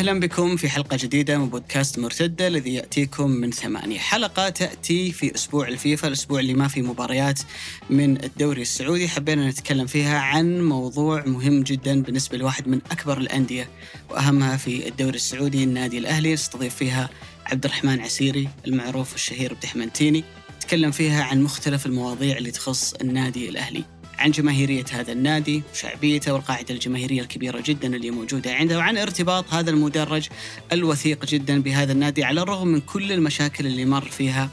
أهلا بكم في حلقة جديدة من بودكاست مرتدة الذي يأتيكم من ثمانية حلقة تأتي في أسبوع الفيفا الأسبوع اللي ما في مباريات من الدوري السعودي. حبينا نتكلم فيها عن موضوع مهم جدا بالنسبة لواحد من أكبر الأندية وأهمها في الدوري السعودي النادي الأهلي. نستضيف فيها عبد الرحمن عسيري المعروف الشهير بدحمنتيني نتكلم فيها عن مختلف المواضيع اللي تخص النادي الأهلي. عن جماهيرية هذا النادي وشعبيته والقاعدة الجماهيرية الكبيرة جدا اللي موجودة عنده وعن ارتباط هذا المدرج الوثيق جدا بهذا النادي على الرغم من كل المشاكل اللي مر فيها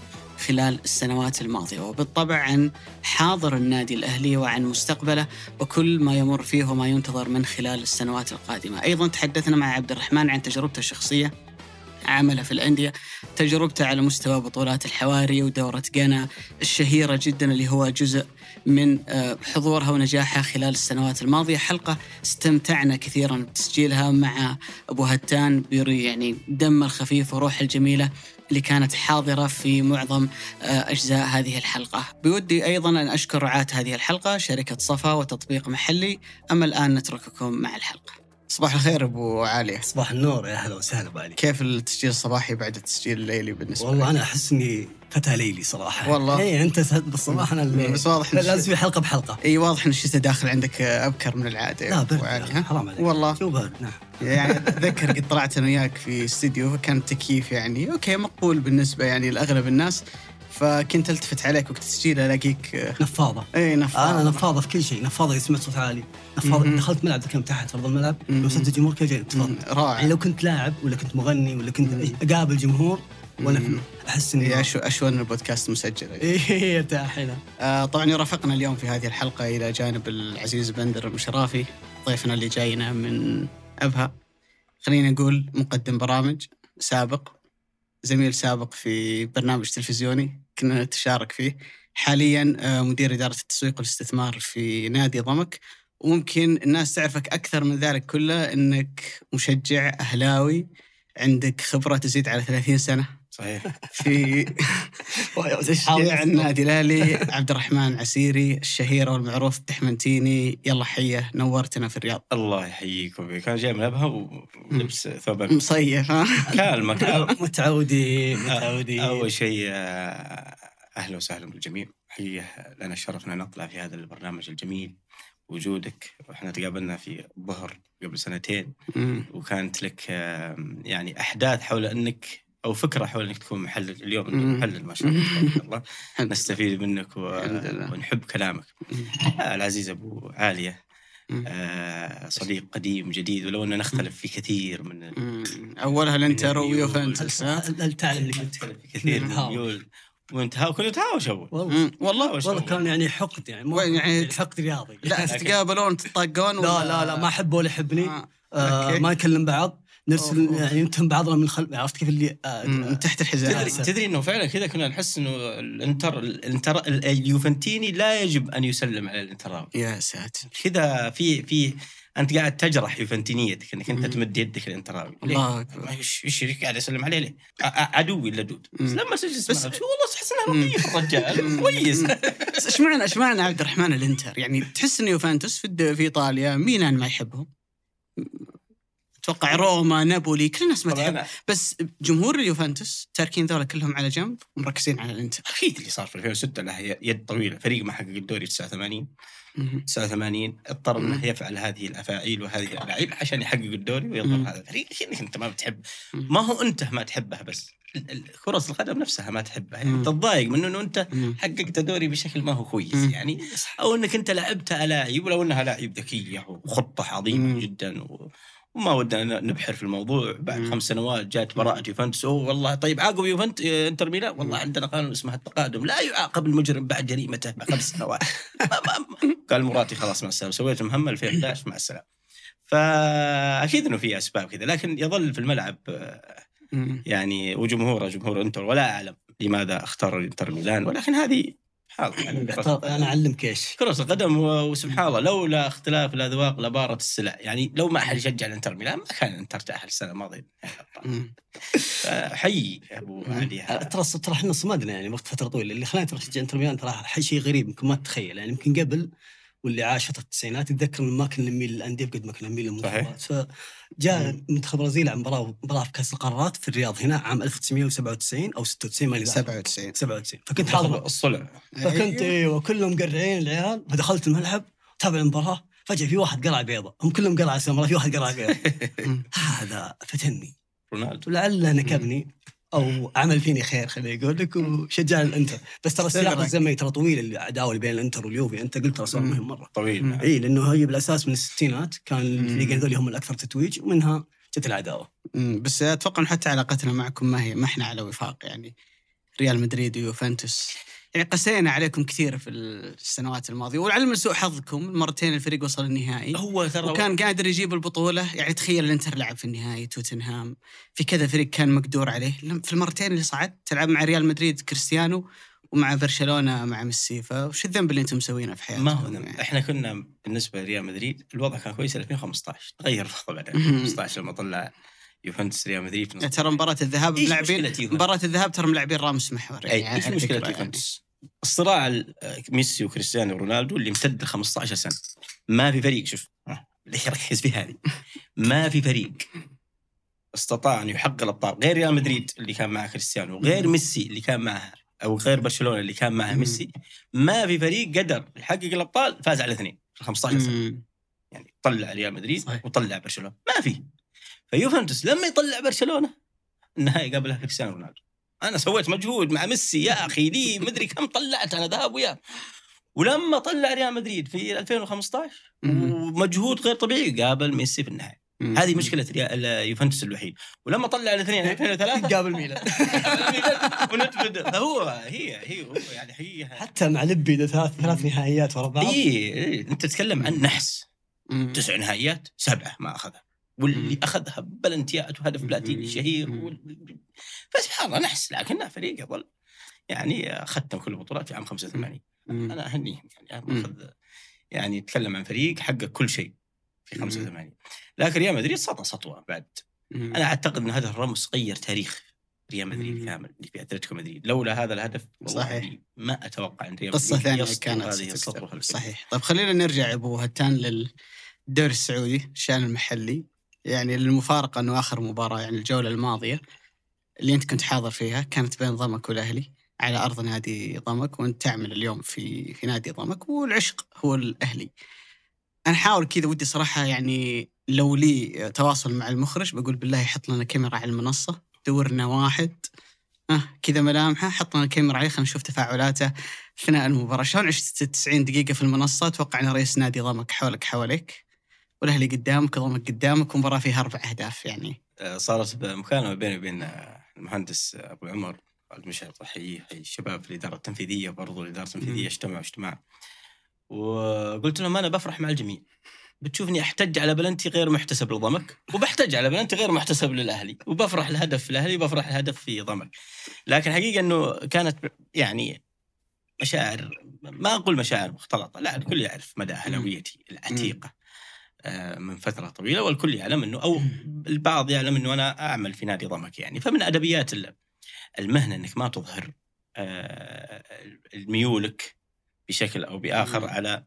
خلال السنوات الماضية. وبالطبع عن حاضر النادي الأهلي وعن مستقبله وكل ما يمر فيه وما ينتظر من خلال السنوات القادمة. أيضا تحدثنا مع عبد الرحمن عن تجربته الشخصية عمله في الأندية تجربته على مستوى بطولات الحواري ودورة جانا الشهيرة جدا اللي هو جزء من آه، حضورها ونجاحها خلال السنوات الماضية. حلقة استمتعنا كثيرا بتسجيلها مع أبو هتان يعني دم الخفيف وروح الجميلة اللي كانت حاضرة في معظم آه، أجزاء هذه الحلقة. بودي أيضا أن أشكر رعاة هذه الحلقة شركة صفا وتطبيق محلي. أما الآن نترككم مع الحلقة. صباح الخير أبو علي. صباح النور يا أهلا وسهلا بالي كيف التسجيل الصباحي بعد التسجيل الليلي بالنسبة والله لك؟ أنا أحس إني فتى ليلي صراحة. والله. اي أنت بالصباح أنا اللي بس واضح لازم حلقة بحلقة. إي واضح ان الشتاء داخل عندك أبكر من العادة لا برد علي، حرام عليك. والله. جو برد نعم. يعني أتذكر قد طلعت أنا وياك في استديو فكان التكييف يعني. okay مقبول بالنسبة يعني لأغلب الناس. فكنت ألتفت عليك وقت التسجيل ألاقيك آه، نفاضة. إي نفاض أنا نفاضة في كل شيء. نفاضة اذا سمعت صوت عالي. نفاضة. مهم. دخلت ملعب كم تحت في أرض الملعب. لو سمعت الجمهور كيف جاي تفضل يعني رائع. لو كنت لاعب ولا كنت مغني ولا كنت مم. أقابل جمهور وأنا مم. أحس إني يا شو أشون البودكاست مسجل. إي ارتاح هنا آه طبعا يرافقنا اليوم في هذه الحلقة إلى جانب العزيز بندر المشرافي. ضيفنا اللي جاينا من أبها. خلينا نقول مقدم برامج سابق زميل سابق في برنامج تلفزيوني. كنا نتشارك فيه. حاليا آه، مدير إدارة التسويق والاستثمار في نادي ضمك. وممكن الناس تعرفك أكثر من ذلك كله إنك مشجع أهلاوي عندك خبرة تزيد على 30 سنة. صحيح. في تشجيع النادي الاهلي عبد الرحمن عسيري الشهير والمعروف التحمنتيني يلا حيه نورتنا في الرياض. الله يحييكم كان جاي من أبها ولبس ثوب. مصيف ها؟ كالمه كالمة. متعودين متعودين أول شيء آه، أهلا وسهلا بالجميع. حقيقه لنا الشرف أن نطلع في هذا البرنامج الجميل. وجودك. وإحنا تقابلنا في ظهر قبل سنتين. وكانت لك يعني أحداث حول أنك أو فكرة حول إنك تكون محلل اليوم. محلل ما شاء الله تبارك الله نستفيد منك و... الحمد لله. ونحب كلامك آه، العزيز أبو عالية. آه، صديق قديم جديد ولو ان نختلف في كثير من. اولها الانتر من ويوفنتوس ها هل تعلم اللي كنت نختلف في كثير من نتهاوش. الميول ونتهاوش كنا نتهاوش أول والله. والله تهاوش. كان يعني حقد يعني مو يعني حقد رياضي لا تتقابلون تطاقون لا لا لا ما احبه ولا يحبني آه. آه. ما نكلم بعض أوه. يعني نتهم بعضنا من الخلف عرفت كيف اللي آه. من تحت الحزام تدري, تدري إنه فعلا كذا كنا نحس إنه الانتر الانتر اليوفنتيني لا يجب أن يسلم على الانتراوي يا ساتر كذا في في أنت قاعد تجرح يوفنتينيتك إنك أنت. تمد يدك الانتراوي ليه؟ الله أكبر. إيش إيش قاعد اسلم عليه ليه؟ عدوي اللدود. بس لما تجلس بس- والله تحس إنه. لطيف الرجال. كويس بس إيش معنى إيش معنى عبد الرحمن الإنتر؟ يعني تحس ان يوفنتوس في في إيطاليا ميلان ما يحبهم أتوقع روما نابولي كل الناس ما تحب بس جمهور اليوفنتوس تاركين ذولا كلهم على جنب ومركزين على الإنتر أكيد اللي صار في 2006 له يد طويلة فريق ما حقق الدوري 89 مهم. 89 اضطر إنه. يفعل هذه الأفاعيل وهذه الالعاب عشان يحقق الدوري. ويضرب هذا الفريق إنك أنت ما بتحب. ما هو أنت ما تحبها بس كرة القدم نفسها ما تحبها يعني. تتضايق من إنه أنت. حققت دوري بشكل ما هو كويس. يعني أو إنك أنت لعبت ألاعيب ولو إنها لاعب ذكية وخطة عظيمة. جدا و... وما ودنا نبحر في الموضوع. بعد. خمس سنوات جات براءة يوفنتوس. أوه والله طيب عاقب يوفنت آه، انتر ميلان؟ والله. عندنا قانون اسمه التقادم. لا يعاقب المجرم بعد جريمته بخمس سنوات. ما- ما- قال مراتي خلاص مع السلامة. سويت مهمة 2011 مع السلامة. فأكيد إنه في أسباب كذا لكن يظل في الملعب آه،. يعني وجمهوره جمهور إنتر ولا أعلم لماذا اختار الانتر ميلان. ولكن هذه حال يعني أنا أعلمك إيش. كرة القدم وسبحان الله لولا اختلاف الاذواق لبارة السلع. يعني لو ما أحد يشجع الإنتر ميلان ما كان الإنتر تاهل السنة الماضية. مم. حي أبو علي. آه،. ترى ترى إحنا صمدنا يعني وقت فترة طويلة. اللي خلاني ترى أشجع إنتر ميلان ترى شيء غريب يمكن ما تتخيل. يعني يمكن قبل واللي عاش فترة التسعينات يتذكر ما كنا نميل للانديه بقد ما كنا نميل للمنتخبات فجاء منتخب البرازيل على مباراه مباراة في كأس القارات في الرياض هنا عام 1997 أو 96 ماني ذاكر. 97 97 فكنت حاضر. الصلع. فكنت أيوه كلهم مقرعين العيال. فدخلت الملعب تابع المباراة. فجأة في واحد قرع بيضة. هم كلهم قرع سمراء في واحد قرع بيضة. هذا فتني. رونالدو. ولعله نكبني. أو عمل فيني خير خليني أقول لك وشجعني الإنتر. بس ترى السياق. الزمني ترى طويل العداوة اللي بين الإنتر واليوفي. أنت قلت ترى سؤال. مهم مرة. طويل. إي لأنه هي بالأساس من الستينات كان الفريقين ذولي هم الأكثر تتويج ومنها جت العداوة. بس أتوقع حتى علاقتنا معكم ما هي ما إحنا على وفاق يعني. ريال مدريد ويوفنتوس. يعني قسينا عليكم كثير في السنوات الماضية ولعل من سوء حظكم مرتين الفريق وصل النهائي هو ترى وكان قادر يجيب البطولة يعني تخيل الانتر لعب في النهائي توتنهام في كذا فريق كان مقدور عليه في المرتين اللي صعد تلعب مع ريال مدريد كريستيانو ومع برشلونة مع ميسي فوش الذنب اللي أنتم مسوينه في حياتكم ما هو ذنب. يعني؟ إحنا كنا بالنسبة لريال مدريد الوضع كان كويس 2015 تغير مهم. 2015 لما طلع يوفنتوس ريال مدريد في ترى مباراة الذهاب ملاعبين مشكلة؟ مباراة الذهاب ترى ملاعبين راموس محور يعني إيش فكرة يوفنتوس؟ الصراع ال- ميسي وكريستيانو رونالدو اللي امتد ل 15 سنة. ما في فريق شوف اللي ركز في هذه؟ ما في فريق استطاع أن يحقق الأبطال غير ريال مدريد اللي كان معه كريستيانو غير ميسي اللي كان معه أو غير برشلونة اللي كان معه. ميسي ما في فريق قدر يحقق الأبطال فاز على اثنين في 15 سنة. يعني طلع ريال مدريد. وطلع برشلونة. ما في. فيوفنتوس لما يطلع برشلونة النهائي قابلها كريستيانو رونالدو. أنا سويت مجهود مع ميسي يا أخي لي مدري كم طلعت أنا ذهب وياه. ولما طلع ريال مدريد في 2015 مم. ومجهود غير طبيعي قابل ميسي في النهائي مم. هذه مشكلة ريال يوفنتوس الوحيد. ولما طلع الاثنين 2003 قابل ميلان. ونتفد. فهو هي هي هو يعني هي حتى مع لبي ثلاث ثلاث نهائيات ورا بعض. اي إيه. أنت تتكلم عن نحس. تسع نهائيات سبعة ما أخذها. واللي مم. أخذها بلنتيات وهدف بلاتيني. شهير. وال... فسبحان الله نحس لكنه فريق يظل يعني ختم كل البطولات في عام 85 مم. أنا أهنيهم يعني مم. ماخذ يعني يتكلم عن فريق حقق كل شيء في مم. 85 لكن ريال مدريد سطى سطوة بعد مم. أنا أعتقد إن هذا الرمز غير تاريخ ريال مدريد. كامل اللي في أتلتيكو مدريد لولا هذا الهدف صحيح. ما أتوقع أن ريال ثانية يسطو كانت هذه. السطوة. صحيح طيب خلينا نرجع أبو هتان للدوري السعودي الشأن المحلي يعني المفارقة إنه آخر مباراة يعني الجولة الماضية اللي أنت كنت حاضر فيها كانت بين ضمك والأهلي على أرض نادي ضمك وأنت تعمل اليوم في في نادي ضمك والعشق هو الأهلي. أنا حاول كذا ودي صراحة يعني لو لي تواصل مع المخرج بقول بالله يحط لنا كاميرا على المنصة دورنا واحد. آه كذا ملامحه حط لنا الكاميرا عليه خلينا نشوف تفاعلاته أثناء المباراة. شلون عشت 90 دقيقة في المنصة؟ أتوقع ان رئيس نادي ضمك حولك حواليك. والأهلي قدامك ضمك قدامك ومباراة فيها أربع أهداف يعني. آه، صارت مكالمه بيني وبين المهندس أبو عمر خالد مشعل احييه احيي الشباب في الإدارة التنفيذية برضو الإدارة التنفيذية. اجتمعوا اجتماع. وقلت لهم أنا بفرح مع الجميع. بتشوفني أحتج على بلنتي غير محتسب لضمك وبحتج على بلنتي غير محتسب للأهلي وبفرح الهدف في الأهلي وبفرح الهدف في ضمك. لكن حقيقة إنه كانت يعني مشاعر ما أقول مشاعر مختلطة لا الكل يعرف مدى أهلاويتي العتيقة. من فترة طويلة والكل يعلم إنه أو البعض يعلم إنه أنا أعمل في نادي ضمك يعني. فمن أدبيات ال- المهنة إنك ما تظهر آه، ميولك بشكل أو بآخر مم. على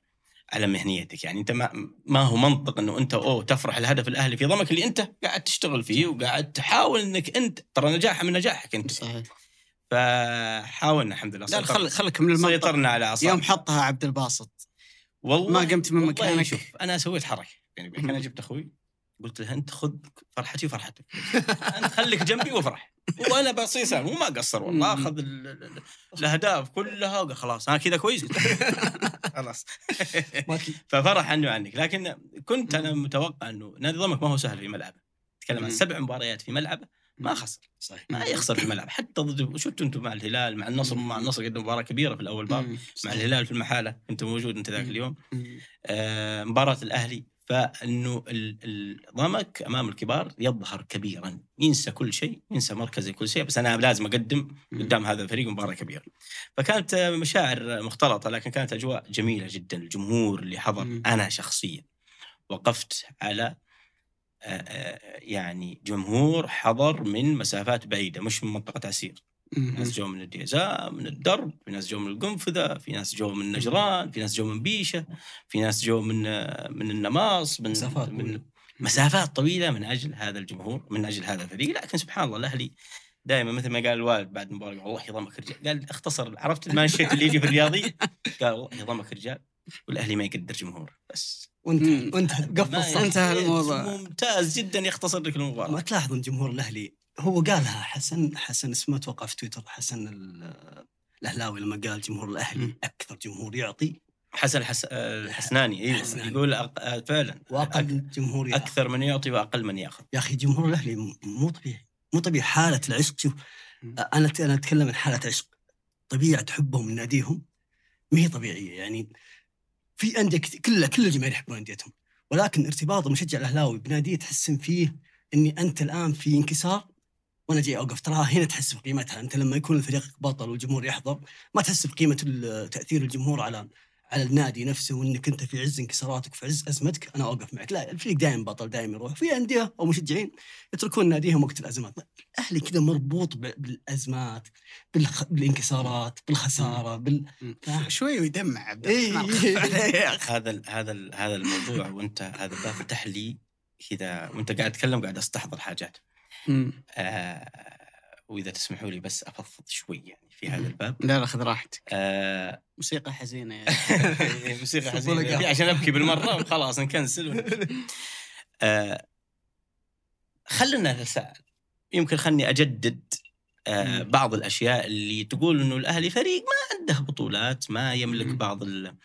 على مهنيتك يعني. أنت ما ما هو منطق إنه أنت أوه تفرح الهدف الأهلي في ضمك اللي أنت قاعد تشتغل فيه وقاعد تحاول إنك أنت ترى نجاحه من نجاحك أنت. صحيح. فحاولنا الحمد لله. لا خل خلك من المنطق. سيطرنا على أعصابنا. يوم حطها عبد الباسط. والله ما قمت من مكانك. شوف أنا سويت حركة. يعني أنا جبت أخوي قلت له أنت خذ فرحتي وفرحتك. انت خليك جنبي وافرح وأنا بصيص وما قصر والله أخذ ال- ال- ال- الأهداف كلها وقال خلاص أنا كذا كويس. خلاص. ففرح عنه عنك لكن كنت أنا متوقع إنه نادي ضمك ما هو سهل في ملعبه. تتكلم عن. سبع مباريات في ملعبه ما خسر. صحيح. ما يخسر في الملعب حتى ضد شفتوا أنتم مع الهلال مع النصر مع النصر قدم مباراة كبيرة في الأول باب. مع. الهلال في المحالة. كنت موجود أنت ذاك. اليوم. آه، مباراة الأهلي فإنه ال- ال- ضمك أمام الكبار يظهر كبيرا ينسى كل شيء ينسى مركزه كل شيء بس أنا لازم أقدم مم. قدام هذا الفريق مباراة كبيرة فكانت مشاعر مختلطة لكن كانت أجواء جميلة جدا الجمهور اللي حضر. أنا شخصيا وقفت على يعني جمهور حضر من مسافات بعيدة مش من منطقة عسير ناس جو من الديزاء من الدرب في ناس جو من القنفذة في ناس جو من نجران في ناس جو من بيشة في ناس جو من من النماص من مسافات من طويلة. مسافات طويلة من أجل هذا الجمهور من أجل هذا الفريق. لكن سبحان الله الأهلي دائما مثل ما قال الوالد بعد المباراة والله يا ضمك رجال. قال اختصر عرفت المانشيت اللي يجي في الرياضي؟ قال والله يا ضمك رجال. والأهلي ما يقدر جمهور بس. وانت وانت ما قفل انتهى الموضوع. ممتاز جدا يختصر لك ما المباراة تلاحظ إن جمهور الأهلي هو قالها حسن حسن اسمه أتوقع في تويتر حسن ال- الأهلاوي لما قال جمهور الأهلي. أكثر جمهور يعطي. حسن الحس... الحسناني الحسناني. يقول أق... فعلا أك... واقل جمهور ياخذ أكثر من يعطي وأقل من يأخذ. يا أخي جمهور الأهلي مو طبيعي مو طبيعي حالة العشق. شوف. أنا أنا أتكلم عن حالة عشق. طبيعة حبهم من ناديهم ما هي طبيعية. يعني في أندية كل كل الجماهير يحبون أنديتهم. ولكن ارتباط المشجع الأهلاوي بناديه تحس فيه إني أنت الآن في انكسار وأنا جاي أوقف. تراها هنا تحس بقيمتها أنت لما يكون الفريق بطل والجمهور يحضر ما تحس بقيمه تأثير الجمهور على على النادي نفسه وإنك أنت في عز انكساراتك في عز أزمتك. أنا أوقف معك. لا الفريق دائما بطل دائما يروح. في أندية أو مشجعين يتركون ناديهم وقت الأزمات. الأهلي كذا مربوط بالأزمات بالخ... بالانكسارات بالخسارة بال؟ شوي ويدمع عبد إيه. أخي هذا ال... هذا ال... هذا الموضوع. وأنت هذا الباب فتح لي كذا. وأنت قاعد تتكلم قاعد أستحضر حاجات. آه... وإذا تسمحوا لي بس أفضفض شوي يعني في هذا الباب. لا لا خذ راحتك. آه... موسيقى حزينة يا موسيقى حزينة. عشان أبكي بالمرة وخلاص نكنسل. آه... خلنا نتساءل. يمكن خلني أجدد آه. بعض الأشياء اللي تقول إنه الأهلي فريق ما عنده بطولات ما يملك. بعض ال...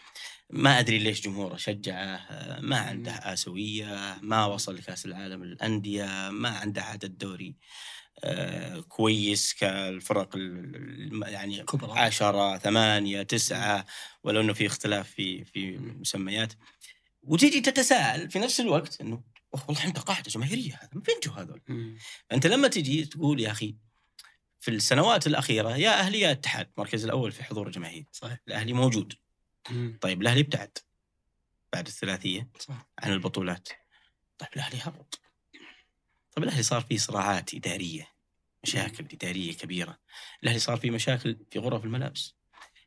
ما أدري ليش جمهوره شجعه ما عنده آسيوية ما وصل لكأس العالم للأندية ما عنده عدد دوري آه كويس كالفرق يعني كبرى. عشرة ثمانية تسعة ولو إنه في اختلاف في في مسميات. وتيجي تتساءل في نفس الوقت إنه "أوه، والله عنده قاعدة جماهيرية هذا من فين جو هذول؟ انت لما تجي تقول يا أخي في السنوات الأخيرة يا أهلي يا اتحاد المركز الأول في حضور الجماهير. صحيح. الأهلي موجود. طيب الأهلي ابتعد بعد الثلاثية صح. عن البطولات. طيب الأهلي هبط. طيب الأهلي صار فيه صراعات إدارية مشاكل إدارية كبيرة. الأهلي صار فيه مشاكل في غرف الملابس.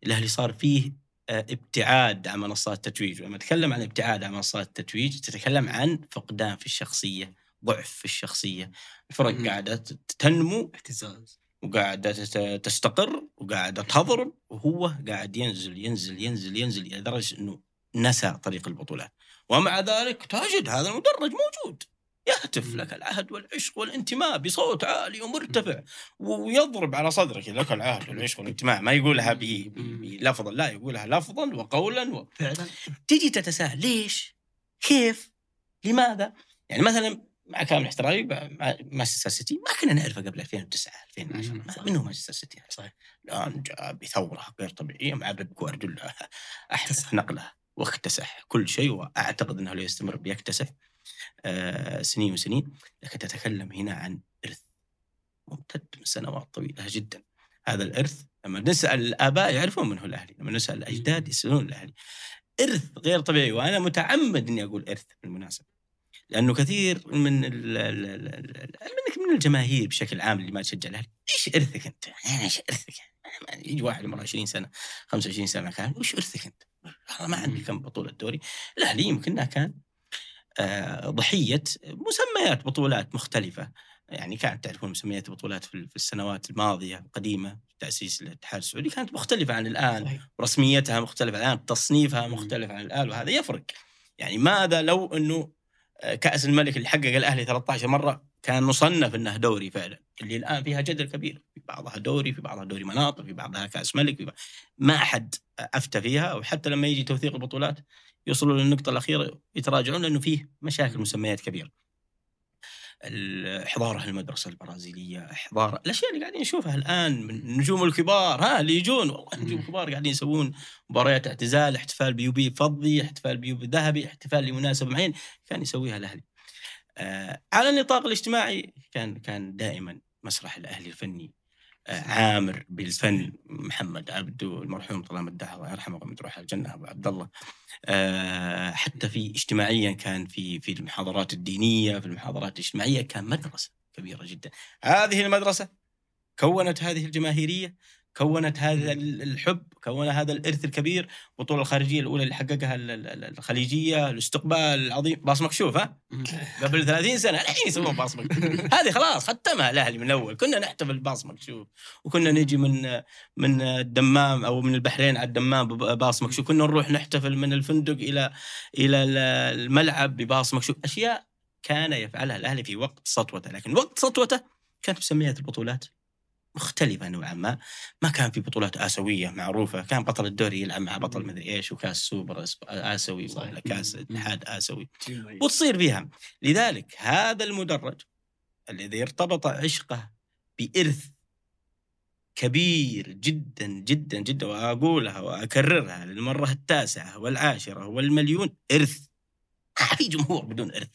الأهلي صار فيه آه، ابتعاد عن منصات التتويج. ولما تتكلم عن ابتعاد عن منصات التتويج تتكلم عن فقدان في الشخصية ضعف في الشخصية. الفرق. قاعدة تنمو. اهتزاز. وقاعدة تستقر وقاعدة تضرب وهو قاعد ينزل ينزل ينزل ينزل إلى درجة أنه نسى طريق البطولات. ومع ذلك تجد هذا المدرج موجود. يهتف لك العهد والعشق والانتماء بصوت عالي ومرتفع. ويضرب على صدرك لك العهد والعشق والانتماء. ما يقولها بلفظا. لا يقولها لفظا وقولا و... فعلا. تجي تتساءل ليش؟ كيف؟ لماذا؟ يعني مثلا مع كامل احترامي مانشستر سيتي ما كنا نعرفه قبل 2009 2010 مم. ما- من هو مانشستر سيتي؟ صحيح. الان جاء بثورة غير طبيعية مع بيب جوارديولا احدث نقله واكتسح كل شيء وأعتقد إنه لو يستمر بيكتسح آه سنين وسنين لكن تتكلم هنا عن إرث ممتد من سنوات طويله جدا هذا الإرث لما نسأل الآباء يعرفون من هو الأهلي لما نسأل الأجداد يسألون الأهلي إرث غير طبيعي وأنا متعمد إني أقول إرث بالمناسبة لأنه كثير من ال ال ال من من الجماهير بشكل عام اللي ما تشجع الأهلي إيش إرثك أنت؟ يعني إيش إرثك؟ يعني يجي واحد عمره 20 سنة 25 سنة كان وش إرثك أنت؟ والله ما عندي كم بطولة دوري الأهلي يمكنها كان آه، ضحية مسميات بطولات مختلفة يعني كانت تعرفون مسميات البطولات في السنوات الماضية القديمة تأسيس الاتحاد السعودي كانت مختلفة عن الآن صحيح رسميتها مختلفة الآن تصنيفها. مختلف عن الآن وهذا يفرق يعني ماذا لو أنه كأس الملك اللي حقق الأهلي 13 مرة كان مصنف أنه دوري فعلا اللي الآن فيها جدل كبير. في بعضها دوري في بعضها دوري مناطق في بعضها كأس ملك في بعض... ما أحد أفتى فيها وحتى لما يجي توثيق البطولات يوصلوا للنقطة الأخيرة يتراجعون لأنه فيه مشاكل مسميات كبيرة. احضاره المدرسة البرازيليه احضار الأشياء اللي قاعدين نشوفها الآن من النجوم الكبار. ها اللي يجون والله نجوم. كبار قاعدين يسوون مباريات اعتزال احتفال بيوبي فضي احتفال بيوبي ذهبي احتفال لمناسبة معين كان يسويها الأهلي. آه على النطاق الاجتماعي كان كان دائما مسرح الأهلي الفني. عامر بالفن محمد عبده المرحوم طلال مداح الله يرحمه ويمد روحه الجنة أبو عبد الله. آه، حتى في اجتماعيا كان في في المحاضرات الدينية في المحاضرات الاجتماعية كان مدرسة كبيرة جدا. هذه المدرسة كونت هذه الجماهيرية كونت هذا ال- الحب كون هذا الإرث الكبير البطوله الخارجية الأولى اللي حققها ال- ال- الخليجية الاستقبال العظيم باص مكشوف ها؟ قبل 30 سنة الحين يسوون باص مكشوف هذه خلاص ختمها الأهلي من الأول. كنا نحتفل باص مكشوف وكنا نجي من من الدمام أو من البحرين على الدمام بباص مكشوف كنا نروح نحتفل من الفندق إلى إلى ال- الملعب بباص مكشوف أشياء كان يفعلها الأهلي في وقت سطوته. لكن وقت سطوته كانت مسميات البطولات. مختلفة نوعا ما. ما كان في بطولات آسيوية معروفة. كان بطل الدوري يلعب مع بطل مدري إيش وكاس سوبر آسيوي ولا. كاس اتحاد آسيوي. تيم وتصير فيها لذلك هذا المدرج الذي ارتبط عشقه بإرث كبير جدا جدا جدا وأقولها وأكررها للمرة التاسعة والعاشرة والمليون. إرث. ما في جمهور بدون إرث.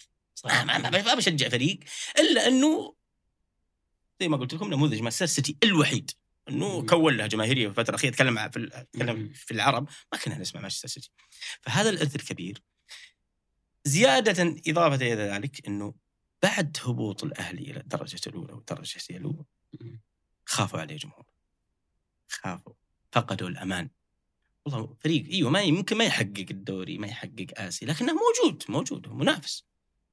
ما, ما, ما, ما بشجع فريق إلا أنه زي ما قلت لكم نموذج مانشستر سيتي الوحيد إنه. كون له جماهيرية في الفترة الأخيرة اتكلم في مم. في العرب ما كنا نسمع مانشستر سيتي فهذا الارث الكبير زيادة إضافة إلى ذلك إنه بعد هبوط الأهلي إلى الدرجة الأولى والدرجة الأولى مم. خافوا عليه جمهور خافوا فقدوا الأمان والله فريق أيوه ما يمكن ما يحقق الدوري ما يحقق آسي لكنه موجود موجود هو منافس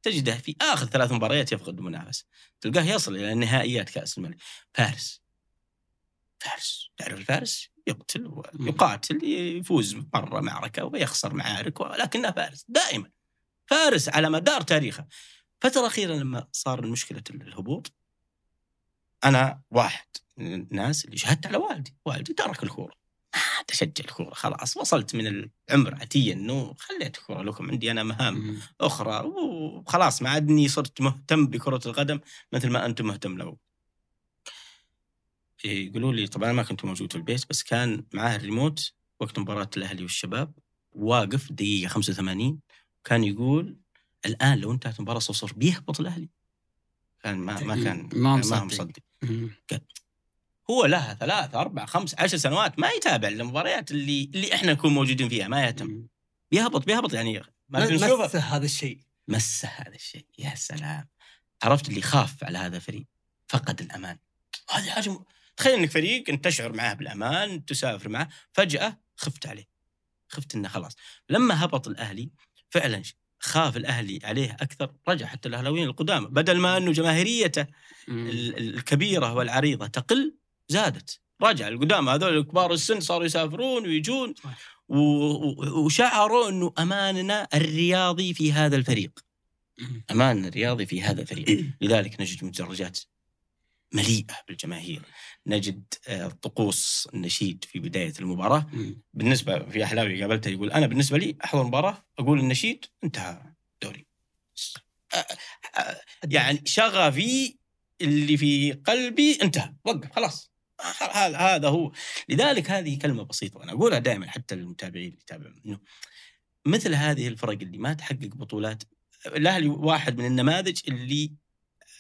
تجده في آخر ثلاث مباريات يفقد المنافسه تلقاه يصل إلى نهائيات كأس الملك. فارس. فارس. تعرف الفارس؟ يقتل ويقاتل يفوز مرة معركه ويخسر معارك ولكنه فارس. دائما. فارس على مدار تاريخه. فترة أخيرا لما صار مشكلة الهبوط أنا واحد من الناس اللي شهدت على والدي. والدي ترك الكورة. عاد أشجع الكورة خلاص وصلت من العمر عتيا أنه خليت الكورة لكم عندي أنا مهام مم. أخرى وخلاص ما عادني صرت مهتم بكرة القدم مثل ما أنتم مهتم له. إيه، يقولوا لي طبعا ما كنت موجود في البيت بس كان معاه الريموت وقت مباراة الأهلي والشباب واقف دقيقة 85 كان يقول الآن لو انتهت المباراة 0 بيهبط الأهلي. كان ما ما كان ما هو ما مصدق. هو لها ثلاث أربع خمس عشر سنوات ما يتابع المباريات اللي اللي إحنا نكون موجودين فيها ما يهتم. بيهبط بيهبط يعني. ما في نشوفه مس هذا الشيء. مس هذا الشيء. يا سلام. عرفت اللي خاف على هذا الفريق؟ فقد الأمان. هذه حاجة م- تخيل إنك فريق انت تشعر معه بالأمان تسافر معه فجأة خفت عليه. خفت إنه خلاص. لما هبط الأهلي فعلا خاف الأهلي عليه أكثر رجع حتى الأهلاويين القدامى بدل ما إنه جماهيريته الكبيرة والعريضة تقل زادت. رجع القدامى هذول كبار السن صاروا يسافرون ويجون. وشعروا إنه أماننا الرياضي في هذا الفريق. أمان الرياضي في هذا الفريق. لذلك نجد مدرجات مليئة بالجماهير. نجد آه، طقوس النشيد في بداية المباراة. مم. بالنسبة في أحلاوي قابلته يقول أنا بالنسبة لي أحضر مباراة أقول النشيد انتهى دوري آه، آه، يعني شغفي اللي في قلبي انتهى وقف خلاص. هذا هذا هو. لذلك هذه كلمة بسيطة وأنا أقولها دائما حتى للمتابعين اللي يتابعون. إنه مثل هذه الفرق اللي ما تحقق بطولات الأهلي واحد من النماذج اللي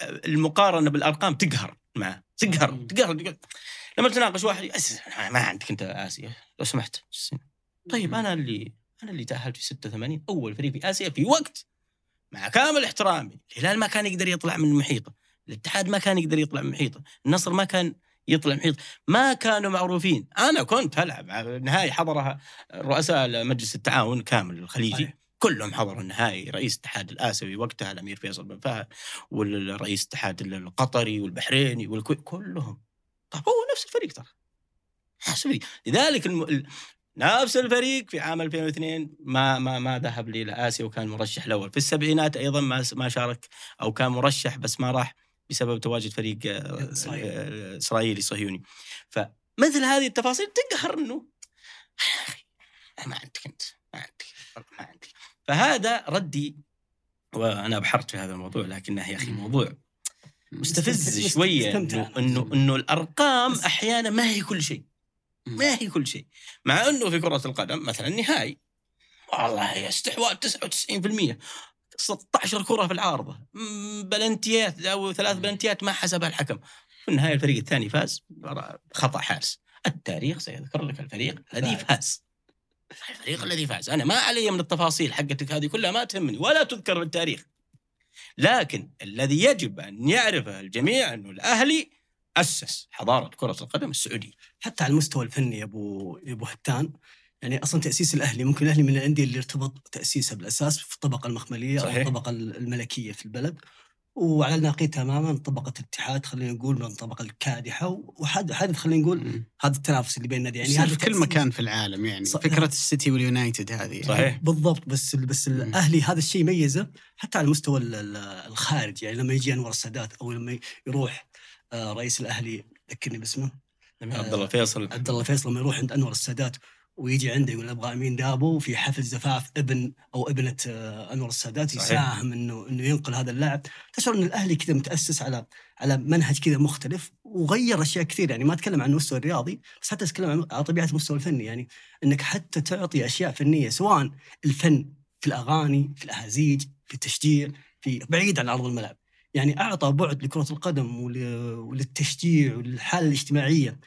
المقارنة بالأرقام تقهر معه. تقهر. تقهر تقهر. لما تناقش واحد ما عندك أنت آسيا لو سمحت. طيب أنا اللي أنا اللي تأهلت في 86 أول فريق في آسيا في وقت مع كامل احترامي. الهلال ما كان يقدر يطلع من محيطه الاتحاد ما كان يقدر يطلع من محيطه النصر ما كان يطلع من محيطه ما كانوا معروفين. أنا كنت ألعب. نهائي حضرها رؤساء مجلس التعاون كامل الخليجي. صحيح. كلهم حضروا النهائي. رئيس الاتحاد الآسيوي وقتها الأمير فيصل بن فهد والرئيس الاتحاد القطري والبحريني والكويت كلهم. طيب هو نفس الفريق ترى. نفس الفريق. لذلك الم... ال- نفس الفريق في عام 2002 ما ما ما ذهب لي اسيا وكان مرشح الأول. في السبعينات أيضا ما ما شارك أو كان مرشح بس ما راح. بسبب تواجد فريق آه، إسرائيل. آه، إسرائيلي صهيوني. فمثل هذه التفاصيل تقهر إنه يا أخي ما عندك أنت ما عندك ما عندك. فهذا ردي وأنا بحرت في هذا الموضوع لكنه يا أخي موضوع مستفز مست- شوية. إنه إنه إنه الأرقام أحيانا ما هي كل شيء ما هي كل شيء. مع إنه في كرة القدم مثلا نهائي والله استحواذ 99% 16 كرة في العارضه بلنتيات أو ثلاث بلنتيات ما حسبها الحكم. في النهاية الفريق الثاني فاز. خطأ حارس. التاريخ سيذكر لك الفريق الذي فاز. فاز. الفريق الذي فاز. أنا ما علي من التفاصيل حقتك هذه كلها ما تهمني ولا تذكر بالتاريخ لكن الذي يجب أن يعرفه الجميع انه الأهلي أسس حضارة كرة القدم السعودية. حتى على المستوى الفني يا ابو يا أبو هتان يعني أصلا تأسيس الأهلي ممكن الأهلي من الأندية اللي ارتبط تأسيسها بالأساس في الطبقة المخملية أو صحيح. الطبقة الملكية في البلد وعلى النقيض تماما طبقة الاتحاد خلينا نقول من الطبقة الكادحة وحادث حادث خلينا نقول. هذا التنافس اللي بين النادي يعني يعني في كل مكان في العالم يعني صح- فكرة السيتي واليونايتد هذه يعني. صحيح. بالضبط بس بس. الأهلي هذا الشيء ميزه حتى على المستوى ال- ال- الخارجي يعني لما يجي أنور السادات أو لما يروح آه، رئيس الأهلي ذكرني باسمه عبد الله فيصل عبد الله فيصل لما يروح عند أنور السادات ويجي عنده يقول أبغى أمين دابو في حفل زفاف ابن أو ابنة آه، أنور السادات. يساهم إنه إنه ينقل هذا اللاعب. تشعر إن الأهلي كذا متأسس على على منهج كذا مختلف وغير أشياء كثير. يعني ما أتكلم عن المستوى الرياضي بس حتى أتكلم عن طبيعة المستوى الفني. يعني إنك حتى تعطي أشياء فنية سواء الفن في الأغاني في الأهازيج في التشجيع في بعيد عن أرض الملعب. يعني أعطى بعد لكرة القدم ول- وللتشجيع وللحاله الاجتماعية.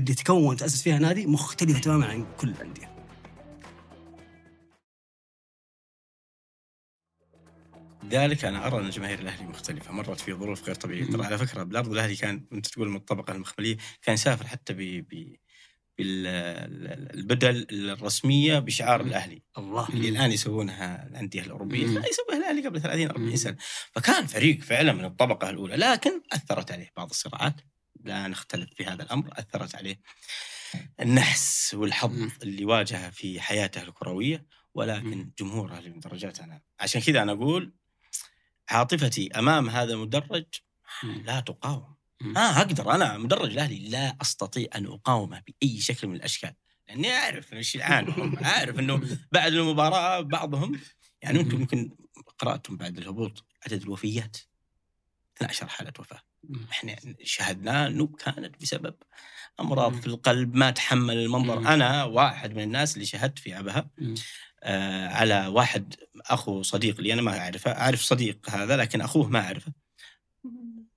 اللي تكون تأسس فيها نادي مختلفة تماما عن كل الأندية. لذلك أنا أرى أن جماهير الأهلي مختلفة. مرت في ظروف غير طبيعية. ترى على فكرة بالارض الأهلي كان أنت تقول من الطبقة المخملية كان يسافر حتى ب بالبدل الرسمية بشعار الأهلي. الله. اللي الآن يسوونها الأندية الأوروبية. لا يسويها الأهلي قبل 30 40 مم. سنة. فكان فريق فعلا من الطبقة الأولى لكن أثرت عليه بعض الصراعات. لا نختلف في هذا الأمر أثرت عليه النحس والحظ. اللي واجهه في حياته الكروية ولكن مم. جمهور أهلي المدرجات أنا عشان كذا أنا أقول عاطفتي أمام هذا المدرج. لا تقاوم. ما أقدر أنا مدرج الأهلي لا أستطيع أن أقاومه بأي شكل من الأشكال لأني أعرف إيش يعانوا أعرف إنه بعد المباراة بعضهم يعني أنتم مم. يمكن قراتم بعد الهبوط عدد الوفيات 12 حاله وفاة. إحنا شاهدنا إنه كانت بسبب أمراض. في القلب ما تحمل المنظر. أنا واحد من الناس اللي شهدت في عبها مم. آه على واحد أخو صديق لي أنا ما أعرفه أعرف صديق هذا لكن أخوه ما أعرفه.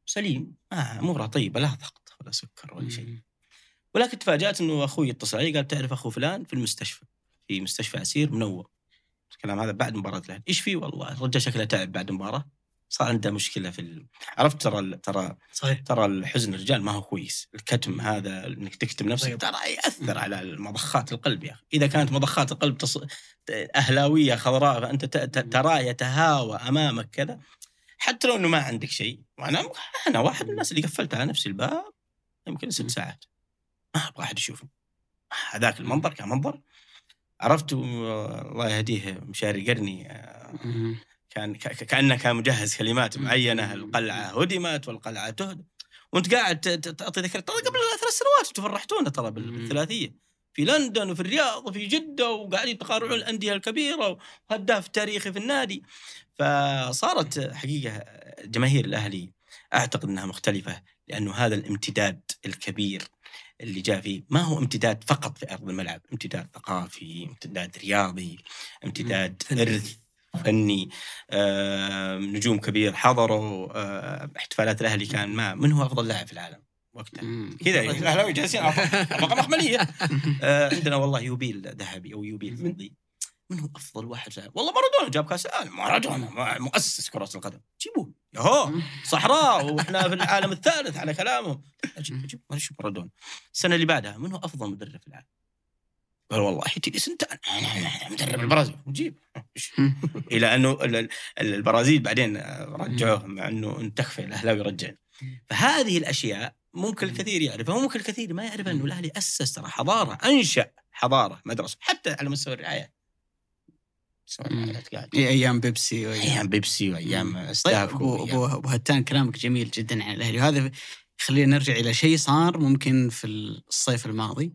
سليم ما اموره طيبة لا ضغط ولا سكر ولا شيء. ولكن تفاجأت إنه أخوي اتصل علي قال تعرف أخو فلان في المستشفى في مستشفى اسير منور. الكلام هذا بعد مباراة الأهلي. إيش في والله الرجال شكله تعب بعد المباراه صار عنده مشكلة في ال... عرفت ترى ترى صحيح. ترى الحزن الرجال ما هو كويس. الكتم هذا إنك تكتم نفسك طيب. ترى يأثر على مضخات القلب يا أخي. إذا كانت مضخات القلب تص... أهلاوية خضراء فأنت ت... ت... تراه يتهاوى أمامك كذا. حتى لو إنه ما عندك شيء وأنا أنا واحد من الناس اللي قفلت على نفسي الباب يمكن ست ساعات. ما أبغى أحد يشوفني. هذاك المنظر كان منظر. عرفت الله يهديه مشاري القرني آه،. كان كأنه كان مجهز كلمات. معينة القلعة هدمت والقلعة تهدم وأنت قاعد تعطي ذكر ترى قبل ثلاث سنوات أنتم فرحتونا ترى. بالثلاثية في لندن وفي الرياض وفي جدة وقاعدين تقارعون الأندية الكبيرة وهداف تاريخي في النادي فصارت حقيقة جماهير الأهلي أعتقد إنها مختلفة لأنه هذا الامتداد الكبير اللي جاء فيه ما هو امتداد فقط في أرض الملعب، امتداد ثقافي، امتداد رياضي، امتداد. إرث فني آه، نجوم كبير حضروا آه، احتفالات الأهلي كان ما من هو أفضل لاعب في العالم وقتها. كذا الأهلاوي جالسين على طبقه محمليه آه، عندنا والله يوبيل ذهبي أو يوبيل فضي. من هو أفضل واحد العالم؟ والله مارادونا جاب كأس العالم مارادونا مؤسس كرة القدم. جيبوه. يهو صحراء وإحنا في العالم الثالث على كلامهم. أجيب نشوف مارادونا. السنة اللي بعدها من هو أفضل مدرب في العالم؟ قال والله تيجي سنتان. مدرب البرازيل. نجيب إلى أنه ال- ال- البرازيل بعدين رجعوه مع أنه انت تكفى الأهلاوي رجع فهذه الأشياء ممكن الكثير يعرفها وممكن الكثير ما يعرف أنه الأهلي أسس ترى حضارة أنشأ حضارة مدرسة حتى على مستوى الرعاية. إيه، أيام بيبسي وأيام- أيام بيبسي وأيام طيب ستاف ابو وأيام- ابو أبو هتان كلامك جميل جدا عن الأهلي. وهذا خلينا نرجع إلى شيء صار ممكن في الصيف الماضي.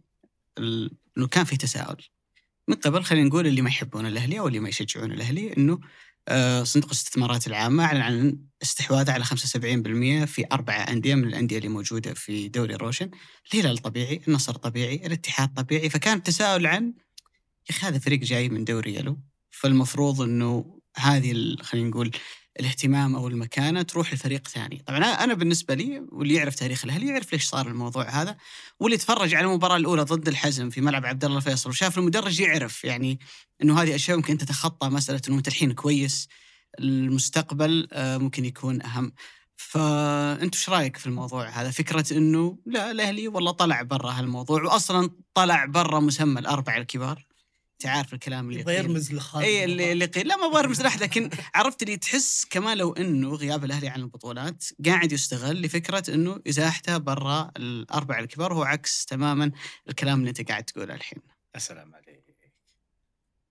ال- إنه كان في تساؤل. من قبل خلينا نقول اللي ما يحبون الأهلي أو اللي ما يشجعون الأهلي إنه آه، صندوق الاستثمارات العامة أعلن عن استحواذه على 75% في أربعة أندية من الأندية اللي موجودة في دوري روشن، الهلال طبيعي، النصر طبيعي، الاتحاد طبيعي، فكان التساؤل عن يا أخي هذا فريق جاي من دوري يلو فالمفروض إنه هذه خلينا نقول الاهتمام أو المكانة تروح لفريق ثاني، طبعا أنا بالنسبة لي واللي يعرف تاريخ الأهلي يعرف ليش صار الموضوع هذا، واللي تفرج على المباراة الأولى ضد الحزم في ملعب عبد الله الفيصل وشاف المدرج يعرف يعني إنه هذه أشياء ممكن تتخطى مسألة إنه انت الحين كويس المستقبل آه، ممكن يكون أهم. فأنت إيش رأيك في الموضوع هذا؟ فكرة إنه لا الأهلي والله طلع برا هالموضوع واصلا طلع برا مسمى الأربعة الكبار. انت عارف الكلام اللي يبغى. يرمز لخالد اي اللي اللي قيل لا ما برمز لأحد لكن عرفت اللي تحس كمان لو إنه غياب الأهلي عن البطولات قاعد يستغل لفكرة إنه إزاحته برا الاربعه الكبار هو عكس تماما الكلام اللي أنت قاعد تقوله الحين. السلام عليك.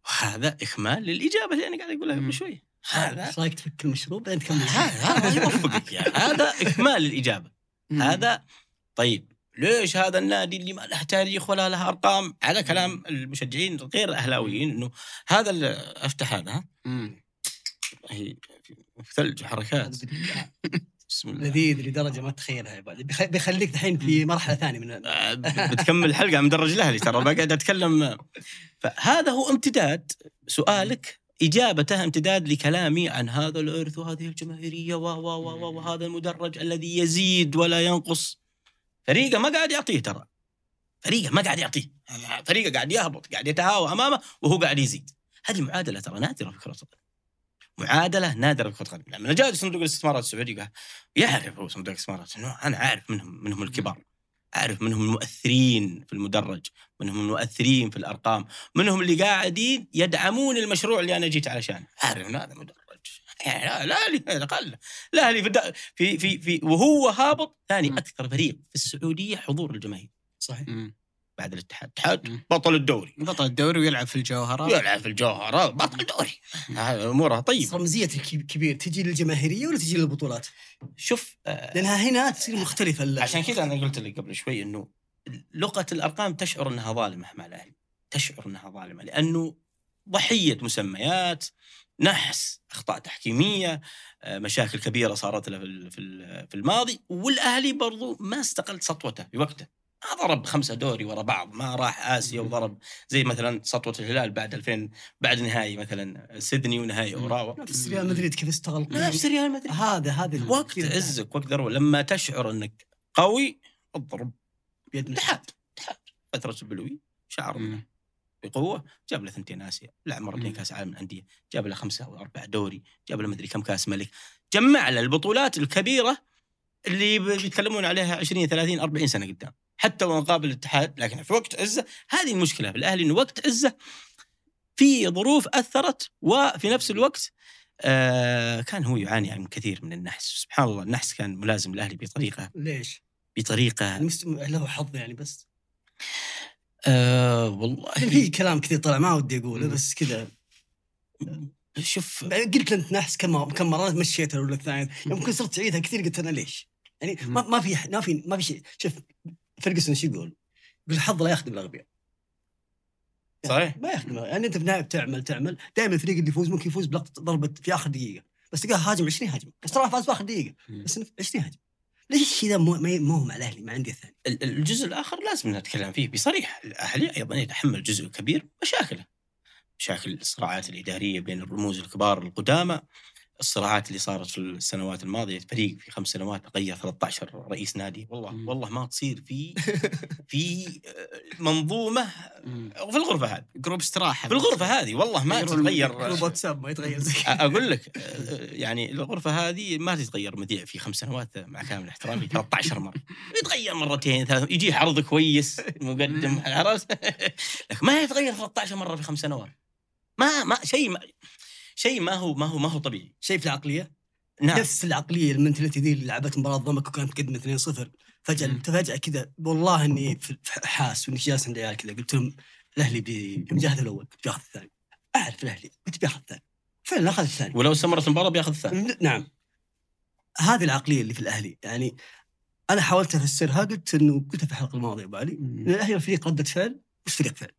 وهذا إكمال للإجابة اللي أنا قاعد أقولها. قبل شوي. هذا إيش رأيك تفك المشروب؟ بعدين تكمل. هذا هذا يوفقك يعني هذا إكمال الإجابة. هذا طيب. ليش هذا النادي اللي ما له تاريخ ولا له أرقام؟ على كلام المشجعين غير الاهلاويين إنه هذا اللي أفتح هذا. هي في ثلج حركات. بسم الله. لذيذ لدرجة ما تتخيلها يا بيخليك الحين في مرحلة ثانية من آه، بتكمل حلقة مدرج الأهلي ترى بقعد أتكلم. فهذا هو امتداد. سؤالك إجابته امتداد لكلامي عن هذا الإرث وهذه الجماهيرية و و و- وهذا المدرج الذي يزيد ولا ينقص. فريقه ما قاعد يعطيه ترى. فريقه ما قاعد يعطيه. فريقه قاعد يهبط قاعد يتهاوى أمامه وهو قاعد يزيد. هذه معادلة ترى نادرة في كرة القدم. معادلة نادرة في كرة القدم. لما جاء صندوق الاستثمارات السعودي يعرف هو صندوق الاستثمارات انه أنا عارف منهم منهم الكبار. أعرف منهم المؤثرين في المدرج منهم المؤثرين في الأرقام منهم اللي قاعدين يدعمون المشروع اللي أنا جيت علشانه. عارف إن هذا مدرج. يعني لا لا لي الأقل لا لي في, في في في وهو هابط ثاني مم. أكثر فريق في السعودية حضور الجماهير صحيح مم. بعد الاتحاد الاتحاد. بطل الدوري بطل الدوري ويلعب في الجوهرة يلعب في الجوهرة بطل دوري هذا اموره بس طيب رمزيه الكبير تجي للجماهيرية ولا تجي للبطولات؟ شوف آه، لأنها هنا تصير مختلفة ال- عشان كذا أنا قلت لك قبل شوي إنه لغة الأرقام تشعر إنها ظالمة مع الأهلي تشعر إنها ظالمة لأنه ضحية مسميات نحس أخطاء تحكيمية آه، مشاكل كبيرة صارت له في في ال- في الماضي والاهلي برضو ما استقل سطوته في وقته. ما ضرب خمسة دوري ورا بعض ما راح آسيا وضرب زي مثلا سطوة الهلال بعد 2000 بعد نهائي مثلا سيدني ونهائي أوراوا. نفس ريال مدريد كيف استغل نفس ريال مدريد. هذا هذا وقت عزك وقت ذروة. لما تشعر إنك قوي اضرب بيد من اتحاد فترة البلوي شعر مم. بقوة جاب له ثنتين آسيا لعب مرتين. كاس عالم الانديه جاب له خمسة أو أربعة دوري جاب له مدري كم كاس ملك جمع له البطولات الكبيرة اللي بيتكلمون عليها 20 30 40 سنة قدام حتى وان قابل الاتحاد لكن في وقت عزة هذه المشكلة في الأهلي إنه وقت عزة في ظروف أثرت وفي نفس الوقت آه كان هو يعاني من كثير من النحس سبحان الله النحس كان ملازم الأهلي بطريقة ليش؟ بطريقة المست- له حظ يعني بس آه والله. في كلام كثير طلع ما ودي أقوله. بس كذا. شوف. قلت انت نحس كم كم مرات مشيتها ولا الثاني يمكن صرت تعيدها كثير قلت أنا ليش؟ يعني ما, ما في ما في ما في شيء. شوف فرقسون إيش يقول؟ يقول الحظ لا يخدم الأغبياء. صحيح. ما يخدم يعني أنت في بتعمل تعمل. دائما الفريق اللي يفوز ممكن يفوز بلقطة ضربة في آخر دقيقة. بس تلقاه هاجم 20 هجمه بس ترى فاز في اخر دقيقه. بس 20 هجمه ليش الشيء ذا مو ما مو مع الأهلي؟ مع الانديه الثانية ال- الجزء الآخر لازم نتكلم فيه. بصريح الأهلي أيضا يتحمل جزء كبير مشاكله. مشاكل الصراعات الإدارية بين الرموز الكبار القدامى. الصراعات اللي صارت في السنوات الماضية فريق في خمس سنوات غير 13 رئيس نادي. والله مم. والله ما تصير في في منظومة مم. في الغرفة هذه. group استراحة. في الغرفة هذه والله ما تتغير. group واتساب ما يتغير زي. أقول لك يعني الغرفة هذه ما تتغير مذيع في خمس سنوات مع كامل احترامي 13 مرة. يتغير مرتين ثلاث يجيه عرض كويس مقدم عرفت؟ لكن ما يتغير 13 مرة في خمس سنوات. ما ما شيء ما شيء ما هو ما هو ما هو طبيعي. شيء في العقلية. نعم. نفس العقلية ال mentality ذي اللي لعبت مباراة ضمك وكانت تقدم 2-0 فجاه مم. فجأة كذا والله إني حاس وإني جالس عند عيال كذا. قلت لهم الأهلي بي- بيجاهد الأول بياخذ الثاني أعرف الأهلي قلت بياخذ الثاني فعلا أخذ الثاني؟ ولو استمرت المباراة بياخذ الثاني. نعم. هذه العقلية اللي في الأهلي. يعني أنا حاولت أفسرها قلت انه قلتها في الحلقة الماضية أبو علي. إن الأهلي فريق ردة فعل مش فريق فعل.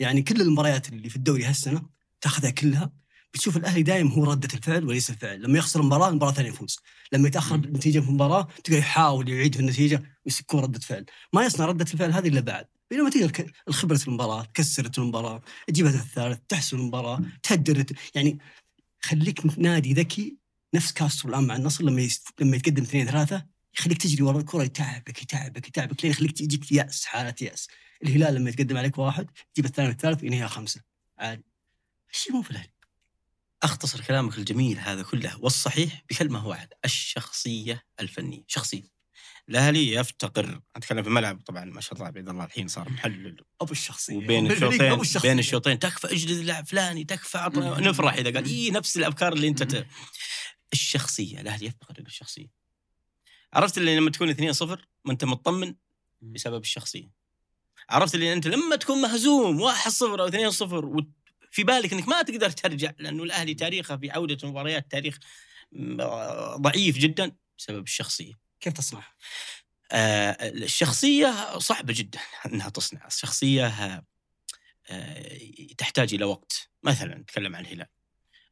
يعني كل المباريات اللي في الدوري هالسنة تاخذها كلها بتشوف الأهلي دائما هو ردة الفعل وليس الفعل. لما يخسر مباراه المباراة الثانية يفوز. لما يتأخر. النتيجة في المباراة تلقاه يحاول يعيد في النتيجة ويكون ردة فعل. ما يصنع ردة الفعل هذه إلا بعد. بينما تقدر الخبرة المباراة كسرت المباراة تجيب هدف الثالث تحسن المباراة تهدر يعني خليك نادي ذكي نفس كاسترو الآن مع النصر لما يست... لما يتقدم 2 3 يخليك تجري ورا الكرة يتعبك يتعبك يتعبك لين يخليك تجيك يأس حالة يأس. الهلال لما يتقدم عليك واحد يجيب الثاني والثالث ينهيها خمسة. عادي. الشيء مو في الأهلي. أختصر كلامك الجميل هذا كله والصحيح بكلمة واحدة الشخصية الفنية شخصية. الاهلي يفتقر أتكلم في الملعب طبعا ما شاء الله عبد الله الحين صار محلل. أبو الشخصية. وبين الشوطين. بين الشوطين. تكفى أجلد اللاعب فلاني تكفى عطنا نفرح إذا قال اي نفس الأفكار اللي أنت ت... الشخصية الاهلي يفتقر إلى الشخصية. عرفت اللي لما تكون 2-0 ما أنت مطمن بسبب الشخصية. عرفت اللي أنت لما تكون مهزوم 1-0 أو 2-0 وفي بالك إنك ما تقدر ترجع لأنه الأهلي تاريخه في عودة المباريات تاريخ ضعيف جدا بسبب الشخصية. كيف تصنع؟ آه، الشخصية صعبة جدا أنها تصنع. الشخصية آه، تحتاج إلى وقت. مثلا نتكلم عن الهلال.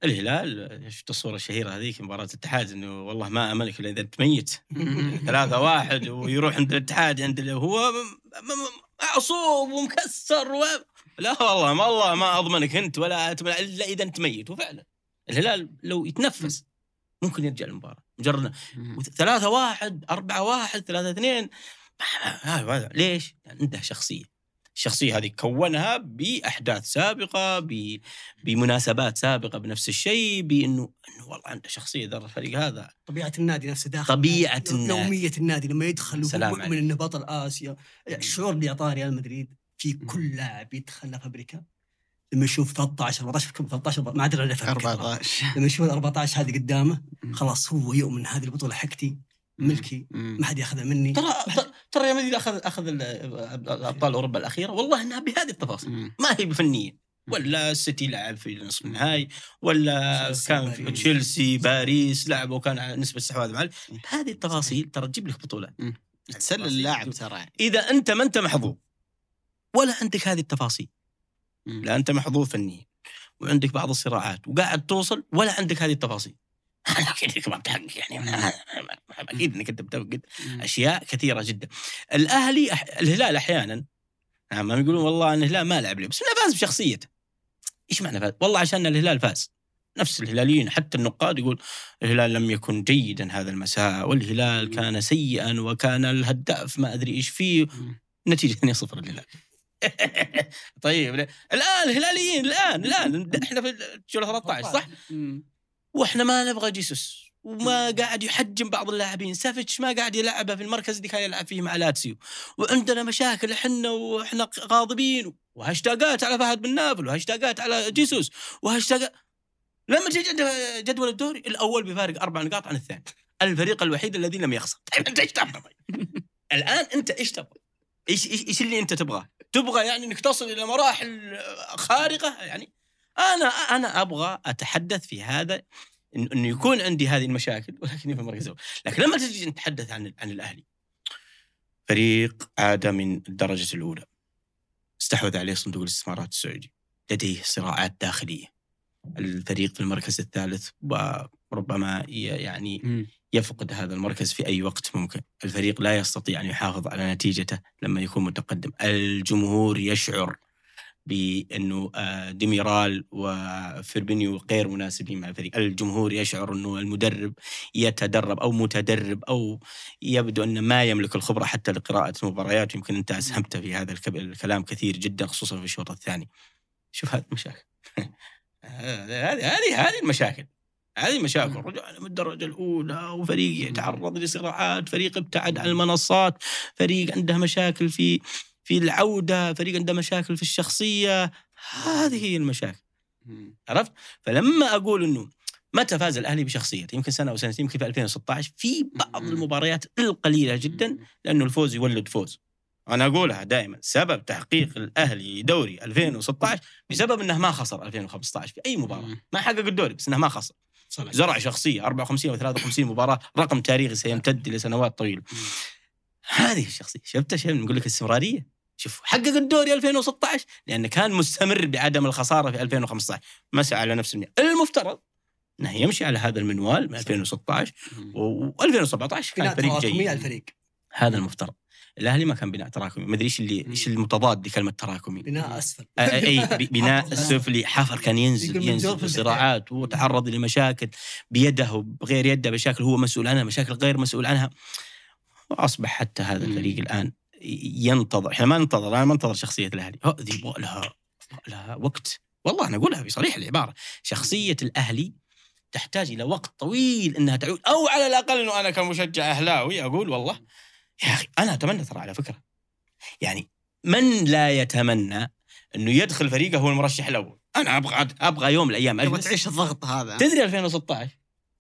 الهلال شفت الصورة الشهيرة هذيك مباراة الاتحاد إنه والله ما أملك إلا إذا أنت ميت. ثلاثة واحد ويروح عند الاتحاد عند اللي هو م- م- معصوب ومكسر و... لا والله ما الله ما أضمنك أنت ولا أتمنى إلا إذا أنت ميت. وفعلا الهلال لو يتنفس ممكن يرجع المباراة مجرد ثلاثة واحد أربعة واحد ثلاثة اثنين. هذا ليش؟ لأن عنده شخصية. الشخصية هذه كونها بأحداث سابقة ب... بمناسبات سابقة بنفس الشيء بأنه أنه والله عنده شخصية ذا الفريق هذا. طبيعة النادي نفسه داخل. طبيعة النادي. يوميه النادي لما يدخل سلام وهو عليك. من إنه بطل آسيا. الشعور اللي اعطاه ريال مدريد؟ في كل لاعب يدخل فابريكا لما يشوف 13 14 كم 13 ما أدري فرق 14 لما يشوف ال 14 هذه قدامه خلاص هو يؤمن هذه البطولة حقتي ملكي. ما حد ياخذها مني. ترى ترى ريال مدريد اخذ أخذ ال- أبطال أوروبا الأخيرة والله إنها بهذه التفاصيل. ما هي بفنية. ولا السيتي لعب في نصف النهائي ولا كان في. تشيلسي باريس لعب وكان نسبة استحواذ مع هذه التفاصيل ترى تجيب لك بطولات تسلل اللاعب ترى. إذا أنت ما أنت محظوظ. ولا عندك هذه التفاصيل. لا أنت محظوظ فنيا وعندك بعض الصراعات وقاعد توصل ولا عندك هذه التفاصيل أكيد إنك ما بتحقق يعني أكيد إنك أنت بتفقد. أشياء كثيرة جدا. الأهلي أح... الهلال أحيانا نعم ما يقولون والله إن الهلال ما لعب لي بس إنه فاز بشخصيته. إيش معنى فاز؟ والله عشان الهلال فاز. نفس الهلاليين حتى النقاد يقول الهلال لم يكن جيدا هذا المساء والهلال. كان سيئا وكان الهداف ما أدري إيش فيه. نتيجة 2-0 للهلال. طيب الآن الهلاليين الآن الآن إحنا في الجوله 13 صح؟ وإحنا ما نبغى جيسوس وما قاعد يحجم بعض اللاعبين. سافيتش ما قاعد يلعبه في المركز اللي كان يلعب فيه مع لاتسيو. وعندنا مشاكل إحنا وإحنا غاضبين. وهاشتاقات على فهد بن نافل وهاشتاقات على جيسوس وهاشتاقات لما تجي عند جدول الدوري الأول بفارق أربع نقاط عن الثاني. الفريق الوحيد الذي لم يخسر. طيب أنت إيش تبغى؟ طيب؟ الآن أنت إيش تبغى؟ إيش إيش اللي أنت تبغاه؟ تبغى يعني إنك تصل إلى مراحل خارقة يعني؟ أنا أنا أبغى أتحدث في هذا إنه يكون عندي هذه المشاكل ولكني في الأول، لكن لما تجي نتحدث عن عن الأهلي فريق عاد من الدرجة الأولى استحوذ عليه صندوق الاستثمارات السعودي. لديه صراعات داخلية. الفريق في المركز الثالث وربما يعني. يفقد هذا المركز في أي وقت ممكن. الفريق لا يستطيع أن يحافظ على نتيجته لما يكون متقدم. الجمهور يشعر بأنه آه، ديميرال وفيربينيو غير مناسبين مع الفريق. الجمهور يشعر أنه المدرب يتدرب أو متدرب أو يبدو أنه ما يملك الخبرة حتى لقراءة المباريات يمكن أنت أسهمت في هذا الكلام كثير جدا خصوصا في الشوط الثاني. شوف هذه المشاكل. هذه هذه هذه المشاكل. هذه مشاكل. رجعنا من الدرجة الأولى وفريق يتعرض لصراعات فريق ابتعد عن المنصات فريق عنده مشاكل في في العودة فريق عنده مشاكل في الشخصية. هذه هي المشاكل. عرفت؟ فلما أقول أنه متى فاز الأهلي بشخصيته يمكن سنة أو سنتين يمكن في 2016 في بعض. المباريات القليلة جدا لأنه الفوز يولد فوز. أنا أقولها دائما سبب تحقيق الأهلي دوري 2016 بسبب أنه ما خسر 2015 في أي مباراة. مم. ما حقق الدوري بس أنه ما خسر. صنع زرع شخصية 54 أو 53 مباراة رقم تاريخي سيمتد لسنوات طويلة. هذه الشخصية شفت نقول لك الاستمراريه شوف حقق الدوري 2016 لأنه كان مستمر بعدم الخسارة في 2015 مسى على نفس المنوال المفترض إنه يمشي على هذا المنوال من 2016 مم. و2017 كان فريق جيد الفريق هذا المفترض. الأهلي ما كان بناء تراكمي. ما أدري إيش اللي إيش المتضاد لكلمه تراكمي. بناء أسفل. أي بناء. السفلي حفر كان ينزل ينزل. صراعات وتعرض لمشاكل بيده وبغير يده مشاكل هو مسؤول عنها مشاكل غير مسؤول عنها. وأصبح حتى هذا. الفريق الآن ينتظر. إحنا ما ننتظر أنا ما أنتظر شخصية الأهلي. هذه يبغى لها لها وقت. والله أنا أقولها بصريح العبارة. شخصية الأهلي تحتاج إلى وقت طويل إنها تعود أو على الأقل إنه أنا كمشجع أهلاوي أقول والله يا أخي أنا أتمنى ترى على فكرة. يعني من لا يتمنى إنه يدخل فريقه هو المرشح الأول؟ أنا أبغى أبغى يوم من الأيام أجلس. تعيش الضغط هذا. تدري 2016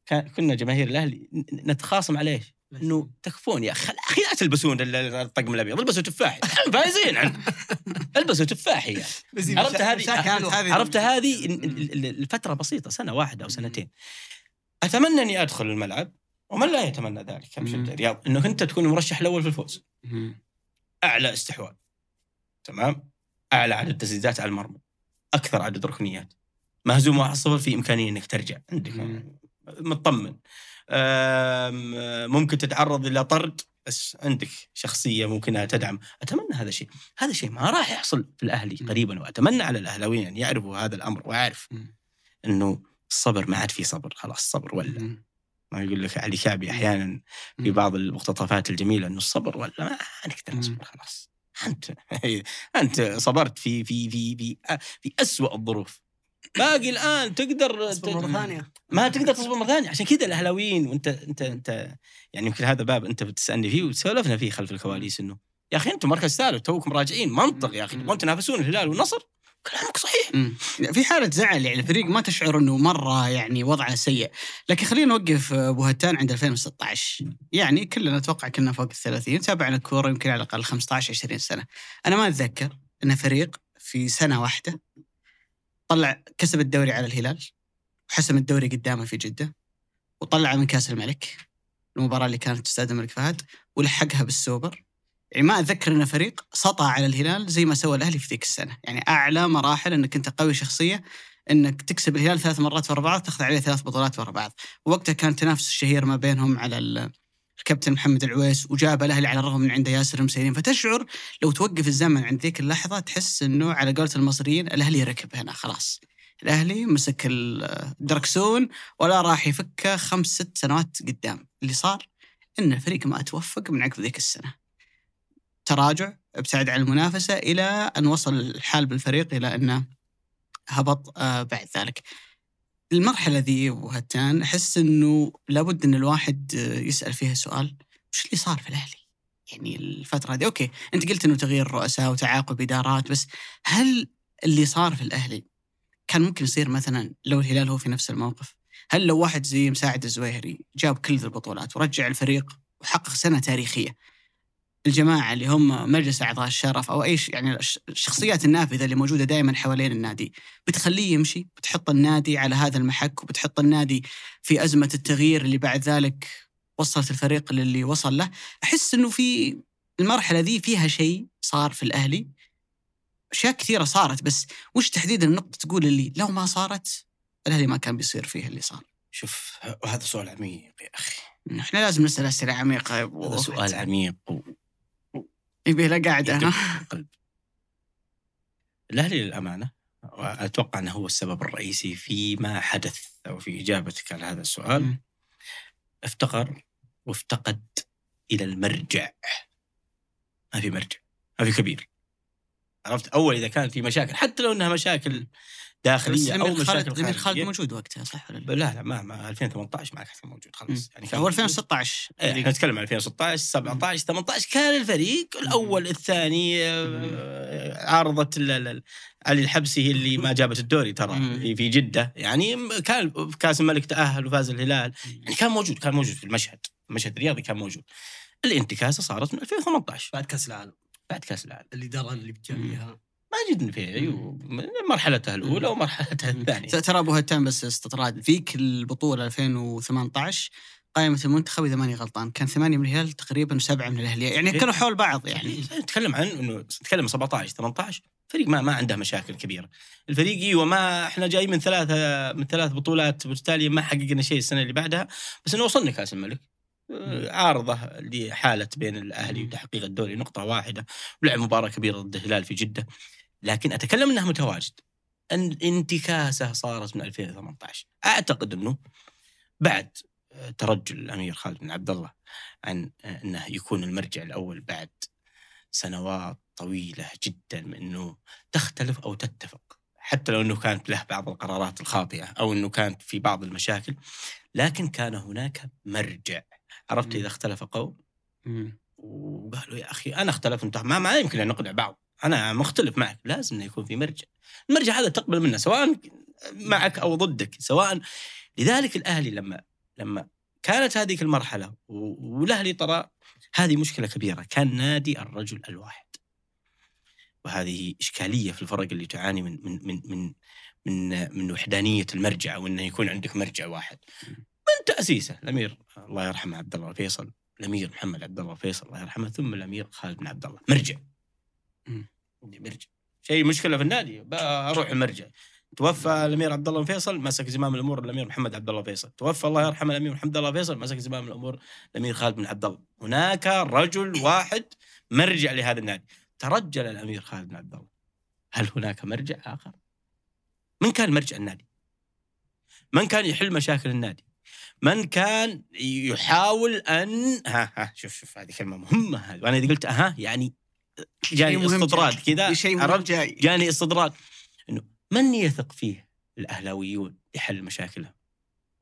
كان كنا جماهير الأهلي نتخاصم على إيش؟ إنه تكفون يا أخي أخي لا تلبسون ال- ال- الطقم الأبيض البسوا تفاحي. فايزين. البسوا تفاحي يعني. عرفت هذه عرفت هذه ال- ال- ال- الفترة بسيطة سنة واحدة أو سنتين. أتمنى إني أدخل الملعب. ومن لا يتمنى ذلك كمشجع مم. رياض. إنه انت تكون المرشح الأول في الفوز. أعلى استحواذ. تمام؟ أعلى عدد تسديدات على المرمى. أكثر عدد ركنيات. مهزوم 1-0 في إمكانية إنك ترجع. عندك. مطمن. ممكن تتعرض إلى طرد. بس عندك شخصية ممكنها تدعم. أتمنى هذا الشيء. هذا الشيء ما راح يحصل في الأهلي. قريبا. وأتمنى على الأهلاويين أن يعرفوا هذا الأمر. وأعرف. إنه الصبر ما عاد في صبر. خلاص الصبر ولا. مم. ما يقول لك علي كعبي أحيانا في. بعض المقتطفات الجميلة إنه الصبر ولا ما نقدر. نصبر خلاص. أنت أنت صبرت في في في في في اسوء الظروف. باقي الآن تقدر اصبر مرة ثانية. ما تقدر تصبر مرة ثانية. عشان كذا الأهلاويين وأنت أنت أنت يعني يمكن هذا باب أنت بتسألني فيه وسولفنا فيه خلف الكواليس انم يا أخي أنتم مركز ثالث توكم راجعين. منطق يا أخي. تبغون تنافسون الهلال والنصر؟ كلامك صحيح. مم. في حالة زعل يعني الفريق ما تشعر إنه مرة يعني وضعه سيء، لكن خلينا نوقف أبو هتان عند 2016 يعني كلنا أتوقع كنا فوق ال 30 تابعنا الكورة يمكن على الأقل 15 20 سنة. أنا ما أتذكر إن فريق في سنة واحدة طلع كسب الدوري على الهلال وحسم الدوري قدامه في جدة وطلع من كأس الملك المباراة اللي كانت في استاد الملك فهد ولحقها بالسوبر. يعني ما أتذكر إن فريق سطع على الهلال زي ما سوى الأهلي في ذيك السنة، يعني أعلى مراحل إنك أنت قوي شخصية إنك تكسب الهلال ثلاث مرات ورا بعض تاخذ عليه ثلاث بطولات ورا بعض، ووقتها كان تنافس الشهير ما بينهم على ال- الكابتن محمد العويس وجاب الأهلي على الرغم من عنده ياسر المسيرين فتشعر لو توقف الزمن عند ذيك اللحظة تحس إنه على قولة المصريين الأهلي ركب هنا خلاص. الأهلي مسك الدركسون ولا راح يفكه خمس ست سنوات قدام، اللي صار إن الفريق ما توفق من عقب ذيك السنة. تراجع ابتعد عن المنافسة إلى أن وصل الحال بالفريق إلى انه هبط آه، بعد ذلك. المرحلة ذي وهتان أحس إنه لابد إن الواحد آه، يسأل فيها سؤال وش اللي صار في الأهلي؟ يعني الفترة هذه أوكي أنت قلت إنه تغيير رؤساء وتعاقب إدارات بس هل اللي صار في الأهلي كان ممكن يصير مثلا لو الهلال هو في نفس الموقف؟ هل لو واحد زي مساعد الزويهري جاب كل البطولات ورجع الفريق وحقق سنة تاريخية الجماعة اللي هم مجلس أعضاء الشرف أو أي يعني الش- الشخصيات النافذة اللي موجودة دائما حوالين النادي بتخليه يمشي بتحط النادي على هذا المحك وبتحط النادي في أزمة التغيير اللي بعد ذلك وصلت الفريق للي وصل له. أحس إنه في المرحلة ذي فيها شيء صار في الأهلي. أشياء كثيرة صارت بس وش تحديدا النقطة تقول اللي لو ما صارت الأهلي ما كان بيصير فيه اللي صار؟ شوف وهذا سؤال عميق يا أخي. إحنا لازم نسأل أسئلة عميقة هذا سؤال. عميق يبي له قاعدة ها الاهلي للأمانة وأتوقع أنه هو السبب الرئيسي فيما حدث أو في إجابتك على هذا السؤال. افتقر وافتقد إلى المرجع. ما في مرجع ما في كبير. عرفت؟ أول إذا كان في مشاكل حتى لو إنها مشاكل داخلية أو الامير مشاكل خالد الامير خالد خارجية. موجود وقتها صح ولا لا؟ لا لا ما, ما 2018 ما كان موجود خلاص. يعني كان هو موجود. 2016 إيه، إحنا نتكلم عن 2016 17 18 كان الفريق الأول الثاني آه، عارضه ال- ال- ال- علي الحبسي هي اللي ما جابت الدوري ترى. في في جدة. يعني كان في كأس الملك تأهل وفاز الهلال. يعني كان موجود كان موجود في المشهد. المشهد الرياضي كان موجود. الانتكاسة صارت من 2018 بعد كأس العالم. بعد كأس العالم. الاداره اللي بتجابيها ماجد النفيعي وم- مرحلته الأولى ومرحلته الثانية. ترى ابو هتان بس استطراد. فيك البطوله 2018 قائمة المنتخب إذا ماني غلطان. كان ثمانية من الهلال تقريبا وسبعة من الأهلي. يعني إيه. كانوا حول بعض يعني. يعني نتكلم عن إنه نتكلم 17 18 فريق ما ما عنده مشاكل كبيرة. الفريق إيوه ما إحنا جاي من ثلاثة من ثلاث بطولات بالتالي ما حققنا شيء السنة اللي بعدها. بس إنه وصلنا كأس الملك. عارضة اللي حالت بين الأهلي وتحقيق الدوري نقطة واحدة ولعب مباراة كبيرة ضد الهلال في جدة. لكن أتكلم انه متواجد. أن انتكاسه صارت من 2018 أعتقد إنه بعد آه، ترجل الأمير خالد بن عبد الله عن آه، إنه يكون المرجع الأول بعد سنوات طويلة جدا من إنه تختلف أو تتفق. حتى لو إنه كانت له بعض القرارات الخاطئة أو إنه كانت في بعض المشاكل لكن كان هناك مرجع. عرفت. إذا اختلف قوم. وقالوا يا أخي أنا اختلف انت ما, ما يمكن أن نقنع بعض. أنا مختلف معك لازم إنه يكون في مرجع. المرجع هذا تقبل منه سواء معك أو ضدك سواء لذلك الأهلي لما لما كانت هذه المرحلة والأهلي ترى هذه مشكلة كبيرة كان نادي الرجل الواحد. وهذه إشكالية في الفرق اللي تعاني من من من من من, من وحدانية المرجع وانه يكون عندك مرجع واحد. من تأسيسه الأمير الله يرحمه عبد الله الفيصل الأمير محمد عبد الله الفيصل الله يرحمه ثم الأمير خالد بن عبد الله مرجع. مرجع. شيء مشكلة في النادي أروح المرجع توفى الأمير عبد الله الفيصل مسك زمام الأمور الأمير محمد عبد الله الفيصل. توفى الله يرحمه الأمير محمد الله الفيصل مسك زمام الأمور الأمير خالد بن عبد الله. هناك رجل واحد مرجع لهذا النادي. ترجل الأمير خالد بن عبد الله. هل هناك مرجع آخر؟ من كان مرجع النادي؟ من كان يحل مشاكل النادي؟ من كان يحاول ان ها ها شوف شوف هذه كلمة مهمة. هذه وأنا إذا قلت ها يعني جاني مهم استطراد. كذا شيء مهم عرفت جاي جاني استدراك إنه من يثق فيه الأهلاويون لحل مشاكلهم؟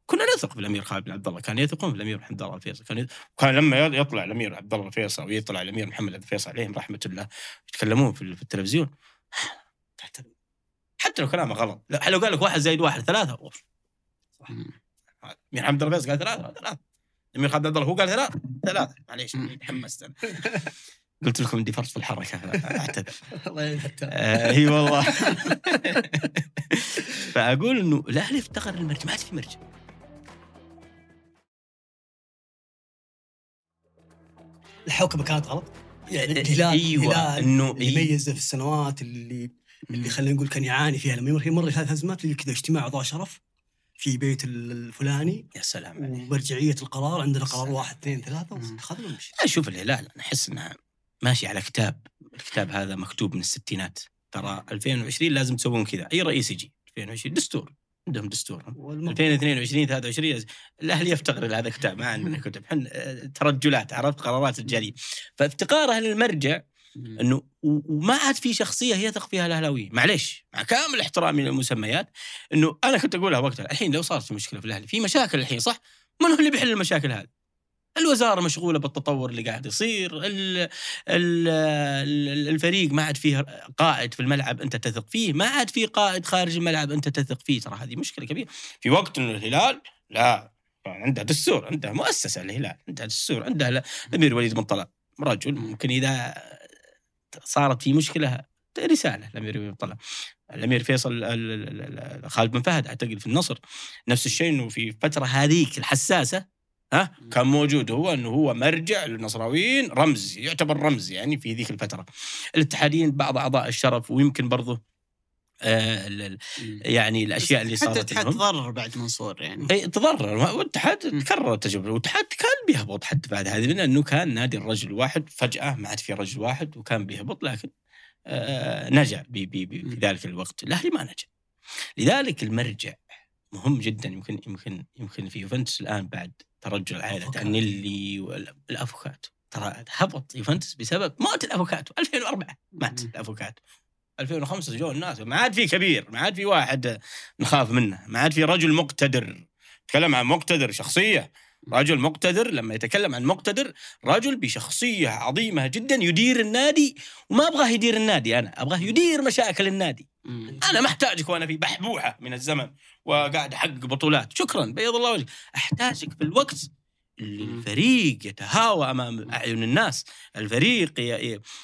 كنا نثق في الأمير خالد بن عبد الله، كان يثقون في الأمير محمد الله الفيصل، كان. كان لما يطلع الأمير عبد الله الفيصل ويطلع الأمير محمد الفيصل عليهم رحمة الله يتكلمون في, التلفزيون. حتى لو كلامه غلط، لو قال لك واحد زائد واحد ثلاثة أوف. مم. الأمير محمد الله الفيصل قال ثلاثة ثلاثة الأمير خالد بن عبد الله هو قال ثلاثة ثلاثة معليش مم. تحمست أنا قلت لكم عندي فرط في الحركة فاعتذر الله يعين آه، اي والله. فأقول إنه الاهلي افتقر المرجع ما عاد في مرجع الحوكمة كانت غلط. يعني إيه، الهلال أيوة، الهلال إنه اللي إيه. يميزه في السنوات اللي اللي خلينا نقول كان يعاني فيها. لما يمر يمر ثلاث أزمات اللي كذا اجتماع اعضاء شرف في بيت الفلاني. يا سلام عليك. ومرجعية القرار عندنا قرار. واحد اثنين ثلاثة مم. اخذنا ونمشي. لا شوف الهلال أنا أحس إنها ماشي على كتاب. الكتاب هذا مكتوب من الستينات. ترى 2020 لازم تسوون كذا. أي رئيس يجي. 2020 دستور. عندهم دستور. والمر- 2022 23 الاهلي يفتقر إلى هذا الكتاب. ما عندنا كتب. حن آه، ترجلات عرفت؟ قرارات رجاليه فافتقارها للمرجع. إنه وما عاد في شخصية يثق فيها الاهلاويين معليش. مع كامل احترامي للمسميات. إنه أنا كنت أقولها وقتها الحين لو صارت في مشكلة في الأهلي في مشاكل الحين صح؟ من هو اللي بيحل المشاكل هذه؟ الوزارة مشغولة بالتطور اللي قاعد يصير ال ال ال الفريق ما عاد فيه قائد في الملعب أنت تثق فيه ما عاد فيه قائد خارج الملعب أنت تثق فيه. ترى هذه مشكلة كبيرة. في وقت إنه الهلال لا عنده دستور عنده مؤسسة الهلال عنده دستور عنده الامير وليد بن طلال. رجل ممكن إذا صارت في مشكلة رسالة الامير وليد بن طلال. الأمير فيصل ال- ال- ال- خالد بن فهد أعتقد في النصر نفس الشيء إنه في الفترة هذيك الحساسة ها؟ كان موجود هو إنه هو مرجع للنصراويين رمز يعتبر رمز يعني في ذيك الفترة. الاتحاديين بعض أعضاء الشرف ويمكن برضه آه. يعني الأشياء اللي حتى صارت الاتحاد منهم تضرر بعد منصور يعني. اي تضرر. والاتحاد. تكرر التجربة. والاتحاد كان بيهبط حتى بعد هذه لأنه كان نادي الرجل الواحد فجأة ما عاد في رجل واحد وكان بيهبط لكن آه نجا بي بي بي في مم. ذلك الوقت. الأهلي ما نجا. لذلك المرجع مهم جدا يمكن يمكن يمكن في يوفنتوس الآن بعد ترجل عائلة أفوكاتو. أنيلي والافوكاتو ترى هبط يوفنتوس بسبب موت الافوكاتو 2004 مات. الافوكاتو 2005 جو الناس ما عاد في كبير ما عاد في واحد نخاف منه ما عاد في رجل مقتدر. تكلم عن مقتدر شخصية. رجل مقتدر لما يتكلم عن مقتدر رجل بشخصية عظيمة جدا يدير النادي وما أبغاه يدير النادي أنا أبغاه يدير مشاكل النادي. أنا ما أحتاجك وأنا في بحبوحة من الزمن وقاعد أحقق بطولات. شكرا بيض الله وجهك. أحتاجك في الوقت اللي. الفريق يتهاوى أمام أعين الناس، الفريق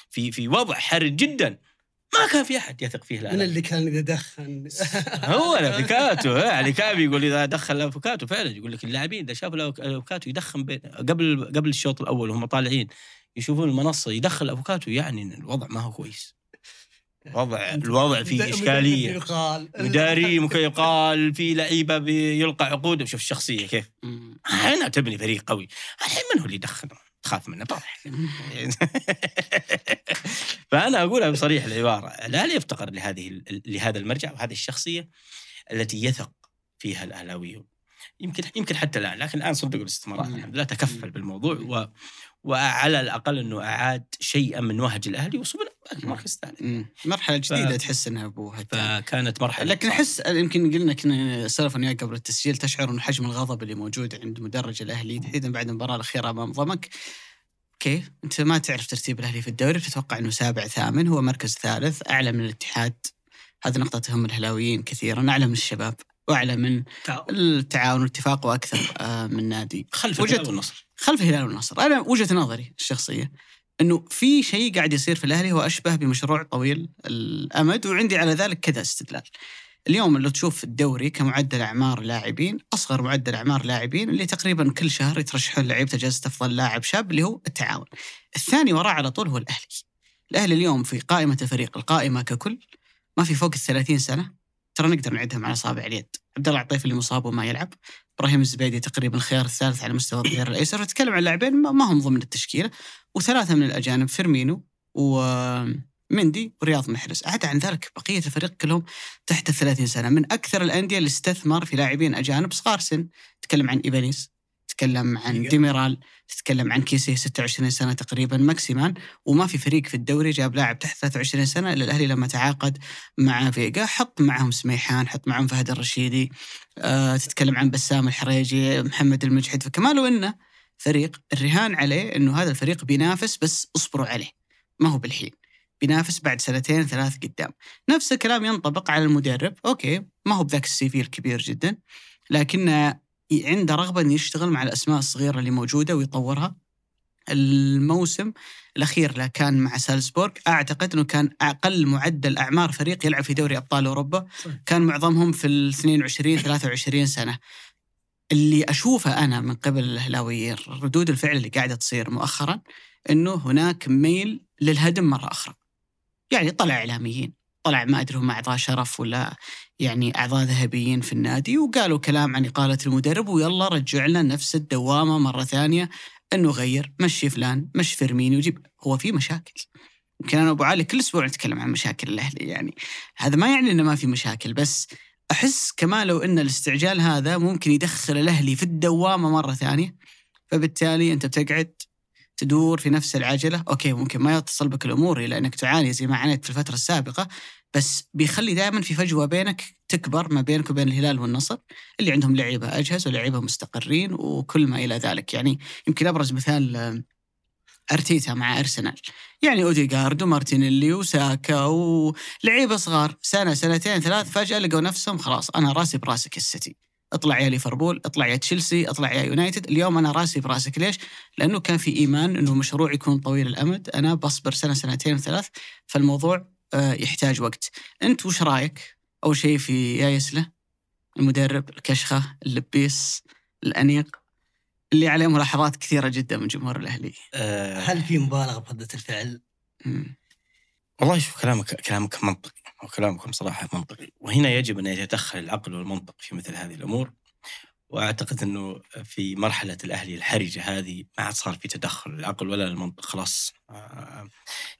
في في وضع حرج جدا. ما كان في أحد يثق فيه من الان اللي كان إذا دخن. هو الأفوكاتو يعني كان يقول إذا دخن الأفوكاتو فعلا يقول لك اللاعبين إذا شافوا الأفوكاتو يدخن قبل قبل الشوط الأول وهم طالعين يشوفون المنصة يدخن الأفوكاتو يعني إن الوضع ما هو كويس. وضع الوضع فيه إشكالية. يقال. مداري ممكن يقال في لعيبة بيلقى عقود. شوف الشخصية كيف. هنا تبني فريق قوي. الحين من هو اللي يدخن؟ تخاف منه طرح فأنا أقولها بصريح العبارة. الاهلي يفتقر لهذه لهذا المرجع وهذه الشخصية التي يثق فيها الأهلاويون. يمكن يمكن حتى الآن لكن الآن صندوق الاستثمارات. الحمد لله تكفل بالموضوع و وعلى الأقل أنه أعاد شيئا من وهج الأهلي وصلنا المركز الثالث مم. مرحلة جديدة ف- تحس إنها ابوها فكانت مرحلة لكن أحس يمكن قلنا كنا سولف أنا وياك قبل التسجيل تشعر إنه حجم الغضب اللي موجود عند مدرج الأهلي تحديدا بعد المباراة الأخيرة أمام ضمك. أوكي أنت ما تعرف ترتيب الأهلي في الدوري بتتوقع إنه سابع ثامن هو مركز ثالث أعلى من الاتحاد. هذه نقطه تهم الهلاويين كثيرا أعلى من الشباب. وأعلى من التعاون والاتفاق وأكثر آه، من نادي خلف وجدت- الهلال والنصر خلف الهلال والنصر أنا وجهة نظري الشخصية إنه في شيء قاعد يصير في الأهلي هو أشبه بمشروع طويل الأمد وعندي على ذلك كذا استدلال. اليوم لو تشوف الدوري كمعدل أعمار لاعبين أصغر معدل أعمار لاعبين اللي تقريبا كل شهر يترشحون لعيبة جائزه أفضل لاعب شاب اللي هو التعاون. الثاني وراه على طول هو الأهلي. الأهلي اليوم في قائمة الفريق القائمة ككل ما في فوق ال 30 سنة ترى نقدر نعدهم على اصابع اليد. عبد الله عطيف اللي مصاب وما يلعب، إبراهيم الزبيدي تقريبا الخيار الثالث على مستوى الظهير الأيسر. نتكلم عن لاعبين ما هم ضمن التشكيلة. وثلاثة من الأجانب فيرمينو ومندي ورياض محرز. عدا عن ذلك بقية الفريق كلهم تحت ال 30 سنة. من أكثر الأندية اللي استثمر في لاعبين أجانب صغار سن. تتكلم عن ايبانيز تتكلم عن. ديميرال تتكلم عن كيسي 26 سنة تقريبا ماكسيمان وما في فريق في الدوري جاب لاعب تحت 23 سنة إلا الأهلي لما تعاقد مع فيجا. حط معهم سميحان حط معهم فهد الرشيدي آه، تتكلم عن بسام الحريجي محمد المجحد. فكما لو إنه فريق الرهان عليه إنه هذا الفريق بينافس بس اصبروا عليه ما هو بالحين. بينافس بعد سنتين ثلاث قدام. نفس الكلام ينطبق على المدرب. okay ما هو بذاك ال CV الكبير جدا لكن عنده رغبة إنه يشتغل مع الأسماء الصغيرة اللي موجودة ويطورها الموسم الأخير له كان مع سالزبورغ أعتقد إنه كان أقل معدل أعمار فريق يلعب في دوري أبطال أوروبا. كان معظمهم في ال 22 23 سنة اللي أشوفه أنا من قبل الاهلاويين ردود الفعل اللي قاعدة تصير مؤخرا إنه هناك ميل للهدم مرة أخرى. يعني طلع إعلاميين، طلع ما أدري هم أعضاء شرف ولا يعني أعضاء ذهبيين في النادي وقالوا كلام عن إقالة المدرب ويلا رجع لنا نفس الدوامة مرة ثانية إنه غير مشي فلان مش فيرميني وجيب هو في مشاكل. يمكن أنا ابو علي كل أسبوع نتكلم عن مشاكل الأهلي يعني هذا ما يعني إنه ما في مشاكل بس أحس كمان لو إن الاستعجال هذا ممكن يدخل الأهلي في الدوامة مرة ثانية فبالتالي أنت بتقعد تدور في نفس العجلة، okay ممكن ما يتصل بك الأمور إلى إنك تعاني زي ما عانيت في الفترة السابقة، بس بيخلي دائما في فجوة بينك تكبر ما بينك وبين الهلال والنصر اللي عندهم لعيبة أجهز ولعيبة مستقرين وكل ما إلى ذلك، يعني يمكن أبرز مثال آه، أرتيتا مع أرسنال، يعني أوديغارد ومارتينيلي وساكا ولعيبة صغار سنة سنتين ثلاث فجأة لقوا نفسهم خلاص أنا راسي براسك السيتي. اطلع يا ليفربول، اطلع يا تشيلسي، اطلع يا يونايتد، اليوم أنا راسي براسك. ليش؟ لأنه كان في إيمان إنه مشروع يكون طويل الأمد، أنا بصبر سنة سنتين ثلاث فالموضوع يحتاج وقت. أنت وش رأيك؟ أول شيء في يا يسله المدرب، الكشخة، اللبيس، الأنيق اللي عليه ملاحظات كثيرة جدا من جمهور الأهلي. آه هل في مبالغة برده الفعل؟ مم. والله شوف كلامك كلامك منطقي وكلامكم صراحة منطقي وهنا يجب أن يتدخل العقل والمنطق في مثل هذه الأمور وأعتقد أنه في مرحلة الأهلي الحرجة هذه ما عاد صار في تدخل العقل ولا المنطق خلاص آه،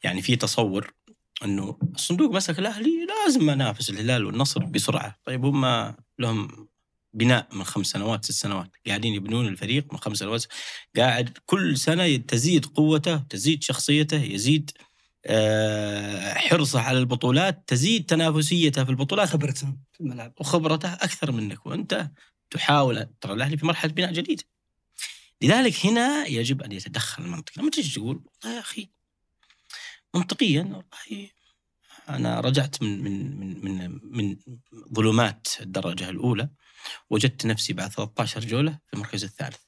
يعني في تصور إنه الصندوق مسك الأهلي لازم انافس الهلال والنصر بسرعة. طيب هم لهم بناء من خمس سنوات ست سنوات. قاعدين يبنون الفريق من خمس سنوات. قاعد كل سنة تزيد قوته تزيد شخصيته يزيد آه، حرصه على البطولات تزيد تنافسيته في البطولات. خبرته في الملعب. وخبرته أكثر منك. وأنت تحاول ترى الأهلي في مرحلة بناء جديده. لذلك هنا يجب أن يتدخل المنطق، لما تيجي تقول والله يا أخي منطقيا والله أنا رجعت من من من من, من ظلمات الدرجة الأولى وجدت نفسي بعد 13 جولة في المركز الثالث.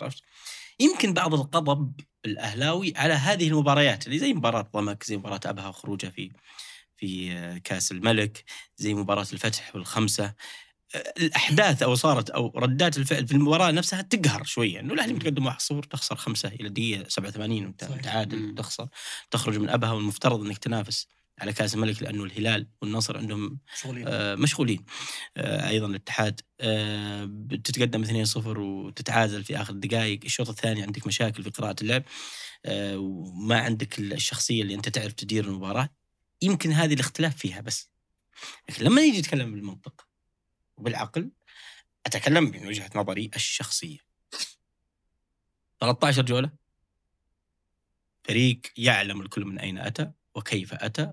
عرفت؟ يمكن بعض الغضب الأهلاوي على هذه المباريات اللي زي مباراة ضمك زي مباراة أبها وخروجها في في كأس الملك زي مباراة الفتح والخمسة الأحداث أو صارت أو ردات الفعل في المباراة نفسها تقهر شوية. إنه الاهلي متقدم 1-0 تخسر خمسة إلى الدقيقه 87 وانت صحيح. تعادل. تخسر. تخرج من أبها والمفترض إنك تنافس على كأس الملك لأنه الهلال والنصر عندهم شغلين آه، مشغولين. آه، أيضا الاتحاد آه، بتتقدم 2-0 وتتعادل في آخر الدقائق الشوط الثاني عندك مشاكل في قراءة اللعب آه، وما عندك الشخصية اللي أنت تعرف تدير المباراة. يمكن هذه الاختلاف فيها بس. لكن لما نيجي نتكلم بالمنطق وبالعقل أتكلم من وجهة نظري الشخصية. 13 جولة؟ فريق يعلم الكل من أين أتى وكيف أتى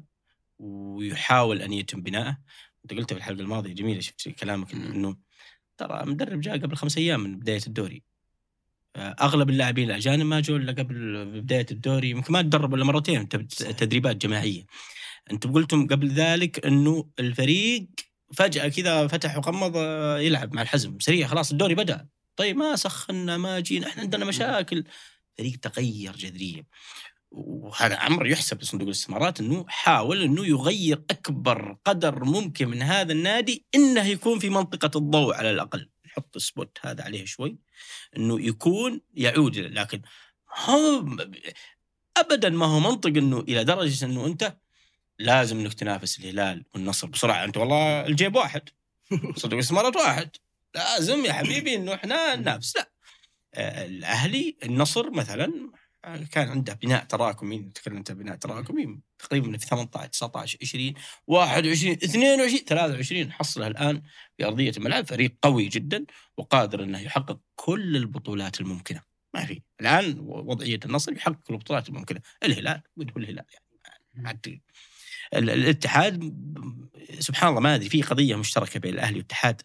ويحاول أن يتم بناءه. أنت قلت في الحلقة الماضية جميلة شفت كلامك. إنه ترى مدرب جاء قبل خمس أيام من بداية الدوري. أغلب اللاعبين الأجانب ما جو إلا قبل بداية الدوري يمكن ما تدربوا إلا مرتين. تدريبات جماعية. أنتم قلتم قبل ذلك إنه الفريق فجأة كذا فتح وغمض آه، يلعب مع الحزم. سريع خلاص الدوري بدأ. طيب ما سخنا ما جينا إحنا عندنا مشاكل. فريق تغير جذريا وهذا أمر يحسب لصندوق الاستثمارات إنه حاول إنه يغير أكبر قدر ممكن من هذا النادي إنه يكون في منطقة الضوء على الأقل. نحط ال spot هذا عليه شوي. إنه يكون يعود لكن هو ابدا ما هو منطق إنه إلى درجة إنه أنت لازم انك تنافس الهلال والنصر بسرعة. انت والله الجيب واحد. صندوق الاستثمارات واحد. لازم يا حبيبي إنه إحنا ننافس. لا. آه، الأهلي النصر مثلا كان عنده بناء تراكمي. تكلمت عن بناء تراكمي تقريبا في 18 19 20 21 22 23 حصلها الآن في أرضية الملعب. فريق قوي جدا وقادر إنه يحقق كل البطولات الممكنة. ما في. الآن وضعية النصر يحقق كل البطولات الممكنة. الهلال وده الهلال يعني. الاتحاد سبحان الله ما أدري في قضية مشتركة بين الأهلي والاتحاد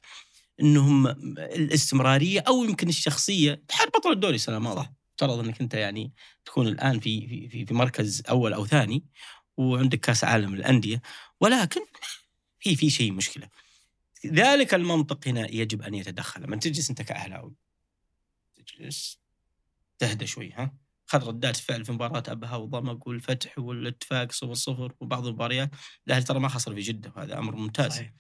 إنهم الاستمرارية أو يمكن الشخصية الاتحاد بطل الدوري السنة الماضيه افترض انك أنت يعني تكون الآن في في في- في مركز أول أو ثاني وعندك كأس عالم للأندية ولكن في في شيء مشكلة. ذلك المنطق هنا يجب أن يتدخل. لما تجلس أنت كأهلاوي تجلس تهدى شوي ها؟ خذ ردات فعل في مباراة أبها وضمك والفتح والاتفاق صفر صفر وبعض المباريات الأهلي ترى ما خسر في جدة وهذا أمر ممتاز. صحيح.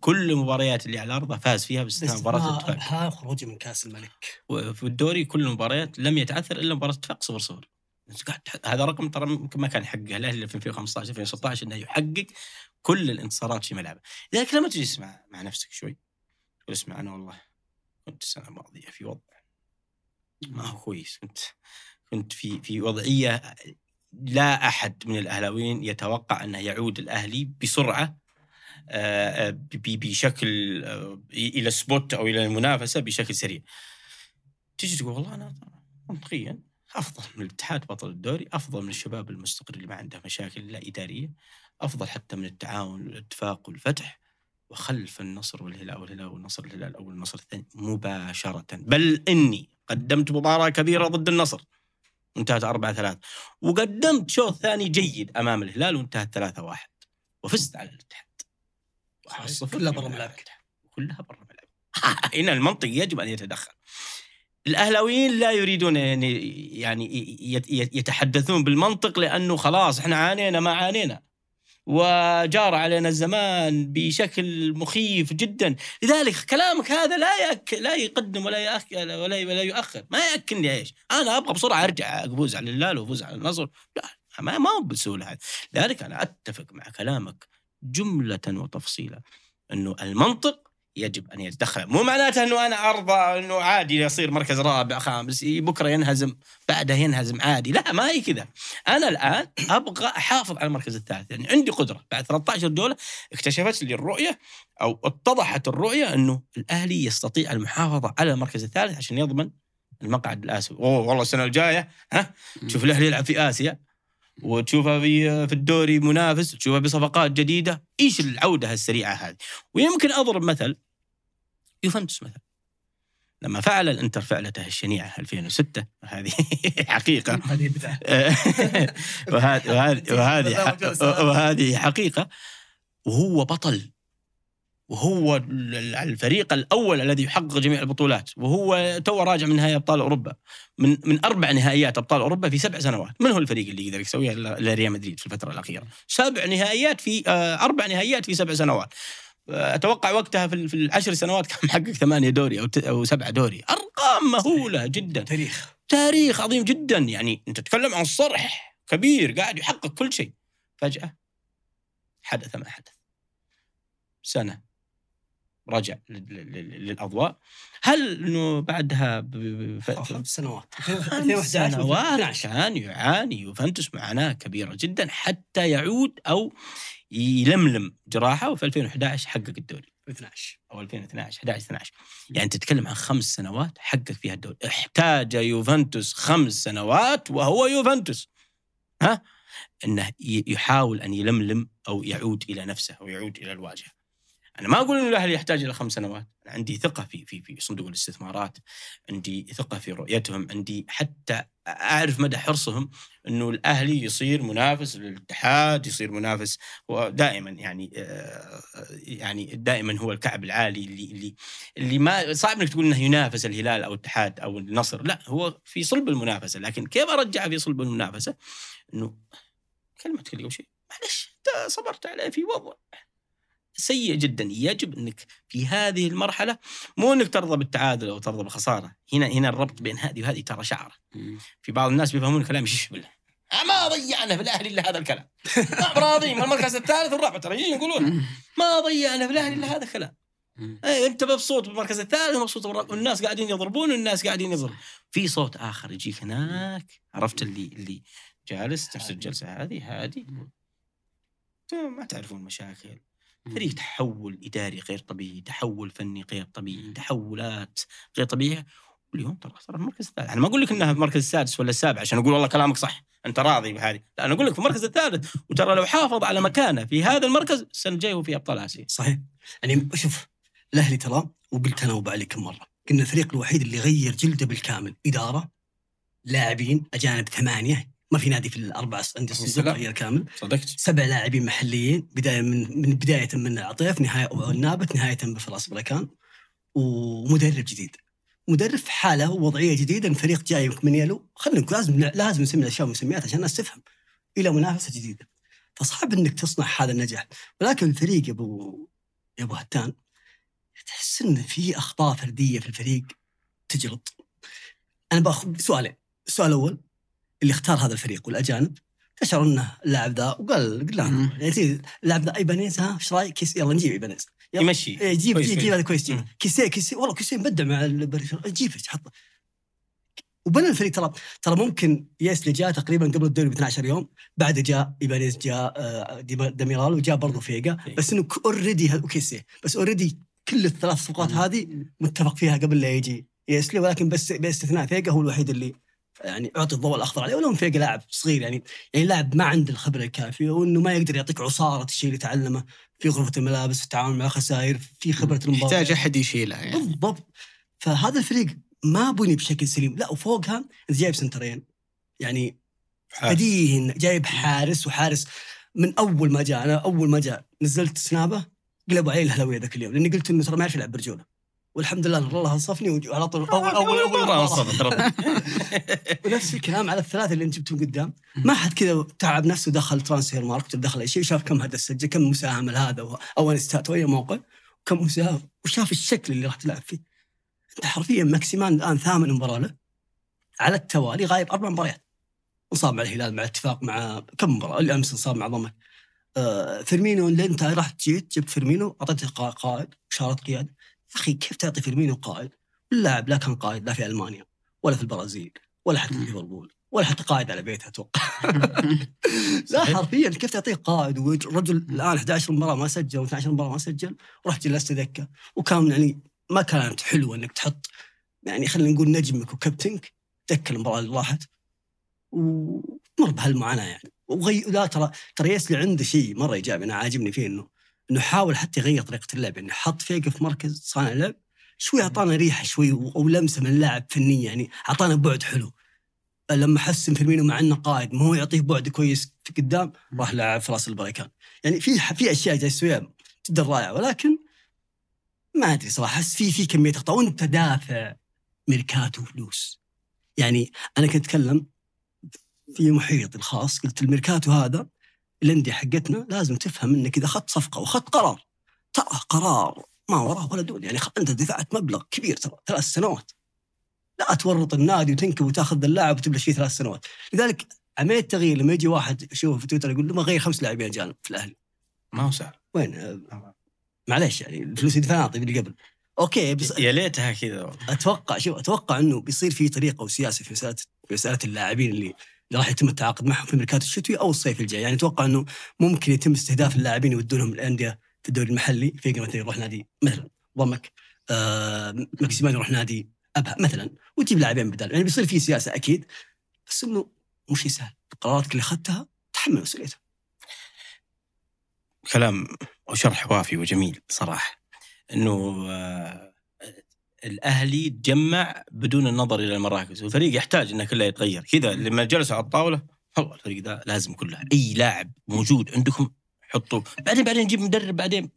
كل المباريات اللي على أرضه فاز فيها باستثناء باستثناء الاتفاق. أبها خروجه من كأس الملك. وفي الدوري كل المباريات لم يتعثر إلا مباراة اتفاق صفر صفر. بس قاعد تح- هذا رقم ترى ممكن ما كان يحققه الأهلي في 2015 2016 أنه يحقق كل الانتصارات في ملعبه. لذلك لما تجلس مع مع نفسك شوي. تقول اسمع أنا والله. كنت السنة الماضية في وضع ما هو كويس. كنت كنت في في وضعية لا أحد من الأهلاويين يتوقع أنه يعود الأهلي بسرعة آه، آه، بشكل آه، إلى سبوت أو إلى المنافسة بشكل سريع. تجي تقول والله أنا منطقيا أفضل من الاتحاد بطل الدوري، أفضل من الشباب المستقر اللي ما عنده مشاكل لا إدارية، أفضل حتى من التعاون والاتفاق والفتح وخلف النصر والهلال والهلال والنصر الهلال أو النصر الثاني مباشرة، بل إني قدمت مباراة كبيرة ضد النصر انتهت 4 3 وقدمت شوط ثاني جيد أمام الهلال وانتهت 3 1 وفزت على الاتحاد. كلها برا ملعب ملعبك. كلها برا ملعب هنا المنطق يجب أن يتدخل. الأهلاويين لا يريدون يعني يت- يتحدثون بالمنطق لأنه خلاص إحنا عانينا ما عانينا. وجار علينا الزمان بشكل مخيف جدا. لذلك كلامك هذا لا يأك لا يقدم ولا يأك ولا ولا يؤخر. ما يأكلني إيش. أنا أبغى بسرعة أرجع افوز على الهلال وافوز على النصر. لا ما ما هو بالسهوله هذه. لذلك أنا أتفق مع كلامك جملة وتفصيلا. إنه المنطق يجب أن يتدخل. مو معناته إنه أنا أرضى إنه عادي يصير مركز رابع خامس بكرة ينهزم بعده ينهزم عادي. لا ما هي كذا. أنا الآن أبغى أحافظ على المركز الثالث. يعني عندي قدرة. بعد 13 جوله اكتشفت لي الرؤية أو اتضحت الرؤية إنه الأهلي يستطيع المحافظة على المركز الثالث عشان يضمن المقعد الآسيوي. أوه والله السنة الجاية ها؟ تشوف الأهلي يلعب في آسيا. وتشوفها في في الدوري منافس تشوفها بصفقات جديدة. إيش العودة السريعة هذه؟ ويمكن أضرب مثل يوفنتوس مثلا. لما فعل الإنتر فعلته الشنيعة 2006 هذه حقيقة. وهذه وهذه وهذه حقيقة. وهو بطل. وهو ال- الفريق الأول الذي يحقق جميع البطولات وهو تو راجع من نهائي أبطال أوروبا. من من أربع نهائيات أبطال أوروبا في سبع سنوات. من هو الفريق اللي يقدر يسويها الا ريال مدريد في الفترة الأخيرة؟ سبع نهائيات في آه، أربع نهائيات في سبع سنوات. آه، أتوقع وقتها في في العشر سنوات كان محقق ثمانية دوري أو أو سبعه دوري. أرقام مهولة جدا. تاريخ. تاريخ عظيم جدا. يعني أنت تتكلم عن صرح كبير قاعد يحقق كل شيء. فجأة حدث ما حدث. سنة. رجع لل- لل- للأضواء. هل إنه بعدها خمس سنوات. خمس 2011 سنوات. 12 كان يعاني يوفنتوس معاناة كبيرة جدا حتى يعود أو يلملم جراحه وفي 2011 حقق الدوري. 12 أو 2012 11 12 يعني تتكلم عن خمس سنوات حقق فيها الدوري. احتاج يوفنتوس خمس سنوات وهو يوفنتوس. ها؟ إنه يحاول أن يلملم أو يعود إلى نفسه أو يعود إلى الواجهة. أنا ما أقول إنه الاهلي يحتاج إلى خمس سنوات. أنا عندي ثقة في في في صندوق الاستثمارات عندي ثقة في رؤيتهم عندي حتى أعرف مدى حرصهم إنه الاهلي يصير منافس للاتحاد يصير منافس هو دائما يعني آه، يعني دائما هو الكعب العالي اللي اللي اللي ما صعب إنك تقول إنه ينافس الهلال أو الاتحاد أو النصر. لا هو في صلب المنافسة. لكن كيف ارجعه في صلب المنافسة؟ إنه كلمتك اليوم شيء. معلش أنت صبرت عليه في وضع. سيء جدا. يجب إنك في هذه المرحلة مو إنك ترضى بالتعادل أو ترضى بالخساره هنا هنا الربط بين هذه وهذه ترى شعره في بعض الناس بيفهمون كلامي شش بالله ما ضيعنا في الأهلي إلا هذا الكلام. ما راضيين المركز الثالث والرابع ترى يقولون ما ضيعنا في الأهلي إلا هذا الكلام. اي أنت مبسوط بالمركز الثالث بالرابع والناس قاعدين يضربون والناس قاعدين يضربون في صوت آخر يجيك هناك. عرفت اللي اللي جالس نفس الجلسة هذه؟ هادي. ما تعرفون مشاكل فريق تحول إداري غير طبيعي، تحول فني غير طبيعي،. تحولات غير طبيعية. واليوم ترى صار المركز الثالث، أنا ما أقول لك انها في المركز السادس ولا السابع عشان أقول والله كلامك صح، أنت راضي بهذه، لا أنا أقول لك في المركز الثالث وترى لو حافظ على مكانه في هذا المركز السنة الجاية هو في أبطال آسيا. صحيح. يعني شوف الأهلي ترى وقلت أنا وابو علي كم مرة قلنا الفريق الوحيد اللي غير جلده بالكامل. إدارة لاعبين أجانب ثمانية ما في نادي في الأربع سلام. غير كامل. صدقت؟ سبع لاعبين محليين بداية من من بداية من عطيف نهاية النابت نهاية بفراس بركان ومدرب جديد. مدرب في حالة ووضعيه جديدة الفريق جاي من يلو خلينا نقول لازم لازم نسمي الأشياء مسميات عشان الناس تفهم إلى منافسة جديدة. فصعب إنك تصنع هذا النجاح. ولكن الفريق يا أبو يا أبو هتان تحس إن في أخطاء فردية في الفريق تجلط. أنا بأخذ سؤالين. السؤال الأول اللي اختار هذا الفريق والأجانب تشعر إنه اللاعب ذا وقال مم. يعني اللاعب ذا إيبانيز ها إيش رأيك يلا نجيب إيبانيز. يمشي إيه، جيب كويس، جيب. جيب هذا كويس جيب. كيسيه كيسيه والله كيسيه مبدع مع جيبه حطه وبنى الفريق ترى ترى ممكن يايسله جاء تقريبا قبل الدوري ب 12 يوم بعد جاء إيبانيز جاء آه، ديميرال وجاء برضه فيجا. بس إنه already وكيسيه بس already كل الثلاث صفقات هذه متفق فيها قبل لا يجي يايسله ولكن بس باستثناء فيجا هو الوحيد اللي يعني اعطي الضوء الأخضر عليه ولو فيجا لاعب صغير يعني يعني لاعب ما عنده الخبرة الكافية وإنه ما يقدر يعطيك عصارة الشيء اللي تعلمه في غرفة الملابس في التعامل مع الخسائر في خبرة المباراة. يحتاج أحد يشيله يعني. بالضبط. فهذا الفريق ما بني بشكل سليم. لا وفوقها انت جايب سنترين. يعني بديهي جايب حارس وحارس من أول ما جاء. أنا أول ما جاء نزلت سنابه قلبوا علي الهلاويه ذاك اليوم لأني قلت إنه ترى ما يعرف يلعب برجولة. والحمد لله الله انصفني وعلى طول. اول اول اول مره ربي. ونفس الكلام على الثلاثه اللي انت جبتهم قدام. ما حد كذا تعب نفسه دخل Transfermarkt دخل أي شيء شاف كم هدف سجل كم مساهمة لهذا و- أو InStat أو اي موقع كم مساهمه وشاف الشكل اللي راح تلعب فيه. أنت حرفيا ماكسيمان الآن ثامن مباراة له على التوالي غايب أربع مباريات. وانصاب مع الهلال مع اتفاق مع كم مباراة اللي امس انصاب مع ضمك آه فيرمينو اللي انت رحت جيت جبت فيرمينو أعطيته قا- قائد شارة قيادة. يا أخي كيف تعطي فيرمينو قائد؟ اللاعب لا كان قائد لا في ألمانيا ولا في البرازيل ولا حتى في ليفربول ولا حتى قائد على بيته أتوقع. لا. حرفيا كيف تعطيه قائد؟ ورجل الآن 11 مباراة ما سجل و12 مباراة ما سجل ورحت جلست دكة. وكان يعني ما كانت حلوة إنك تحط يعني خلينا نقول نجمك وكابتنك دكة المباراة اللي راحت. ومر بهالمعاناة يعني. وغي لا ترى ترى يايسله عنده شيء مرة ايجابي أنا عاجبني فيه إنه إنه حاول حتى يغير طريقة اللعب. يعني حط فيجا في مركز صانع لعب شوي أعطانا ريحة شوي أو لمسة من اللاعب فنيه يعني أعطانا بعد حلو. لما حسن فيرمينو مع إنه قائد ما هو يعطيه بعد كويس في قدام راح لعب في رأس البركان يعني في في أشياء جالس يسويها جدا رائعة ولكن ما أدري صراحة أحس في في كمية أخطاء. وأنت دافع ميركاتو فلوس. يعني أنا كنت أتكلم في محيطي الخاص قلت الميركاتو هذا الأندية حقتنا لازم تفهم إنك إذا أخذت صفقة وأخذت قرار ترى قرار ما وراه ولا دول يعني أنت دفعت مبلغ كبير ترى ثلاث سنوات. لا تورط النادي وتنكب وتأخذ اللاعب وتبلش فيه ثلاث سنوات. لذلك عملية تغيير لما يجي واحد يشوفه في تويتر يقول له ما غير خمس لاعبين اجانب في الأهلي. ما هو سهل. وين؟ معليش يعني الفلوس اللي دفعناها طيب اللي قبل. okay بس يا ليتها كذا. أتوقع شوف أتوقع إنه بيصير في طريقة وسياسة في مساله في مساله اللاعبين اللي راح يتم التعاقد معهم في الميركاتو الشتوي أو الصيف الجاي، يعني أتوقع إنه ممكن يتم استهداف اللاعبين يودونهم الأندية في الدوري المحلي. في مثلا يروح نادي مثلا ضمك آه ماكسيمان يروح نادي أبها مثلا وتجيب لاعبين بدال. يعني بيصير في سياسة أكيد بس إنه مو شيء سهل، قراراتك اللي أخذتها تحمل مسؤوليتها. كلام وشرح وافي وجميل صراحة. إنه آه، الأهلي تجمع بدون النظر إلى المراكز والفريق يحتاج إنه كله يتغير. كذا لما جلسوا على الطاولة والله الفريق ده لازم كله أي لاعب موجود عندكم حطوه. بعدين بعدين نجيب مدرب بعدين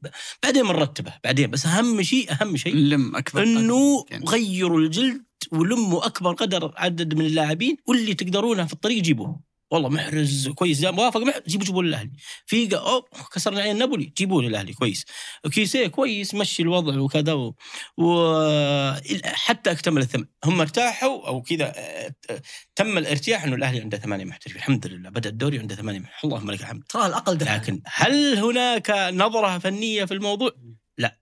بعدين بنرتبه بعدين بس أهم شيء أهم شيء لم أكبر إنه. غيروا الجلد ولموا أكبر قدر عدد من اللاعبين واللي تقدرونه في الطريق جيبوه. والله محرز كويس موافق محرز جيبوا جيبوا للأهلي في أوه كسرنا عين نابولي جيبوه للأهلي كويس كيسيه كويس مشي الوضع وكذا و... و... حتى اكتمل الثمن هم ارتاحوا أو كذا تم الارتياح إنه الأهلي عنده ثمانية محترفين الحمد لله بدأ الدوري عنده ثمانية محترفين. اللهم لك الحمد ترى الأقل دفع لكن هل هناك نظرة فنية في الموضوع؟ لا.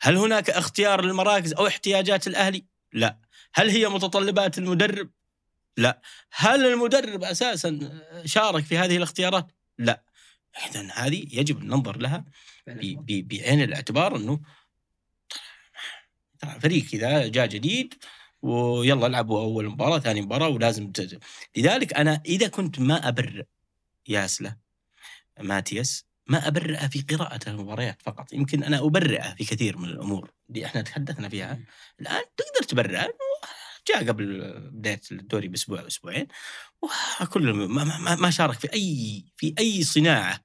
هل هناك اختيار للمراكز أو احتياجات الأهلي؟ لا. هل هي متطلبات المدرب؟ لا. هل المدرب أساسا شارك في هذه الاختيارات؟ لا. إذا هذه يجب ننظر لها بعين الاعتبار أنه ترى فريق كذا جاء جديد ويلا العبوا أول مباراة ثاني مباراة ولازم ت... لذلك أنا إذا كنت ما أبرئ ياسله ماتياس ما أبرئه في قراءة المباريات فقط يمكن أنا أبرئه في كثير من الأمور اللي إحنا تحدثنا فيها الآن تقدر تبرئه جاء قبل بداية الدوري بأسبوع أو أسبوعين وكل ما, ما, ما شارك في أي في أي صناعة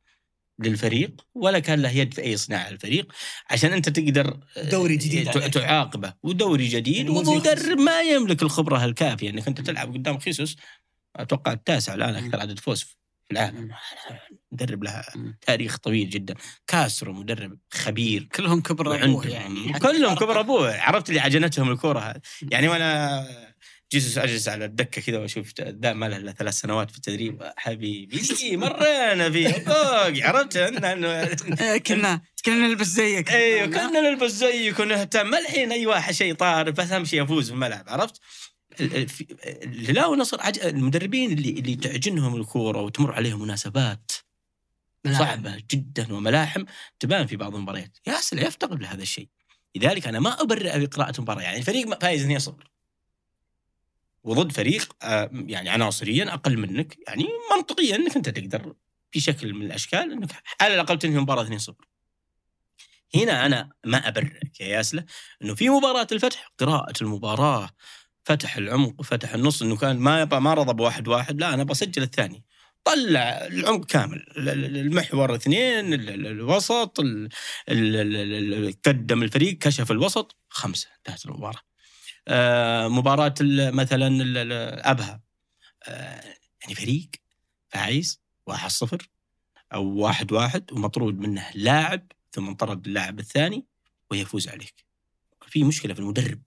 للفريق ولا كان له يد في أي صناعة للفريق عشان أنت تقدر دوري جديد. تعاقبه ودوري جديد يعني ومدرب ما يملك الخبرة الكافية أنك أنت تلعب قدام خيسوس أتوقع التاسع الآن أكثر عدد فوز العالم مدرب لها. تاريخ طويل جدا. كاسترو مدرب خبير. كلهم كبر أبوه يعني. حتى كلهم كبر أبوه. عرفت اللي عجنتهم الكورة. هذه يعني وأنا جيسوس أجلس على الدكة كذا وأشوف ذا ما له إلا ثلاث سنوات في التدريب. حبيبي مرينا فيه؟ فوق عرفت انه إيه، كنا كنا نلبس زيك. أيوه كنا نلبس زيك ونهتم. ما الحين أي واحد شيء طار بس أهم شيء افوز في الملعب عرفت؟ ال- ال- في- الهلال والنصر عج... المدربين اللي اللي تعجنهم الكورة وتمر عليهم مناسبات صعبة جدا وملاحم تبان في بعض المباريات. ياسر يفتقد لهذا الشيء. لذلك أنا ما أبرئ بقراءة المباراة. يعني الفريق فايز 2-0 وضد فريق آه، يعني عناصريا أقل منك. يعني منطقيا إنك أنت تقدر بشكل من الأشكال إنك على الأقل تنهي المباراة 2-0 هنا أنا ما أبرئك يا ياسله إنه في مباراة الفتح قراءة المباراة. فتح العمق وفتح النص إنه كان ما ما رضى بواحد واحد لا أنا بسجل الثاني. طلع العمق كامل. ال- ال- المحور اثنين ال- ال- الوسط ال- ال- ال- ال- قدم الفريق كشف الوسط خمسة انتهت المباراة. آه، مباراة مثلا أبها. آه، يعني فريق فايز 1-0 أو واحد واحد ومطرود منه لاعب ثم انطرد اللاعب الثاني ويفوز عليك. في مشكلة في المدرب.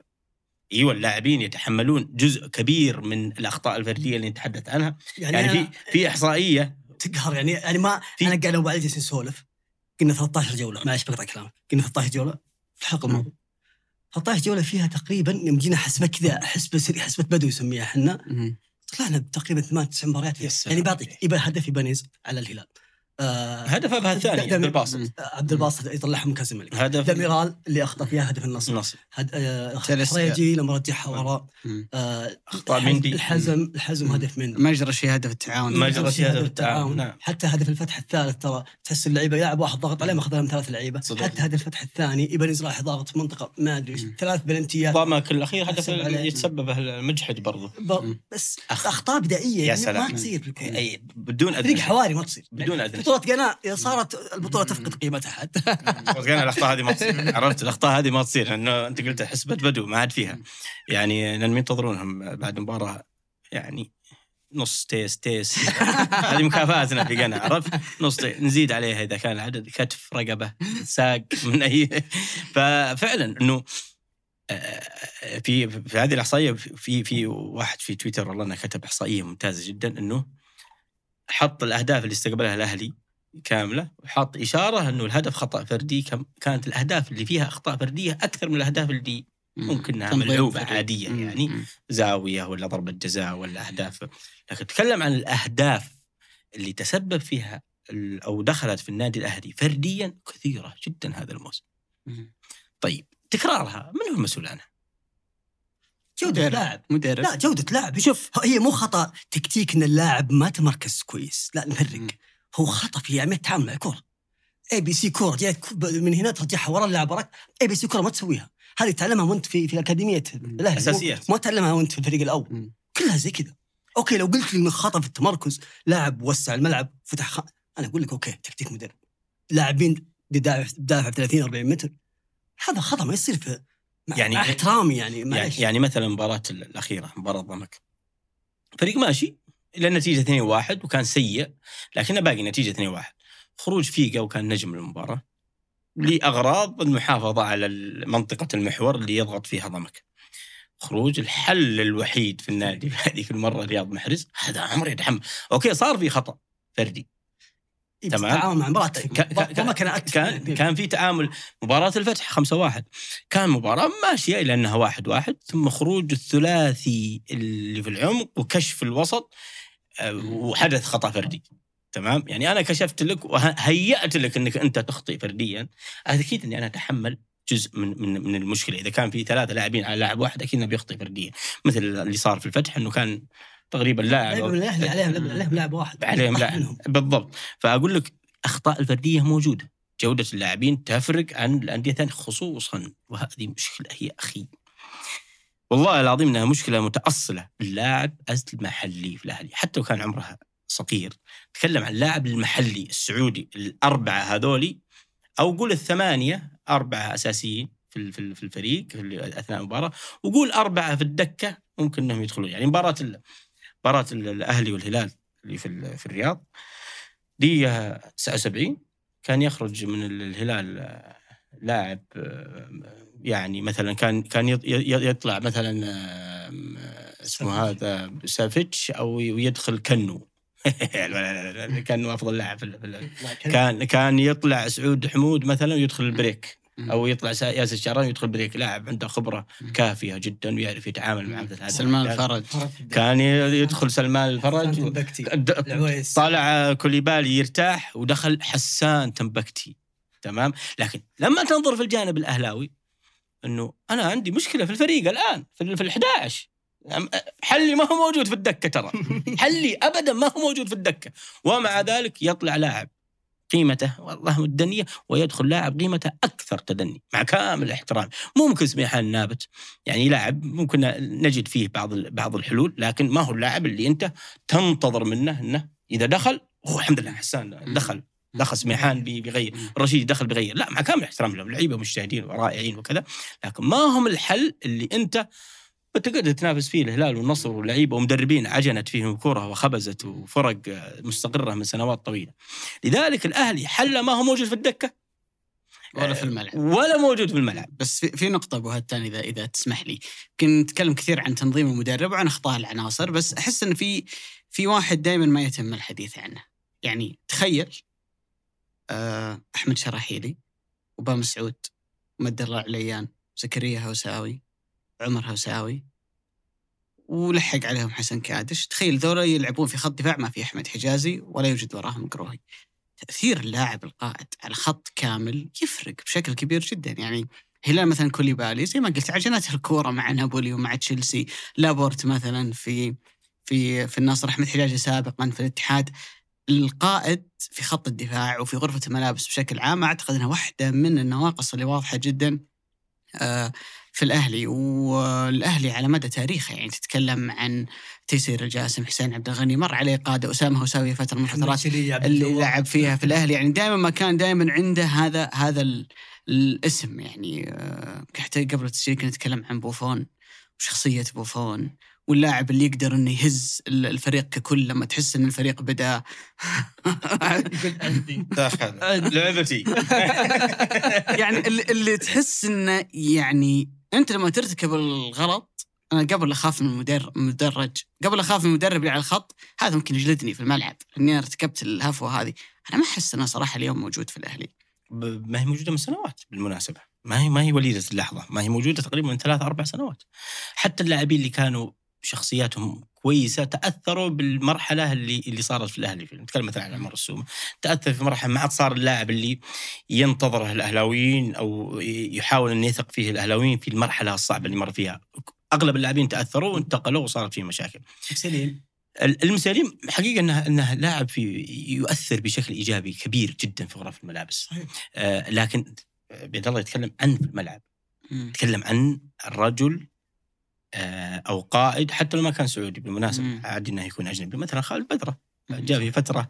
أيوه اللاعبين يتحملون جزء كبير من الأخطاء الفردية اللي نتحدث عنها. يعني, يعني في في إحصائية. تقهر يعني يعني ما في- أنا قاعد ابو علي جالسين نسولف قلنا 13 جولة. معلش بقطع كلامك. قلنا 13 جولة. في الحلقة الماضيه 13 جولة فيها تقريبا يوم جينا حسبة كذا حسبة سري حسبة بدو يسميها إحنا. طلعنا بتقريبا ثمان تسع مباريات يعني بعطيك. يبقى هدف يبانيز على الهلال. آه هدف ابها الثاني عبد الباسط. عبد الباسط يطلعهم من كاس الملك. هدف دميرال اللي أخطأ فيها هدف النصر. النصر. هد... آه حريجي لما رجعها وراء. آه اخطاء مندي. الحزم الحزم هدف مندي. مجرى شيء هدف التعاون. ما جرى شيء هدف التعاون نعم. حتى هدف الفتح الثالث ترى تحس اللعيبة لاعب واحد ضغط عليه ماخذ لهم ثلاث لعيبة. صدق. حتى هدف الفتح الثاني إيبانيز راح ضاغط في منطقة ما أدري. ثلاث بلنتيات. ضامك الأخير هدف. يتسبب المجحد برضه بس. أخطاء بدائية يا يعني سلام. ما تصير بدون فريق اذن حواري ما تصير. بدون اذن بطولة إذا صارت البطولة تفقد قيمتها حتى كان الأخطاء هذه ما تصير. عرفت؟ الأخطاء هذه ما تصير. لأنه أنت قلت حسبه بدو ما عاد فيها. يعني لأن ينتظرونهم بعد المباراه يعني نص تيس تيس. هذه مكافآتنا في قنا عرفت؟ نص تيس. نزيد عليها إذا كان العدد كتف رقبة ساق من أي. ففعلا إنه آه، في في هذه الإحصائية في في واحد في تويتر والله إنه كتب إحصائية ممتازة جدا إنه حط الأهداف اللي استقبلها الأهلي كاملة وحاط إشارة إنه الهدف خطأ فردي كم كانت الأهداف اللي فيها أخطاء فردية أكثر من الأهداف اللي ممكن انها ملعوبه. عادية. يعني مم. زاوية ولا ضربة جزاء ولا أهداف لكن تكلم عن الأهداف اللي تسبب فيها أو دخلت في النادي الأهلي فرديا كثيرة جدا هذا الموسم. طيب تكرارها من هو المسؤول عنها؟ مدرب. لاعب مدرب لا جودة لاعب شوف هي مو خطأ تكتيك ان اللاعب ما تمركز كويس لا نفرق. هو خطا في عمليه التعامل مع الكره ABC كوره جايك كو- من هنا ترجعها ورا اللاعب وراك ABC كوره ما تسويها. هذه تعلمها وانت في في اكاديميه الأهلي. أساسيات. ما تعلمها وانت في الفريق الأول. مم. كلها زي كذا. okay لو قلت لي إنه خطا في التمركز لاعب وسع الملعب فتح خ... أنا أقول لك okay تكتيك مدرب. لاعبين دافع دافع 30 40 متر. هذا خطأ ما يصير في مع يعني- مع احترامي يعني يعني, يعني مثلا المباراه الأخيرة مباراة ضمك. فريق ماشي إلى النتيجه 2-1 وكان سيء لكنه باقي نتيجة 2-1 خروج فيجا وكان نجم المباراة لأغراض المحافظة على منطقة المحور اللي يضغط فيها ضمك. خروج الحل الوحيد في النادي في هذيك المرة رياض محرز. هذا عمري يتحمل أوكي صار في خطأ فردي. تمام. التعامل مع مباراة. كان. كان كان في تعامل. مباراة الفتح 5 1 كان مباراة ماشية إلى أنها واحد واحد ثم خروج الثلاثي اللي في العمق وكشف الوسط وحدث خطأ فردي. تمام؟ يعني أنا كشفت لك وهيأت لك أنك أنت تخطئ فرديا. أكيد أني أنا أتحمل جزء من من من المشكلة. إذا كان في ثلاثة لاعبين على لاعب واحد أكيد إنه بيخطئ فرديا. مثل اللي صار في الفتح إنه كان تقريبا لاعب الاهلي عليهم عليهم لاعب واحد. عليهم لاعب. بالضبط. فأقول لك أخطاء الفردية موجودة. جودة اللاعبين تفرق عن الأندية الثانية خصوصا. وهذه مشكلة يا أخي. والله العظيم إنها مشكلة متأصلة. اللاعب المحلي في الأهلي حتى لو كان عمره صغير. تكلم عن اللاعب المحلي السعودي الأربعة هذولي أو قول الثمانية أربعة أساسيين في في ال- في الفريق في أثناء المباراة وقول أربعة في الدكة ممكن إنهم يدخلون. يعني مباراة مباراة ال- الأهلي والهلال اللي في في الرياض دي 79 كان يخرج من ال- الهلال آه، لاعب آه، يعني مثلا كان كان يط- ي- يطلع مثلا اسمه هذا سافيتش أو ويدخل كنو. لا لا لا لا، كانه افضل لاعب في كان كان يطلع سعود حمود مثلا ويدخل البريك. أو يطلع ياسر الشهراني ويدخل بريك. لاعب عنده خبرة كافية جدا ويعرف يتعامل مع مثل هذا سلمان. الفرج. كان يدخل سلمان الفرج. و- العويس طلع كوليبالي يرتاح ودخل حسان تنبكتي. تمام؟ لكن لما تنظر في الجانب الأهلاوي إنه أنا عندي مشكلة في الفريق الآن في ال- في ال 11 حلي ما هو موجود في الدكة ترى. حلي ابدا ما هو موجود في الدكة. ومع ذلك يطلع لاعب قيمته والله مدنية ويدخل لاعب قيمته أكثر تدني مع كامل الاحترام. ممكن سميحان نابت. يعني لاعب ممكن نجد فيه بعض بعض الحلول لكن ما هو اللاعب اللي أنت تنتظر منه إنه إذا دخل هو الحمد لله حسان دخل. دخل سميحان بي- بيغير رشيد دخل بيغير. لا مع كامل احترام لهم لعيبة مجتهدين ورائعين وكذا لكن ما هم الحل اللي انت بتقدر تنافس فيه الهلال والنصر واللعيبة ومدربين عجنت فيهم الكره وخبزت وفرق مستقرة من سنوات طويلة. لذلك الأهلي حل ما هو موجود في الدكة. ولا في الملعب. ولا موجود في الملعب. بس في, في نقطة أبو هتان إذا إذا تسمح لي، يمكن نتكلم كثير عن تنظيم المدرب وعن أخطاء العناصر، بس أحس إن في في واحد دائما ما يتم الحديث عنه، يعني تخيل آه، أحمد شراحيلي وبا مسعود ومد الله عليان زكريا هوساوي عمر هوساوي ولحق عليهم حسن كادش، تخيل ذولا يلعبون في خط دفاع ما في أحمد حجازي ولا يوجد وراهم قروهي. تأثير اللاعب القائد على خط كامل يفرق بشكل كبير جدا. يعني هلال مثلا كوليبالي زي ما قلت عجنته الكورة مع نابولي ومع تشيلسي لابورت مثلا في في في النصر أحمد حجاجي سابقا في الاتحاد. القائد في خط الدفاع وفي غرفة الملابس بشكل عام أعتقد إنها واحدة من النواقص اللي واضحة جدا آه، في الأهلي. والأهلي على مدى تاريخه يعني تتكلم عن تيسير الجاسم حسين عبد الغني مر عليه قادة أسامة هوساوي فترة من الفترات اللي لعب فيها في الأهلي. يعني دائما ما كان دائما عنده هذا هذا ال- الاسم يعني آه، حتى قبل التسجيل كنا نتكلم عن بوفون وشخصية بوفون. واللاعب اللي يقدر إنه يهز ال- الفريق ككل لما تحس إن الفريق بدأ. لعبتي يعني اللي, اللي تحس إنه يعني أنت لما ترتكب الغلط أنا قبل أخاف من المدر- المدرج قبل أخاف من المدرب اللي على الخط هذا ممكن يجلدني في الملعب أنا ارتكبت الهفوة هذه. أنا ما أحس إنه صراحة اليوم موجود في الأهلي. ب- ما هي موجودة من سنوات بالمناسبة. ما هي ما هي وليدة اللحظة. ما هي موجودة تقريبا من ثلاث أربع سنوات. حتى اللاعبين اللي كانوا شخصياتهم كويسة تأثروا بالمرحلة اللي اللي صارت في الأهلي نتكلم مثلا عن عمر السومه تأثر في مرحلة ما عاد صار اللاعب اللي ينتظره الأهلاويين أو يحاول أن يثق فيه الأهلاويين في المرحلة الصعبة اللي مر فيها. أغلب اللاعبين تأثروا وانتقلوا وصارت فيه مشاكل. سليم ال- المساليم حقيقة إنه إنه لاعب في يؤثر بشكل إيجابي كبير جدا في غرف الملابس. صحيح. آه لكن بيد الله يتكلم عن الملعب. يتكلم عن الرجل أو قائد حتى لو ما كان سعودي بالمناسبة. عادي إنه يكون أجنبي مثلا خالد بدرة جاء في فترة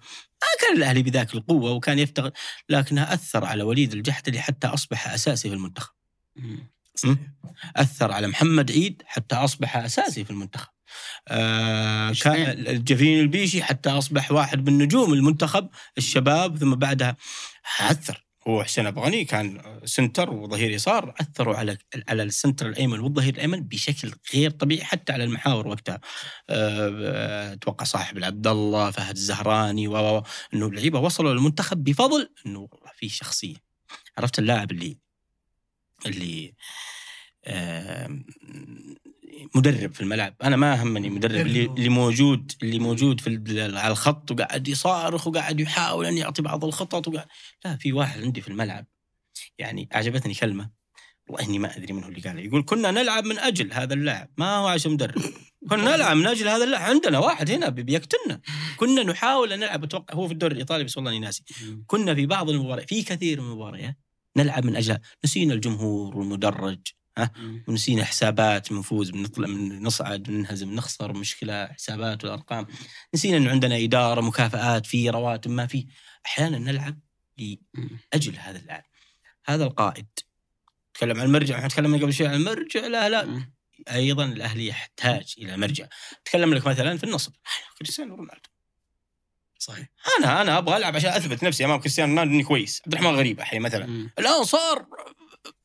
ما كان الأهلي بذاك القوة وكان يفتقد لكنها أثر على وليد الجحدلي حتى أصبح أساسي في المنتخب. أثر على محمد عيد حتى أصبح أساسي في المنتخب. آه كان. الجفين البيشي حتى أصبح واحد من نجوم المنتخب الشباب ثم بعدها أثر هو حسين ابو غني كان سنتر وظهير يسار أثروا على على السنتر الأيمن والظهير الأيمن بشكل غير طبيعي حتى على المحاور وقتها. آه، أتوقع صاحب العبد الله فهد الزهراني و إنه اللعيبة وصلوا للمنتخب بفضل إنه في شخصية. عرفت اللاعب اللي اللي آم، مدرب في الملعب. أنا ما همني مدرب. اللي, اللي موجود اللي موجود في على الخط وقاعد يصارخ وقاعد يحاول أن يعطي بعض الخطط وقاعد لا في واحد عندي في الملعب. يعني أعجبتني كلمة. والله إني ما أدري من هو اللي قالها. يقول كنا نلعب من أجل هذا اللاعب. ما هو عشان مدرب. كنا نلعب من أجل هذا اللاعب. عندنا واحد هنا بيقتلنا. كنا نحاول أن نلعب. أتوقع هو في الدوري الإيطالي بس والله إني ناسي. كنا في بعض المباريات في كثير من المباريات نلعب من أجل نسينا الجمهور والمدرج. مم. ونسينا حسابات بنفوز بنطلع من نصعد بننهزم نخسر مشكلة حسابات والأرقام. نسينا انه عندنا إدارة مكافآت في رواتب ما في. أحيانا نلعب لأجل هذا اللاعب. هذا القائد. تكلم عن المرجع إحنا تكلمنا قبل شوي عن المرجع. لا لا. أيضا الأهلي يحتاج إلى مرجع. تكلم لك مثلا في النصر. كريستيانو رونالدو. صحيح. أنا أنا أبغى ألعب عشان أثبت نفسي أمام كريستيانو رونالدو إني كويس. عبد الرحمن غريب الحين مثلا. الآن صار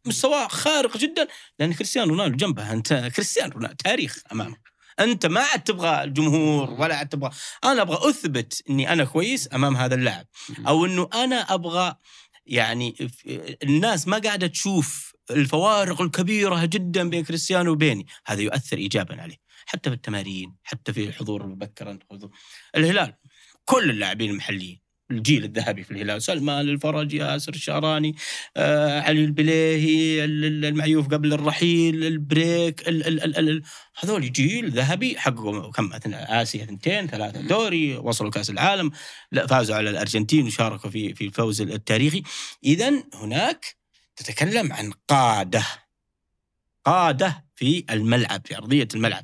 مستواه خارق جدا لأن كريستيانو رونالدو جنبه أنت كريستيانو رونالدو تاريخ امامك أنت ما عاد تبغى الجمهور ولا عاد تبغى. أنا أبغى أثبت إني أنا كويس أمام هذا اللاعب. أو إنه أنا أبغى يعني الناس ما قاعدة تشوف الفوارق الكبيرة جدا بين كريستيانو وبيني. هذا يؤثر ايجابا عليه. حتى في التمارين حتى في الحضور المبكر. الهلال. كل اللاعبين المحليين. الجيل الذهبي في الهلال. سلمان الفرج ياسر الشعراني آه علي البليهي ال- ال- المعيوف قبل الرحيل البريك ال ال ال ال هذول جيل ذهبي حققوا كم؟ آسيا ثنتين ثلاثة دوري وصلوا كأس العالم لا فازوا على الأرجنتين وشاركوا في في الفوز التاريخي. اذا هناك تتكلم عن قادة قادة في الملعب في أرضية الملعب.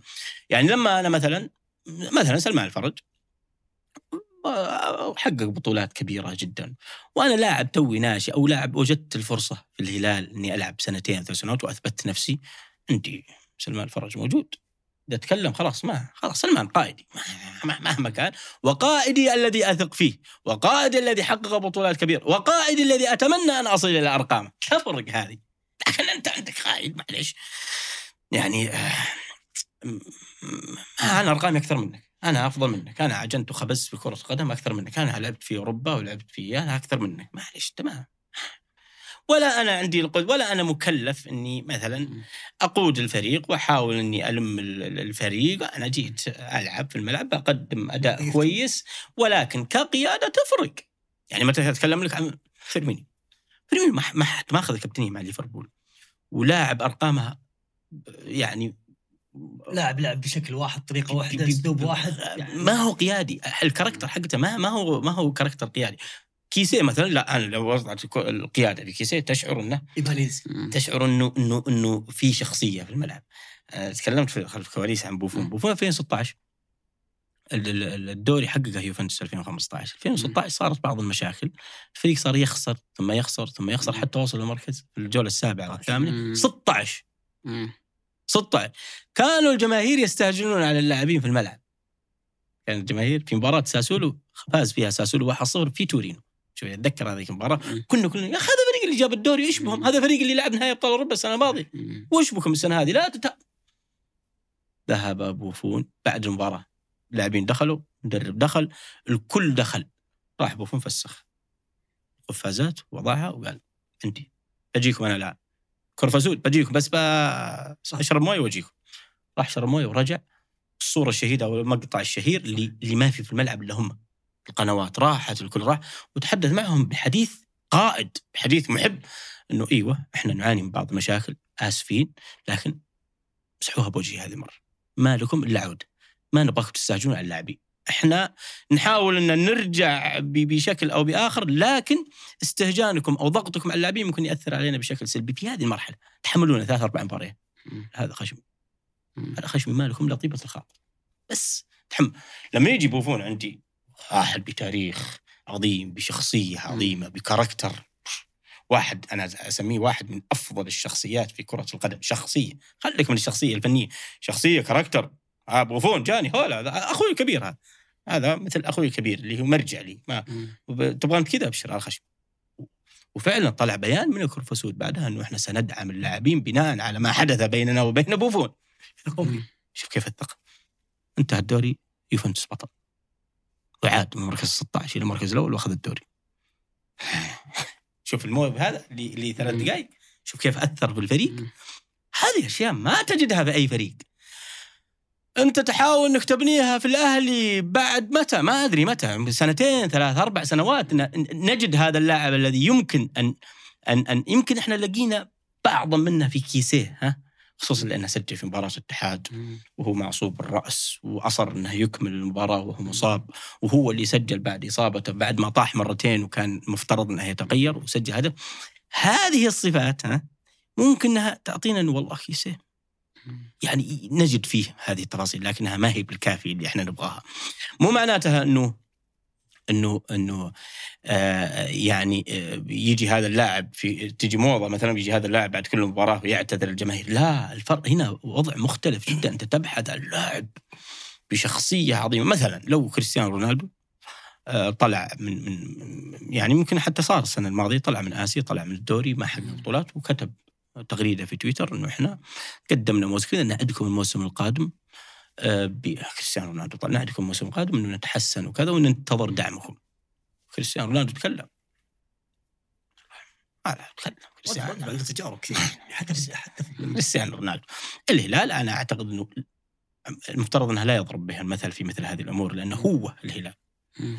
يعني لما أنا مثلا مثلا سلمان الفرج. آه، حقق بطولات كبيرة جدا. وأنا لاعب توي ناشئ أو لاعب وجدت الفرصة في الهلال إني ألعب سنتين ثلاث سنوات واثبتت نفسي. عندي سلمان الفرج موجود. إذا أتكلم خلاص ما خلاص سلمان قائدي. ما- مهما كان. وقائدي الذي أثق فيه. وقائدي الذي حقق بطولات كبيرة. وقائدي الذي أتمنى أن أصل إلى أرقامه. تفرق هذه. لكن أنت عندك قائد معليش. يعني آه، أنا أرقامي أكثر منك. أنا أفضل منك. أنا عجنت وخبزت في كرة قدم أكثر منك. أنا لعبت في أوروبا ولعبت في أنا أكثر منك. معليش تمام. ولا أنا عندي القدرة ولا أنا مكلف إني مثلا أقود الفريق وأحاول إني ألم ال- ال- الفريق. أنا جيت ألعب في الملعب بقدم أداء. كويس ولكن كقيادة تفرق. يعني مثلا أتكلم لك عن فيرمينيو؟ فيرمينيو ما ما ما أخذ كابتنية مع ليفربول. ولاعب أرقامها يعني لاعب لعب بشكل واحد طريقة واحدة أسلوب واحد يعني ما هو قيادي ال character حقته ما ما هو ما هو character قيادي كيسيه مثلا لا أنا لو وضعت القيادة لكيسيه تشعر إنه. تشعر إنه إنه إنه في شخصية في الملعب. أه تكلمت في خلف الكواليس عن بوفون،. بوفون 2016 ال- ال- الدوري حققه يوفنتوس 2015 2016 صارت بعض المشاكل الفريق صار يخسر ثم يخسر ثم يخسر. حتى وصل للمركز في الجولة السابعة والثامنة مم. 16 مم. 16 كانوا الجماهير يستهجنون على اللاعبين في الملعب. كان الجماهير في مباراة ساسولو فاز فيها ساسولو 1-0 في تورينو. شوف أتذكر هذيك المباراة. كنا كلنا يا أخي هذا فريق اللي جاب الدوري إيش بهم؟ هذا فريق اللي لعب نهائي أبطال أوروبا السنة الماضية. وش بكم السنة هذه؟ لا تت... ذهب بوفون بعد المباراة. اللاعبين دخلوا مدرب دخل الكل دخل. راح بوفون فسخ. قفازات وضعها وقال عندي بجيكم أنا الآن. كرفسود بجيكم بس أشرب موية وأجيكم. راح شرب موية ورجع الصورة الشهيدة أو المقطع الشهير اللي اللي ما في في الملعب الا هم القنوات. راحت الكل راح وتحدث معهم بحديث قائد بحديث محب إنه إيوه إحنا نعاني من بعض المشاكل آسفين لكن مسحوها بوجهي هذه المرة. ما لكم إلا عوده ما نبغاكم تستعجلون على اللاعبين. إحنا نحاول أن نرجع بشكل أو بآخر لكن استهجانكم أو ضغطكم على اللاعبين ممكن يأثر علينا بشكل سلبي في هذه المرحلة. تحملونا ثلاث أربع مباريات. هذا خشم. هذا خشم ما لكم الا طيبة الخاطر بس تحمل لما يجي بوفون عندي واحد بتاريخ عظيم بشخصية عظيمة ب character واحد أنا أسميه واحد من أفضل الشخصيات في كرة القدم. شخصية. خليك من الشخصية الفنية. شخصية character. آه بوفون جاني هولا أخوي الكبير هذا. هذا مثل أخوي الكبير اللي هو مرجع لي. ما انت كذا أبشر على الخشم وفعلا طلع بيان من الكورفا سود بعدها إنه إحنا سندعم اللاعبين بناء على ما حدث بيننا وبين بوفون. شوف كيف الثقة. انتهى الدوري يوفنتوس بطل. وعاد من المركز 16 إلى المركز الأول وأخذ الدوري. شوف الموهبه هذا اللي ثلاث. دقائق شوف كيف أثر في الفريق. مم. هذه أشياء ما تجدها في أي فريق. أنت تحاول إنك تبنيها في الاهلي بعد متى؟ ما أدري متى. سنتين ثلاث أربع سنوات نجد هذا اللاعب الذي يمكن أن أن أن يمكن إحنا لقينا بعضا منه في كيسيه ها؟ خصوصا لأنه سجل في مباراة الاتحاد. وهو معصوب الراس وأصر إنه يكمل المباراة وهو مصاب وهو اللي سجل بعد إصابته بعد ما طاح مرتين وكان مفترض إنه يتغير وسجل هدف. هذه الصفات ها؟ ممكن إنها تعطينا إنه والله كيسيه. يعني نجد فيه هذه التفاصيل لكنها ما هي بالكافي اللي إحنا نبغاها. مو معناتها إنه إنه إنه آه يعني آه يجي هذا اللاعب في تجي موضة مثلا يجي هذا اللاعب بعد كل مباراة ويعتذر الجماهير لا الفرق هنا وضع مختلف جدا. أنت تبحث عن لاعب بشخصية عظيمة. مثلا لو كريستيانو رونالدو آه طلع من من يعني ممكن حتى صار السنة الماضية طلع من آسيا طلع من الدوري ما حقق بطولات وكتب تغريدة في تويتر إنه إحنا قدمنا موسم نعدكم الموسم القادم آه، بكريستيانو رونالدو طلع نعدكم الموسم القادم إنه نتحسن وكذا وننتظر دعمكم. كريستيانو رونالدو تكلم. آه لا تكلم. كريستيانو كثير حتى حتى كريستيانو رونالدو. الهلال أنا أعتقد إنه المفترض انه لا يضرب به المثل في مثل هذه الأمور لأنه هو الهلال.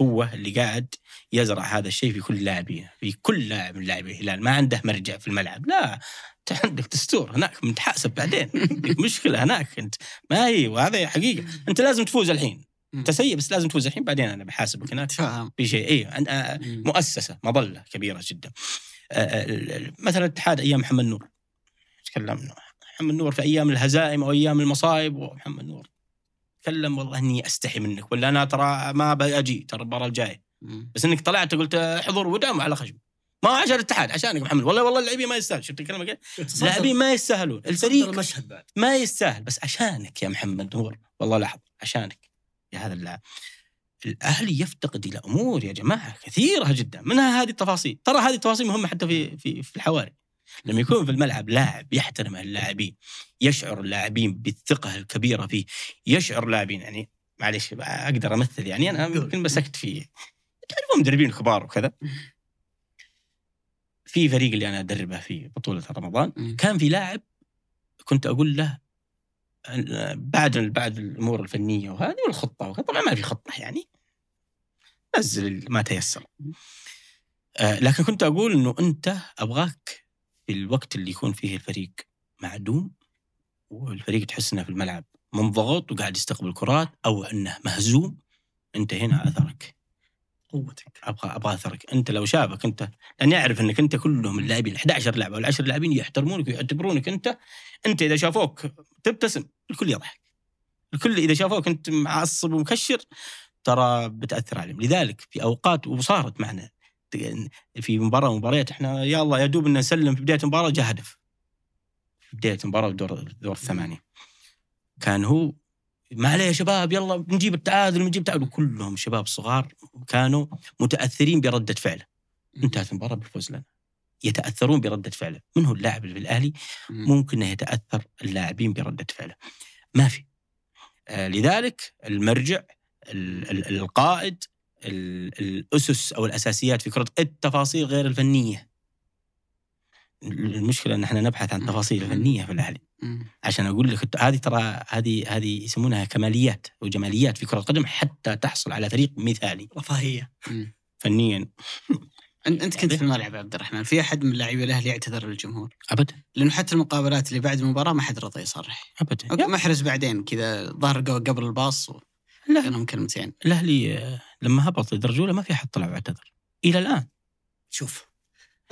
هو اللي قاعد يزرع هذا الشيء في كل لاعبين في كل لاعب من لاعبي الهلال. ما عنده مرجع في الملعب. لا انت عندك دستور هناك متحاسب بعدين. عندك مشكلة هناك. انت ما هي وهذا حقيقة. انت لازم تفوز الحين. انت سيء بس لازم تفوز الحين. بعدين أنا بحاسبك هناك. في شيء. اي آه،. مؤسسة مظلة كبيرة جدا. آه، آه، مثلا الاتحاد أيام محمد نور. تكلمنا. محمد نور في أيام الهزائم أو أيام المصايب ومحمد نور تكلم والله إني أستحي منك ولا أنا ترى ما باجي ترى المباراة الجاية. بس إنك طلعت قلت حضور ودعم على خشم ما عشان الاتحاد عشانك محمد. والله والله اللاعبين ما يستاهل. شفت الكلمة كيف؟ اللاعبين ما يستاهلون. الفريق المشهد بعد. ما يستاهل. بس عشانك يا محمد نور. والله لحظة عشانك. يا هذا اللاعب الأهلي يفتقد إلى أمور يا جماعة كثيرة جدا. منها هذه التفاصيل. ترى هذه التفاصيل مهمة حتى في في في الحواري. لما يكون في الملعب لاعب يحترم اللاعبين يشعر اللاعبين بالثقة الكبيرة فيه يشعر اللاعبين يعني معلش أقدر أمثل يعني أنا يمكن مسكت في تعرفون مدربين كبار وكذا؟ في فريق اللي أنا أدربه في بطولة رمضان. كان في لاعب كنت أقول له بعد بعد الأمور الفنية وهذه والخطة وكذا طبعا ما في خطة يعني. نزل ما تيسر. آه لكن كنت أقول إنه أنت أبغاك الوقت اللي يكون فيه الفريق معدوم والفريق تحس إنه في الملعب منضغط وقاعد يستقبل كرات أو إنه مهزوم انت هنا أثرك. قوتك. أبغى أبغى أثرك. أنت لو شافك أنت لأن يعرف إنك أنت كلهم اللاعبين 11 لاعب ولا 10 لاعبين يحترمونك ويعتبرونك أنت أنت إذا شافوك تبتسم الكل يضحك. الكل إذا شافوك أنت معصب ومكشر ترى بتأثر عليهم. لذلك في أوقات وصارت معنا في مباراة مباريات إحنا يا الله يا دوب إن نسلم في بداية المباراة جاء هدف. في بداية المباراة دور دور الثمانية. كان هو ما عليه يا شباب يلا بنجيب التعادل بنجيب التعادل. كلهم شباب صغار كانوا متأثرين بردة فعله. انتهت المباراة بالفوز لنا. يتأثرون بردة فعله. من هو اللاعب اللي في الأهلي؟ مم. ممكن يتأثر اللاعبين بردة فعله. ما في. آه لذلك المرجع ال- ال- القائد ال- الأسس أو الأساسيات في كرة التفاصيل غير الفنية. المشكلة إن إحنا نبحث عن تفاصيل فنية في الأهلي. عشان أقول لك هذه ترى هذه هذه يسمونها كماليات وجماليات في كرة القدم حتى تحصل على فريق مثالي. رفاهيه. فنيا. أنت كنت في الملعب عبد الرحمن. في أحد من لاعبي الأهلي يعتذر للجمهور؟ ابدا. لأنه حتى المقابلات اللي بعد المباراة ما حد رضى يصرح. ابدا. محرز بعدين كذا ظهر قبل الباص لا وقال كلمتين الأهلي آه، لما هبط لدرجه اولى ما في أحد طلع واعتذر. إلى الآن. شوف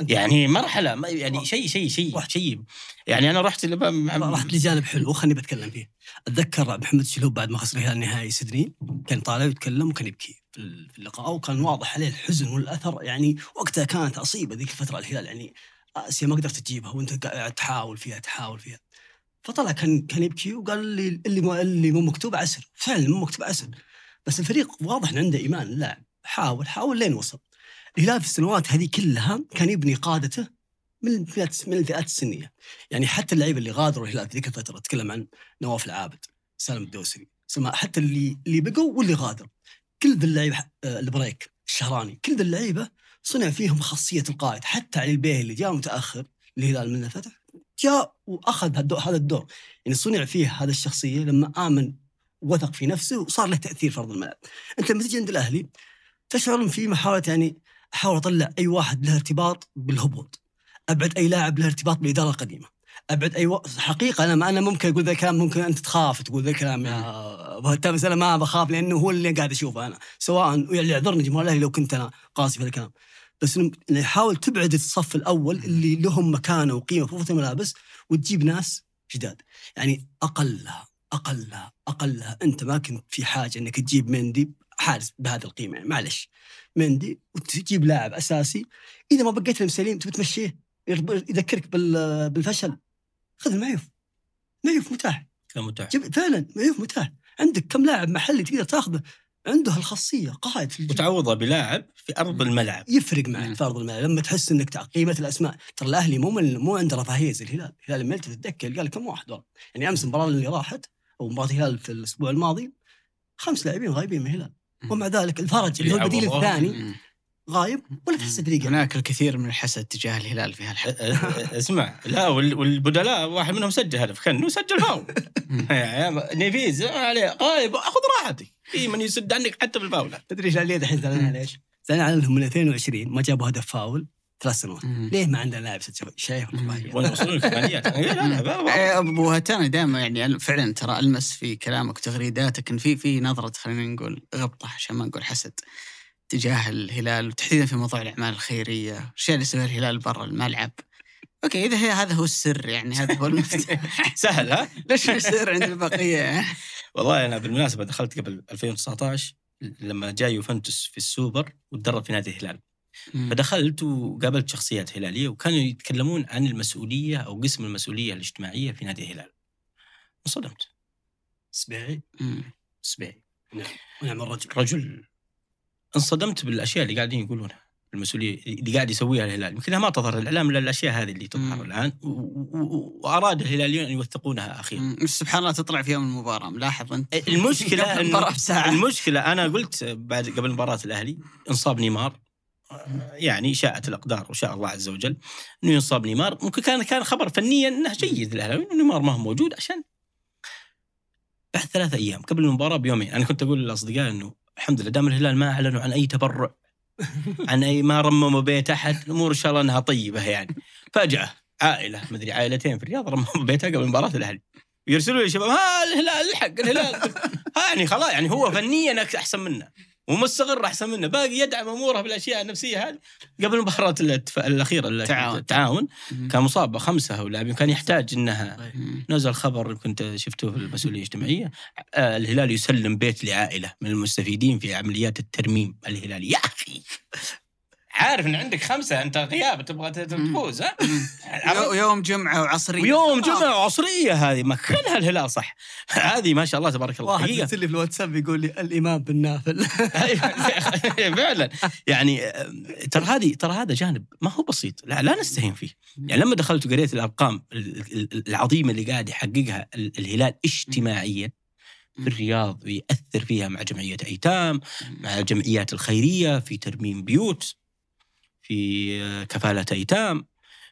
يعني مرحلة ما- يعني شيء شيء شيء. شيء. يعني أنا رحت رحت لجانب حلو خليني بتكلم فيه. أتذكر محمد الشلوب بعد ما خسر الهلال نهائي سيدني كان طالع يتكلم وكان يبكي في اللقاء وكان واضح عليه الحزن والأثر. يعني وقتها كانت عصيبه ذيك الفترة الهلال. يعني آسيا ما قدرت تجيبها وأنت قاعد تحاول فيها تحاول فيها. فطلع كان كان يبكي وقال لي اللي اللي مو مكتوب عسر فعلا مو مكتوب عسر بس الفريق واضح إن عنده إيمان. اللاعب حاول حاول لين وصل. الهلال في السنوات هذه كلها كان يبني قادته من الفئات من الفئات السنية. يعني حتى اللعيبة اللي غادروا الهلال ذيك الفترة أتكلم عن نواف العابد سالم الدوسري سماء حتى اللي اللي بقوا واللي غادروا. كل ذا اللعيبة آه، البريك الشهراني كل ذا اللعيبة صنع فيهم خاصية القائد. حتى علي البليهي اللي جاء متأخر الهلال من الفتح. جاء وأخذ هذا الدور. يعني صنع فيه هذا الشخصية لما آمن وثق في نفسه وصار له تأثير في أرض الملعب أنت لما تجي عند الأهلي تشعر ان في محاوله يعني أحاول أطلع أي واحد له ارتباط بالهبوط. أبعد أي لاعب له ارتباط بالإدارة القديمة. أبعد أي و... حقيقة أنا أنا ممكن أقول ذا الكلام ممكن أنت تخاف تقول ذا الكلام. يا بس أنا ما بخاف لأنه هو اللي قاعد اشوفه أنا. سواء يعني يعذرني جمهور الأهلي لو كنت أنا قاسي في الكلام. بس إنه يحاول تبعد الصف الأول اللي لهم مكانة وقيمة في غرفه الملابس وتجيب ناس جداد. يعني أقلها أقلها أقلها. أنت ما كنت في حاجة إنك تجيب مندي حارس بهذه القيمة. يعني معلش. مندي وتجيب لاعب أساسي. إذا ما بقيت سليم تبي تمشيه. يذكرك بال- بالفشل. خذ المعيوف. معيوف متاح. كان متاح. فعلا معيوف متاح. عندك كم لاعب محلي تقدر تاخذه؟ عنده هالخاصية قائد في الجيل. وتعوضه بلاعب في أرض الملعب يفرق. معك في أرض الملعب لما تحس إنك قيمه الأسماء ترى الأهلي مو من مو عنده رفاهية زي الهلال الهلال لما يلتفت تتذكر قال كم واحد والله يعني أمس المباراة اللي راحت أو مباراة الهلال في الأسبوع الماضي خمس لاعبين غايبين من الهلال. ومع ذلك الفرج اللي هو البديل. الثاني. غايب ولا تحس دقيقة؟ هناك الكثير من الحسد تجاه الهلال في أ- اسمع لا وال- والبدلاء واحد منهم سجل هدف كأنه سجل فاول. نيفيز عليه غايب خذ راحتك. في من يسد عنك حتى بالفاولات تدري إيش ليه دحين زعلان على إيش؟ زعلان عليهم من 22 ما جابوا هدف فاول ثلاث سنوات. ليه ما عندنا لاعب؟ شايف الرفاهيه وين يوصلون الكماليات لا لا لا لا إيه، أبو هتان دائما يعني فعلا ترى ألمس في كلامك وتغريداتك إن في في نظرة خلينا نقول غبطة عشان ما نقول حسد. تجاه الهلال وتحديدا في موضوع الأعمال الخيرية، الاشياء اللي يسويها الهلال برا الملعب. okay إذا هي هذا هو السر يعني هذا هو المفتاح سهل ها؟ ليش السر عند البقية؟ والله أنا بالمناسبة دخلت قبل 2019 لما جاء يوفنتوس في السوبر وتدرب في نادي الهلال. فدخلت وقابلت شخصيات هلالية وكانوا يتكلمون عن المسؤولية أو قسم المسؤولية الاجتماعية في نادي الهلال. انصدمت. سبيعي. سبيعي ونعم الرجل. رجل. انصدمت بالأشياء اللي قاعدين يقولونها. المسؤولية اللي قاعد يسويها الهلال. يمكن ما تظهر الإعلام إلا الأشياء هذه اللي تظهر مم. الآن. وأراد الهلاليون أن يوثقونها أخيرا. سبحان الله تطلع في يوم المباراة ملاحظ أنت. المشكلة انه المباراه بساعة. المشكلة أنا قلت بعد قبل مباراة الأهلي إنصاب نيمار. يعني شاءت الأقدار وشاء الله عز وجل إنه ينصاب نيمار. ممكن كان كان خبر فنيا إنه جيد للاهلاوي إنه نيمار ما هو موجود عشان بعد ثلاثة أيام قبل المباراة بيومين. أنا كنت أقول للاصدقاء إنه الحمد لله. دام الهلال ما أعلنوا عن أي تبرع عن أي ما رمموا بيت أحد الأمور إن شاء الله إنها طيبة يعني. فجأة عائلة مدري عائلتين في الرياض رمموا بيتها قبل مباراة الأهلي. يرسلوا لي شباب ها الهلال الحق الهلال. ها يعني خلاص يعني هو فنيا أحسن منا. ومستقر احسن منا باقي يدعم أموره بالأشياء النفسية هذه قبل مباراه الاتف- الأخيرة التعاون. التعاون. كان مصاب بخمسه ولاعبين كان يحتاج إنها. مم. نزل خبر كنت شفته في المسؤولية الاجتماعية آه الهلال يسلم بيت لعائلة من المستفيدين في عمليات الترميم الهلالي يا أخي عارف إن عندك خمسة أنت غياب تبغى تفوز يوم جمعة وعصرية. ويوم جمعة عصريه هذه مكنها الهلال صح. هذه ما شاء الله تبارك الله. واحد. يرسل لي في الواتساب يقول لي الإمام بالنافل أيوة، فعلا. يعني آه، ترى هذه ترى هذا جانب ما هو بسيط. لا, لا نستهين فيه. يعني لما دخلت وقريت الأرقام ال- ال- العظيمة اللي قاعد يحققها ال- الهلال اجتماعيا في الرياض ويأثر فيها مع جمعية أيتام مع الجمعيات الخيرية في ترميم بيوت. في كفالة أيتام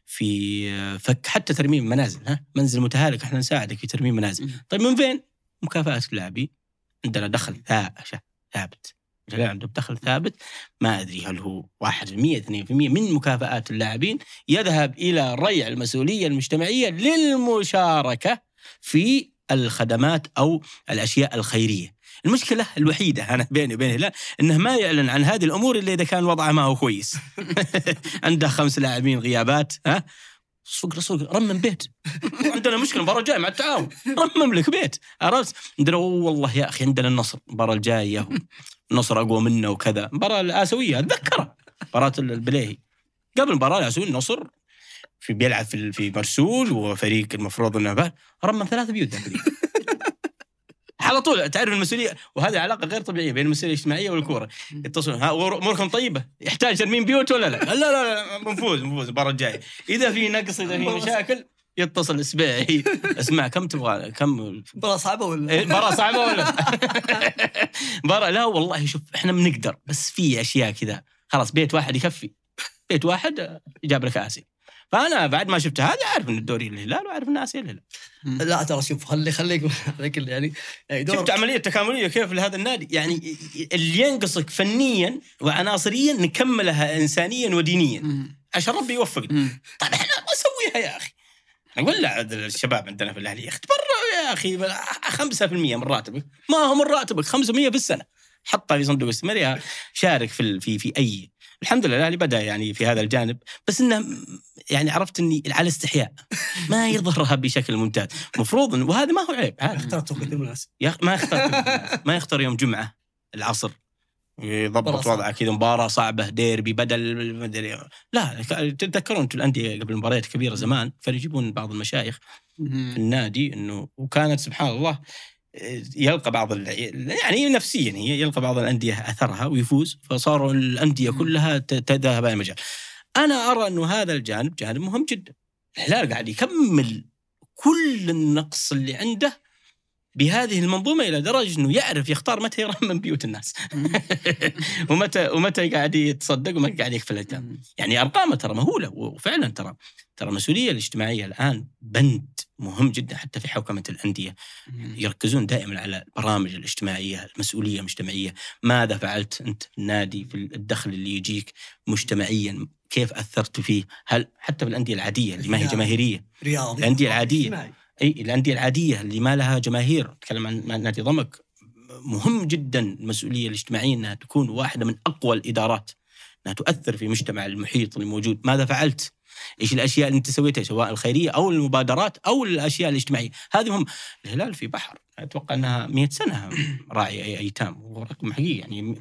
في فك حتى ترميم منازل ها؟ منزل متهالك إحنا نساعدك في ترميم منازل. طيب من فين؟ مكافآت اللاعبين عندنا دخل ثا- ثابت. الرجال عندهم دخل ثابت. ما أدري هل هو 1% 2% من مكافآت اللاعبين؟ يذهب إلى ريع المسؤولية المجتمعية للمشاركة في الخدمات أو الأشياء الخيرية. المشكلة الوحيدة أنا بيني وبين هلال إنه ما يعلن عن هذه الأمور إلا إذا كان وضعه ما هو كويس. عنده خمس لاعبين غيابات ها؟ سوق سوق رمم بيت. عندنا مشكلة المباراة الجاية مع التعاون. رمم لك بيت. عرفت؟ عندنا والله يا أخي عندنا النصر المباراة الجاية النصر أقوى منا وكذا. المباراه الاسيويه أتذكرها. مباراة البليهي. قبل المباراة الاسيويه النصر في بيلعب في في مرسول وفريق المفروض إنه رمم ثلاث بيوت. على طول تعرف المسؤولية؟ وهذه علاقة غير طبيعية بين المسؤولية الاجتماعية والكورة. يتصل ها اموركم طيبة. يحتاج ترميم بيوت ولا لا؟ لا لا لا بنفوز بنفوز المباراة الجاية. إذا في نقص إذا في مشاكل يتصل اسبوعي اسمع كم تبغى كم؟ مباراة صعبة ولا؟ إيه، مباراة صعبة ولا؟ مباراة لا والله شوف إحنا بنقدر بس في أشياء كذا. خلاص بيت واحد يكفي. بيت واحد جاب لك آسي. فأنا بعد ما شفت هذا عارف إن الدوري الهلال وعارف إن اسيا الهلال لا ترى شوف خلي خليك عليك يعني يعني دور شفت عملية تكاملية كيف لهذا النادي؟ يعني اللي ينقصك فنيا وعناصريا نكملها انسانيا ودينيا. عشان ربي يوفقنا طيب إحنا ما نسويها يا أخي. نقول لا عاد الشباب عندنا في الأهلي يا أخي تبرع يا أخي 5% من راتبك. ما هو من راتبك 5% في السنة. حطها في صندوق استثماري شارك في ال- في في أي. الحمد لله الأهلي بدأ يعني في هذا الجانب بس إنه يعني عرفت إني على استحياء ما يظهرها بشكل ممتاز. المفروض إن- وهذا ما هو عيب. هذا اخترت توقيت المناسب يا أخي ما يختار ما يختار يوم جمعة العصر. يضبط. وضعه كذا مباراة صعبة ديربي بدل مدري لا تتذكرون أنتم الأندية قبل مباريات كبيرة زمان كانوا يجيبون بعض المشايخ في النادي إنه وكانت سبحان الله يلقى بعض يعني نفسيا هي يلقى بعض الأندية أثرها ويفوز فصاروا الأندية. كلها تذهب هذا المجال. أنا أرى أنه هذا الجانب جانب مهم جدا. الهلال قاعد يكمل كل النقص اللي عنده بهذه المنظومة إلى درجة أنه يعرف يختار متى يرمم بيوت الناس. ومتى ومتى قاعد يتصدق ومتى قاعد يكفل الايتام. يعني أرقامه ترى مهولة وفعلا ترى ترى المسؤوليه الاجتماعية الآن بند مهم جدا حتى في حوكمة الأندية. يركزون دائما على البرامج الاجتماعية، المسؤولية المجتمعيه، ماذا فعلت أنت النادي في الدخل اللي يجيك مجتمعيا، كيف أثرت فيه؟ هل حتى في الأندية العادية اللي ما هي. جماهيرية، رياضي الأندية العادية. اجتماعي. أي الأندية العادية اللي ما لها جماهير، أتكلم عن نادي ضمك. مهم جدا المسؤولية الاجتماعية إنها تكون واحدة من أقوى الإدارات. إنها تؤثر في مجتمع المحيط اللي موجود، ماذا فعلت؟ إيش الأشياء اللي أنت سويتها؟ سواء الخيرية أو المبادرات أو الأشياء الاجتماعية، هذه هم الهلال في بحر. أتوقع أنها 100 سنة راعي ايتام ورقم حقيقي. يعني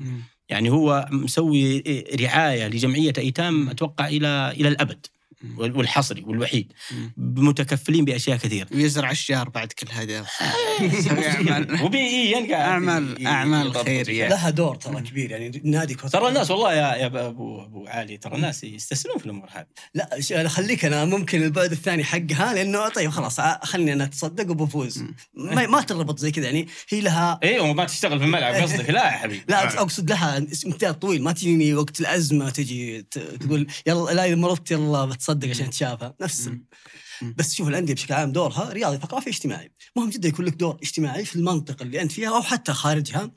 يعني هو مسوي رعاية لجمعية أيتام أتوقع إلى إلى الأبد. والحصري والوحيد. متكفلين بأشياء كثيره ويزرع اشجار بعد كل هذا. يسوي أعمال. وبي أعمال- أعمال خيرية. لها دور ترى كبير يعني نادي كرة ترى الناس والله يا يا ابو أبو علي ترى الناس يستسلمون في الأمور هذه. لا ش- أنا خليك أنا ممكن البعد الثاني حقها لأنه طيب خلاص خلني أنا أتصدق وبفوز. ما, ما تربط زي كذا يعني هي لها أيوه ما تشتغل في الملعب قصدك. لا يا حبيبي. لا أقصد لها امتداد طويل ما تجيني وقت الازمه تجي تقول يلا لا اذا مرضت يلا بتصدق عشان تشافى نفس. بس شوف الأندية بشكل عام دورها رياضي ثقافي اجتماعي. مهم جدا يكون لك دور اجتماعي في المنطقة اللي أنت فيها أو حتى خارجها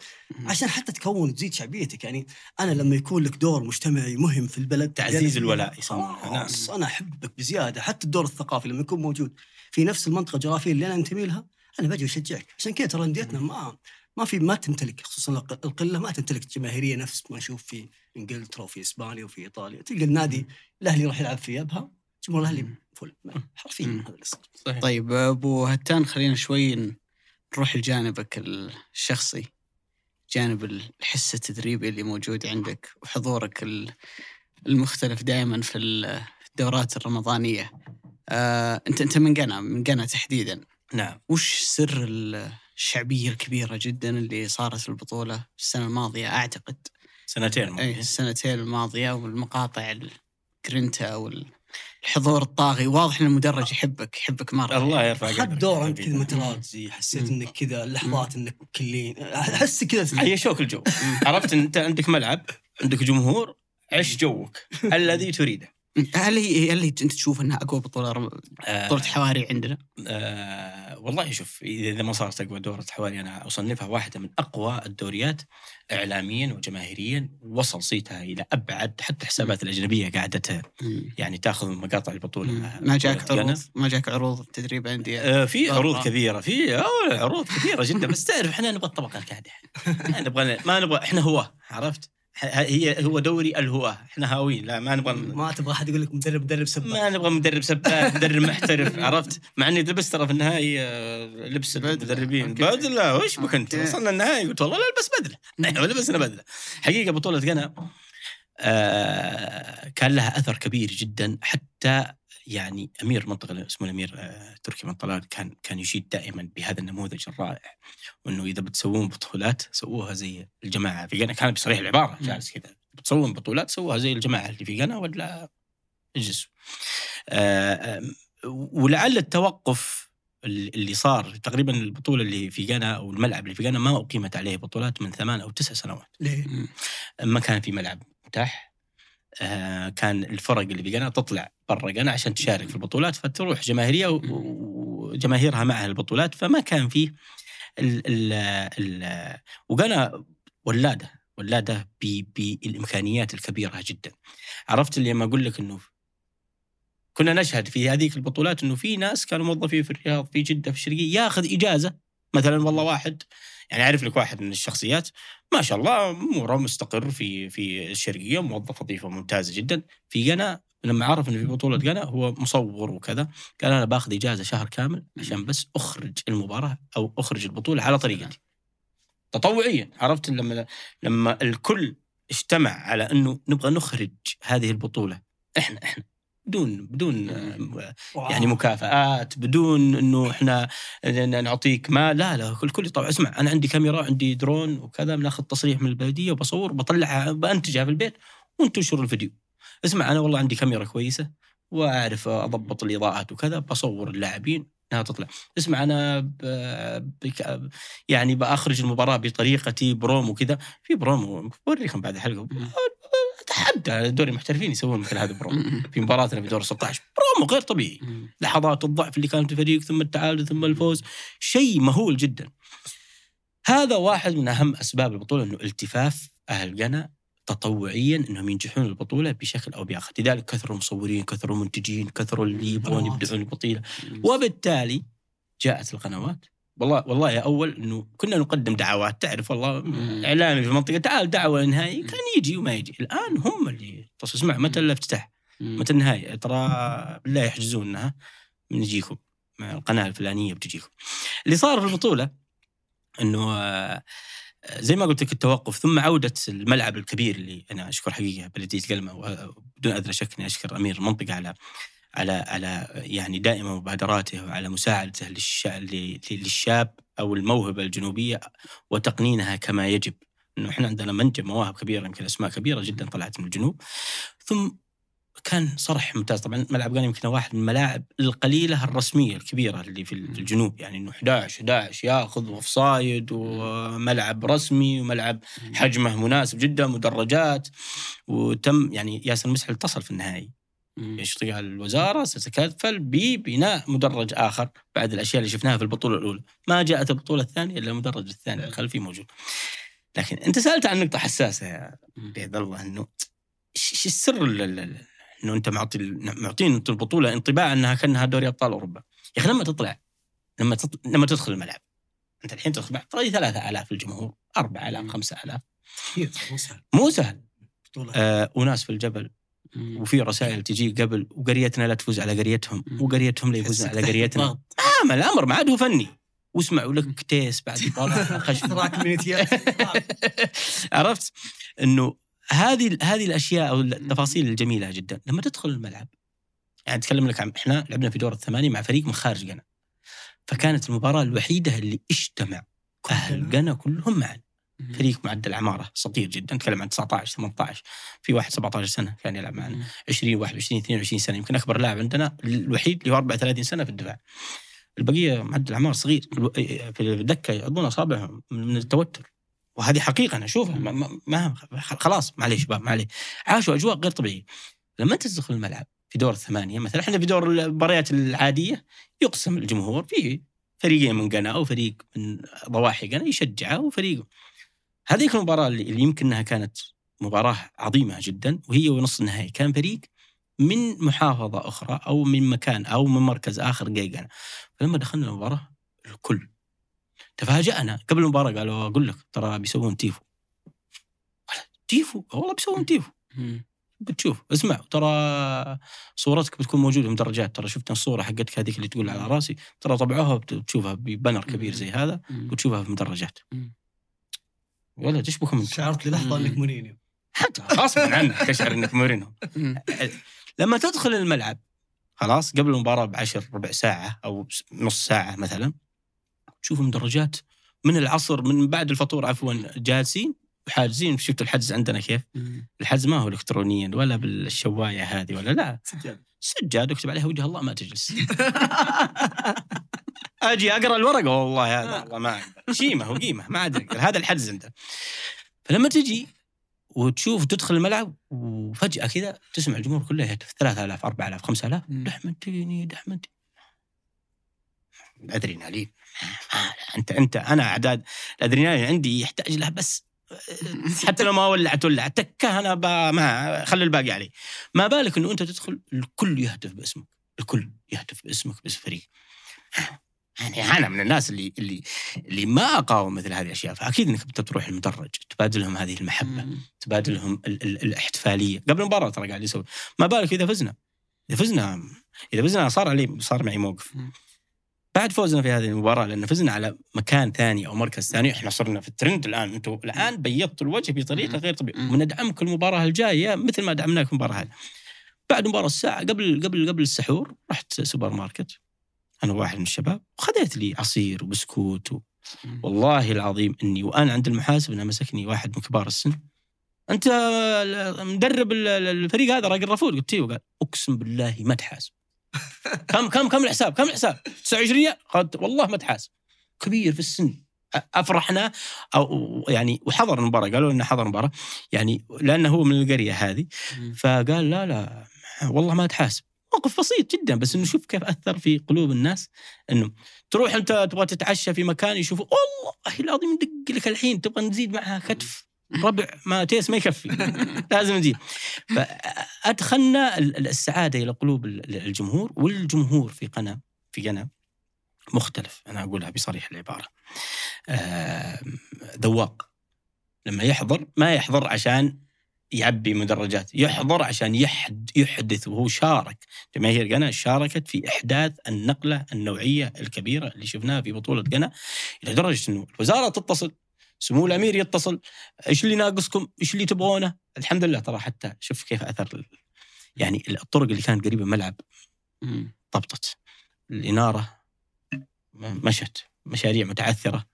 عشان حتى تكون وتزيد شعبيتك. يعني أنا لما يكون لك دور مجتمعي مهم في البلد تعزيز الولاء يسمونها نعم. خلاص أنا أحبك بزيادة. حتى الدور الثقافي لما يكون موجود في نفس المنطقة الجغرافية اللي أنا أنتمي لها أنا باجي أشجعك. عشان كذا ترى أنديتنا ما ما في ما تمتلك خصوصا الق- القلة ما تمتلك جماهيرية نفس ما نشوف في إنجلترا وفي إسبانيا وفي إيطاليا. تلقى النادي الأهلي يروح يلعب في ابها جمهور الأهلي فل حرفيا. هذا اللي صار. صحيح. طيب أبو هتان خلينا شوي نروح لجانبك الشخصي. جانب الحس التدريبي اللي موجود عندك وحضورك ال- المختلف دائما في ال- الدورات الرمضانية. آه، أنت أنت من قنا من قنا تحديدا. نعم. وش سر ال- الشعبية الكبيرة جدا اللي صارت في البطولة السنة الماضية أعتقد. سنتين اي الماضية. السنتين الماضية والمقاطع الجرينتا وال الحضور الطاغي. واضح إن المدرج يحبك يحبك مرة. الله يرفع قدرك دور يا أنت كذا. مترازي حسيت. إنك كذا لحظات إنك كلين. أحس كذا عيشوك الجو. عرفت أنت عندك ملعب عندك جمهور عيش جوك. الذي تريده. هل هي هل هي انت تشوف انها اقوى بطولة آه، بطولة حواري عندنا؟ آه والله شوف اذا ما صارت أقوى دورة حوالي أنا أصنفها واحدة من أقوى الدوريات اعلاميا وجماهيريا وصل صيتها إلى أبعد حتى الحسابات الأجنبية قاعدة يعني تأخذ من مقاطع البطولة. ما جاك بطولة عروض. ما جاك عروض تدريب انديه آه في عروض برا. كثيرة في آه، عروض كثيرة جدا. بس تعرف إحنا نبغى الطبقة الكادحه نبغى ما نبغى إحنا هواه عرفت؟ هي هو دوري الهواة. إحنا هاويين. لا ما نبغى ما تبغى أحد يقول لك مدرب مدرب سباك ما نبغى مدرب سباك مدرب محترف عرفت؟ مع إني لبست ترى في النهائي آه، لبس. المدربين. بدلة. وش بك أنت. وصلنا النهائي قلت والله لا ألبس بدلة. لبسنا بدلة. حقيقة بطولة قنا آه كان لها أثر كبير جدا حتى يعني أمير منطقة اسمه الأمير آه تركي بن طلال كان كان يشيد دائما بهذا النموذج الرائع وإنه إذا بتسوون بطولات سووها زي الجماعة في غانا كان بصريح العبارة. جالس كذا. بتسوون بطولات سووها زي الجماعة اللي في غانا ولا اجلسوا. آه، ولعل التوقف ال- اللي صار تقريبا البطولة اللي في غانا أو الملعب اللي في غانا ما أقيمت عليه بطولات من ثمان أو تسع سنوات. ليه؟ ما كان في ملعب متاح. كان الفرق اللي في غانا تطلع برا غانا عشان تشارك في البطولات فتروح جماهيرية وجماهيرها معها البطولات فما كان فيه ال ال ال وغانا ولاده ولاده بالإمكانيات الكبيرة جدا. عرفت اللي لما أقول لك إنه كنا نشهد في هذيك البطولات إنه في ناس كانوا موظفين في الرياض في جدة في الشرقية ياخذ إجازة مثلا والله واحد يعني أعرف لك واحد من الشخصيات ما شاء الله أموره مستقر في في الشرقية موظف وظيفة ممتازة جدا. في غانا لما عرف إنه في بطولة غانا هو مصور وكذا قال أنا باخذ إجازة شهر كامل عشان بس أخرج المباراة أو أخرج البطولة على طريقتي. تطوعيا. عرفت لما لما الكل اجتمع على إنه نبغى نخرج هذه البطولة. إحنا إحنا. بدون بدون آه، يعني مكافآت بدون إنه إحنا نعطيك ما لا لا الكل يطلع اسمع أنا عندي كاميرا عندي درون وكذا بناخذ تصريح من البلدية وبصور بطلعها بأنتجها في البيت وانتشر الفيديو. اسمع أنا والله عندي كاميرا كويسة وأعرف أضبط الإضاءات وكذا بصور اللاعبين إنها تطلع. اسمع أنا ب... بك... يعني بأخرج المباراة بطريقتي برومو كذا في برومو بوريكم بعد الحلقة. اتحدى دوري المحترفين يسوون مثل هذا برومو. في مباراتنا في دور 16 برومو غير طبيعي. لحظات الضعف اللي كانت في الفريق ثم التعادل ثم الفوز. شيء مهول جدا. هذا واحد من أهم أسباب البطولة إنه التفاف أهل قنا تطوعيا إنهم ينجحون البطولة بشكل أو بآخر، لذلك كثروا المصورين، كثروا المنتجين، كثروا اللي يبغون. يبدعون البطوله، وبالتالي جاءت القنوات. والله والله يا أول إنه كنا نقدم دعوات. تعرف والله. إعلامي في المنطقة تعال دعوة نهائي كان يجي وما يجي، الآن هم اللي تصل. اسمع متى الافتتاح؟ متى النهاية؟ ترى بالله يحجزونها. نجيكم مع القناة الفلانية بتجيكم. اللي صار في البطولة إنه آه، زي ما قلت لك التوقف ثم عودة الملعب الكبير اللي أنا أشكر حقيقة بلدية قلمة وبدون أدنى شك إني أشكر أمير المنطقة على على على يعني دائما مبادراته وعلى مساعدته للشاب أو الموهبة الجنوبية وتقنينها كما يجب. إنه إحنا عندنا منجم مواهب كبيرة يمكن أسماء كبيرة جدا طلعت من الجنوب. ثم كان صرح ممتاز. طبعا ملعب غانا يمكن واحد من الملاعب القليلة الرسمية الكبيرة اللي في الجنوب. يعني إنه 11 11 ياخذ اوفسايد وملعب رسمي وملعب حجمه مناسب جدا مدرجات. وتم يعني ياسر مسحل اتصل في النهائي. يشتغل الوزارة ستتكفل ببناء مدرج آخر بعد الأشياء اللي شفناها في البطولة الأولى. ما جاءت البطولة الثانية إلا المدرج الثاني الخلفي موجود. لكن أنت سألت عن نقطة حساسة يا بيد الله إنه إيش السر ال- ال- ال- إنه أنت معطي معطين أنت البطولة انطباع أنها كأنها دوري أبطال أوروبا؟ يا أخي لما تطلع لما تط... لما تدخل الملعب أنت الحين تدخل بعد طيب 3000 الجمهور 4000 5000 كثير مو سهل. مو سهل. آه وناس في الجبل وفي رسائل تجي قبل وقريتنا لا تفوز على قريتهم. وقريتهم لا يفوزون على قريتنا. ضغط. ما الأمر ما عاد هو فني. واسمعوا لك تيس بعد طالع خشب عرفت؟ إنه هذه هذه الأشياء أو التفاصيل الجميلة جدا. لما تدخل الملعب يعني أتكلم لك عن إحنا لعبنا في دور الثمانية مع فريق من خارج غانا فكانت المباراة الوحيدة اللي اجتمع أهل غانا كلهم معا. فريق معدل اعماره صغير جدا نتكلم عن 19 18 في واحد 17 سنة كان يلعب معنا. مم. 20 21 22 سنة يمكن أكبر لاعب عندنا الوحيد اللي هو 34 سنة في الدفاع. البقية معدل اعمار صغير. الو- في الدكة يعضون أصابعهم من التوتر. وهذه حقيقة أنا أشوفها. ما, ما, خلاص معليش شباب معليش. عاشوا أجواء غير طبيعية. لما تدخل الملعب في دور الثمانية مثلا إحنا في دور المباريات العادية يقسم الجمهور في فريقين من قنا وفريق من ضواحي قنا يشجعه وفريق هذيك المباراه اللي يمكن إنها كانت مباراة عظيمة جدا وهي ونص النهائي. كان فريق من محافظة أخرى أو من مكان أو من مركز آخر قنا فلما دخلنا المباراة الكل تفاجأنا. قبل المباراة قالوا أقول لك ترى بيسوون تيفو. تيفو؟ والله بيسوون تيفو. بتشوف اسمع ترى صورتك بتكون موجودة في مدرجات ترى شفت الصورة حقتك هذيك اللي تقول على راسي. ترى طبعوها بت- بتشوفها ببنر كبير زي هذا. وتشوفها في مدرجات. ولا إيش بكم أنتم؟ شعرت للحظة. إنك مورينيو حتى غصبا عنك تشعر إنك مورينو مم. لما تدخل الملعب خلاص قبل المباراة بعشر ربع ساعة أو نص ساعة مثلا تشوف المدرجات من العصر من بعد الفطور عفوا جالسين وحاجزين شفت الحجز عندنا كيف؟ الحجز ما هو الكترونيا ولا بالشواية هذه ولا لا سجاد سجاد اكتب عليها وجه الله ما تجلس أجي أقرأ الورقة؟ والله هذا والله ما شيمه وقيمه ما أدري. هذا الحجز عنده فلما تجي وتشوف تدخل الملعب وفجأة كذا تسمع الجمهور كله يهتف. 3000 4000 5000 مم. دحمنتيني دحمنتي الادرينالين أنت أنت أنا أعداد الأدرينالين عندي يحتاج له بس حتى لو ما ولعت ولع تكه أنا ما خلي الباقي علي. ما بالك إنه أنت تدخل الكل يهتف باسمك. الكل يهتف باسمك باسم فريق. يعني أنا من الناس اللي اللي اللي ما أقاوم مثل هذه الأشياء فأكيد إنك بتروح المدرج تبادلهم هذه المحبة مم. تبادلهم ال ال الاحتفالية قبل المباراة ترى قاعد يسوي ما بالك إذا فزنا إذا فزنا إذا فزنا صار علي صار معي موقف مم. بعد فوزنا في هذه المباراة لأن فزنا على مكان ثاني أو مركز ثاني إحنا صرنا في الترند الآن أنتم الآن بيضتوا الوجه بطريقة. غير طبيعية مم. وندعمك المباراة الجاية مثل ما دعمناك المباراة هذه بعد مباراة الساعة قبل قبل قبل السحور رحت سوبر ماركت أنا واحد من الشباب وخذيت لي عصير وبسكوت و... والله العظيم إني وأنا عند المحاسب انه مسكني واحد من كبار السن. أنت مدرب ال- ال- الفريق هذا راجل رفول قلت أيوه قال أقسم بالله ما تحاسب. كم كم كم الحساب؟ كم الحساب؟ 29 ريال؟ قلت والله ما تحاسب. كبير في السن. أفرحنا أو يعني وحضر المباراة قالوا انه حضر المباراة. يعني لأنه هو من القرية هذه. فقال لا لا والله ما تحاسب. موقف بسيط جدا بس إنه شوف كيف أثر في قلوب الناس. إنه تروح أنت تبغى تتعشى في مكان يشوفوا والله العظيم ندق لك الحين تبغى نزيد معها كتف ربع ما تيس ما يكفي. لازم نزيد. فأدخلنا ال- ال- السعادة إلى قلوب ال- الجمهور والجمهور في قنا في قنا مختلف أنا أقولها بصريح العبارة. ذواق. لما يحضر ما يحضر عشان يعبي مدرجات يحضر عشان يحد يحدث وهو شارك جماهير قنا شاركت في إحداث النقلة النوعية الكبيرة اللي شفناها في بطولة قنا إلى درجة إنه الوزارة تتصل سمو الأمير يتصل إيش اللي ناقصكم؟ إيش اللي تبغونه؟ الحمد لله ترى حتى شوف كيف أثر ال- يعني الطرق اللي كانت قريبة من الملعب. ضبطت الإنارة م- مشت مشاريع متعثرة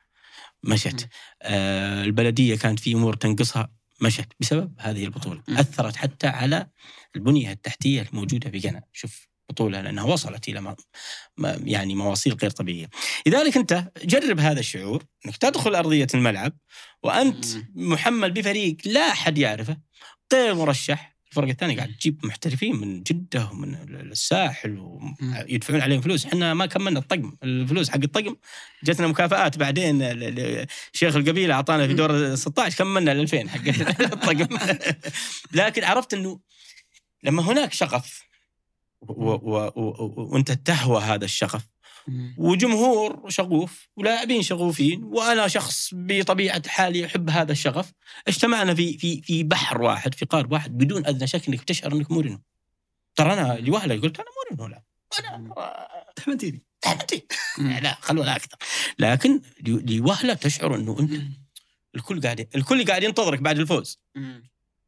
مشت آه البلدية كانت في أمور تنقصها مشت بسبب هذه البطولة مم. أثرت حتى على البنية التحتية الموجودة في قنا شوف بطوله لأنها وصلت إلى ما يعني مواصيل غير طبيعية لذلك أنت جرب هذا الشعور أنك تدخل أرضية الملعب وأنت مم. محمل بفريق لا أحد يعرفه غير مرشح الفرقه الثانية قاعد تجيب محترفين من جدة ومن الساحل ويدفعون عليهم فلوس. إحنا ما كملنا الطقم. الفلوس حق الطقم جتنا مكافآت بعدين شيخ القبيلة أعطانا في دور 16 كملنا ال 2000 حق الطقم. لكن عرفت إنه لما هناك شغف وانت تهوى هذا الشغف. وجمهور شغوف ولاعبين شغوفين وأنا شخص بطبيعة حالي أحب هذا الشغف. اجتمعنا في في في بحر واحد في قارب واحد بدون أدنى شك إنك تشعر إنك مورينو ترى أنا لوهلة قلت أنا مورينو لا. أنا تحمنتيني. تحمتي مم. لا خلونا أكثر. لكن لوهلة تشعر إنه أنت. الكل قاعد الكل قاعد ينتظرك بعد الفوز.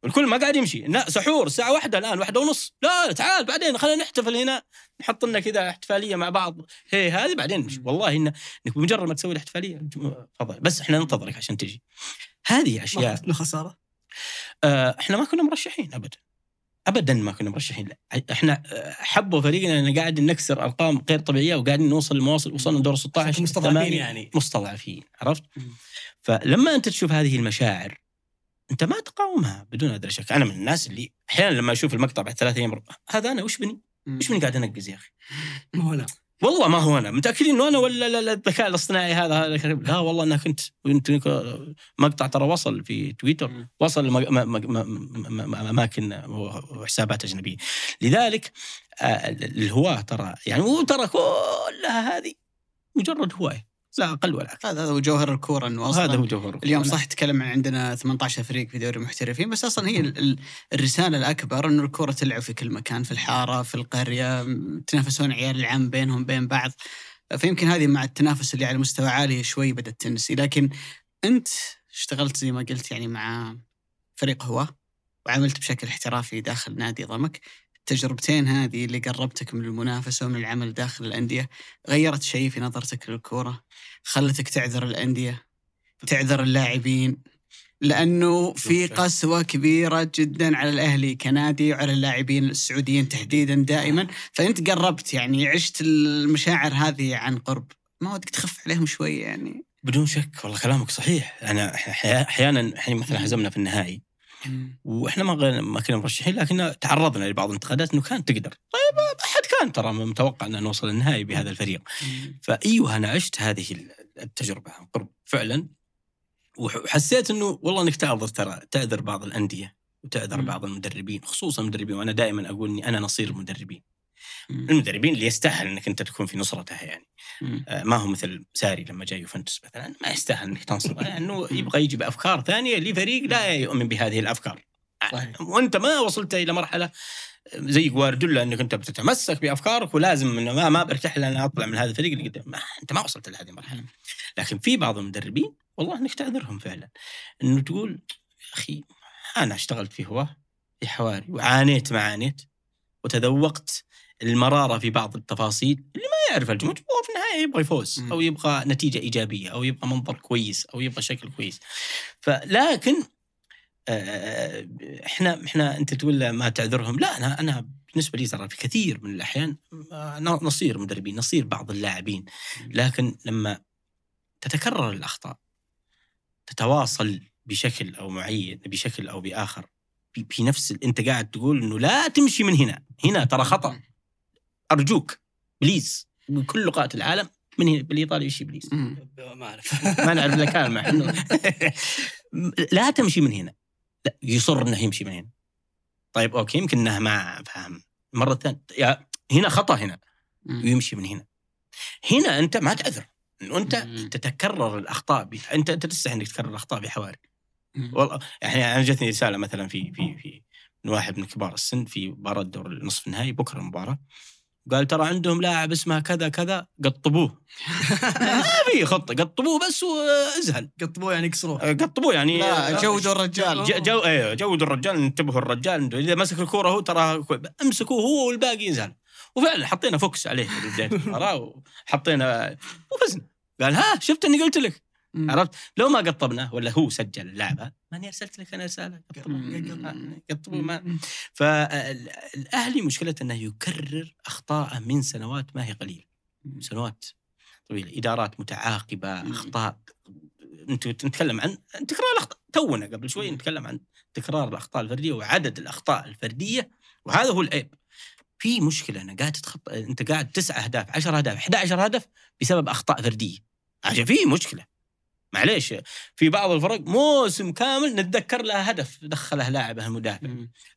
الكل ما قاعد يمشي. لا سحور الساعة واحدة الآن واحدة ونص. لا تعال بعدين خلينا نحتفل هنا نحط لنا كذا احتفالية مع بعض. هي هذه بعدين نمشي. والله إن إنك بمجرد ما تسوي الاحتفالية تفضل. بس إحنا ننتظرك عشان تجي. هذه ما اشياء خفتنا خسارة؟ آه، إحنا ما كنا مرشحين ابدا ابدا ما كنا مرشحين. لا إحنا آه، حبوا فريقنا ان قاعد نكسر أرقام غير طبيعية وقاعدين نوصل لمواصل. وصلنا دور 16 مستضعفين. يعني. مستضعفين عرفت؟ فلما أنت تشوف هذه المشاعر أنت ما تقاومها بدون أدري شك. أنا من الناس اللي أحيانا لما أشوف المقطع بعد ثلاث أيام هذا أنا وش بني؟ وش بني قاعد أنقز يا أخي؟ ما هو أنا والله ما هو أنا. متأكدين إنه أنا ولا لا- لا الذكاء الاصطناعي هذا هذا لا والله أنا كنت كنت مقطع ترى وصل في تويتر. وصل لاماكن وحسابات أجنبية. لذلك آه، الهواة ترى يعني مو ترى كلها هذه مجرد هواية. لا أقل ولا أكثر. هذا هو جوهر الكورة إنه أصلا هذا هو جوهر اليوم صح تكلم عن عندنا 18 فريق في دوري المحترفين بس أصلا هي ال- ال- الرسالة الأكبر إنه الكره تلعب في كل مكان في الحارة في القرية تنافسون عيال العام بينهم بين بعض. فيمكن هذه مع التنافس اللي على مستوى عالي شوي بدأت تنسي. لكن أنت اشتغلت زي ما قلت يعني مع فريق هواه وعملت بشكل احترافي داخل نادي ضمك. التجربتين هذه اللي قربتك من المنافسة ومن العمل داخل الأندية غيرت شيء في نظرتك للكورة؟ خلتك تعذر الأندية؟ تعذر اللاعبين؟ لأنه في. قسوة كبيرة جدا على الأهلي كنادي وعلى اللاعبين السعوديين تحديدا دائما. فأنت قربت يعني عشت المشاعر هذه عن قرب. ما ودك تخف عليهم شوي يعني؟ بدون شك والله كلامك صحيح. أنا أحيانا الحين مثلا هزمنا في النهائي. وإحنا ما ما كنا مرشحين لكن تعرضنا لبعض الانتقادات إنه كان تقدر. طيب أحد كان ترى متوقع ان نوصل النهائي بهذا الفريق. فأيوه أنا عشت هذه التجربة عن قرب فعلا. وح- وحسيت إنه والله إنك تعذر ترى تعذر بعض الأندية وتعذر. بعض المدربين خصوصا المدربين وأنا دائما أقول إني أنا نصير المدربين. مم. المدربين اللي يستاهل إنك أنت تكون في نصرتها يعني. آه، ما هو مثل ساري لما جاي يوفنتوس مثلا ما يستاهل إنك تنصره لأنه يبغى يجي بأفكار ثانية لفريق لا يؤمن بهذه الأفكار. صحيح. وأنت ما وصلت إلى مرحلة زي جوارديولا إنك أنت بتتمسك بأفكارك ولازم إنه ما ما برتاح الا أنا أطلع من هذا الفريق اللي قدام. ما أنت ما وصلت لهذه المرحلة. لكن في بعض المدربين والله إنك تعذرهم فعلا. إنه تقول يا أخي أنا اشتغلت في هواه في حواري وعانيت ما عانيت وتذوقت المرارة في بعض التفاصيل اللي ما يعرف الجمهور هو في النهاية يبغى يفوز. أو يبغى نتيجة إيجابية أو يبغى منظر كويس أو يبغى شكل كويس. فلكن آه، إحنا إحنا أنت تقول ما تعذرهم. لا أنا أنا بالنسبة لي ترى في كثير من الأحيان آه، نصير مدربين نصير بعض اللاعبين. لكن لما تتكرر الأخطاء تتواصل بشكل أو معين بشكل أو بآخر في نفس أنت قاعد تقول إنه لا تمشي من هنا. هنا ترى خطأ. أرجوك بليز بكل لغات العالم من هنا بالإيطالي إيش please. ما اعرف ما نعرف الا إنه لا تمشي من هنا لا يصر إنه يمشي من هنا طيب okay يمكن إنه ما فهم المره الثانية يا هنا خطأ هنا. ويمشي من هنا هنا أنت ما تعذر إنه أنت. تتكرر الأخطاء. انت أنت تستحي إنك تكرر الأخطاء بحواري. والله يعني أنا جتني رسالة مثلا في في في من واحد من كبار السن في مباراة دور النصف النهائي بكرة المباراه قال ترى عندهم لاعب اسمه كذا كذا قطبوه. ما في خطة قطبوه بس وازهل. قطبوه يعني كسروه قطبوه يعني لا جودوا الرجال. ج- جو أيوه جودوا الرجال انتبهوا الرجال. إذا مسك الكورة هو ترى امسكوه هو والباقي ينزل. وفعلا حطينا focus عليه وحطينا وفزنا. قال ها شفت إني قلت لك؟ مم. عرفت؟ لو ما قطبنا ولا هو سجل اللعبة ماني ارسلت لك أنا رسالة. قطبوا ما فالاهلي مشكلته أنه يكرر أخطاءه من سنوات ما هي قليله سنوات طويلة. إدارات متعاقبة. أخطاء. أنت نتكلم عن تكرار الأخطاء. تونا قبل شوي. نتكلم عن تكرار الأخطاء الفردية وعدد الأخطاء الفردية وهذا هو العيب. في مشكلة أنا قاعد تتخطى أنت قاعد تسع أهداف 10 أهداف 11 هدف بسبب أخطاء فردية. عشان في مشكلة. معليش. في بعض الفرق موسم كامل نتذكر له هدف دخله لاعبه المدافع.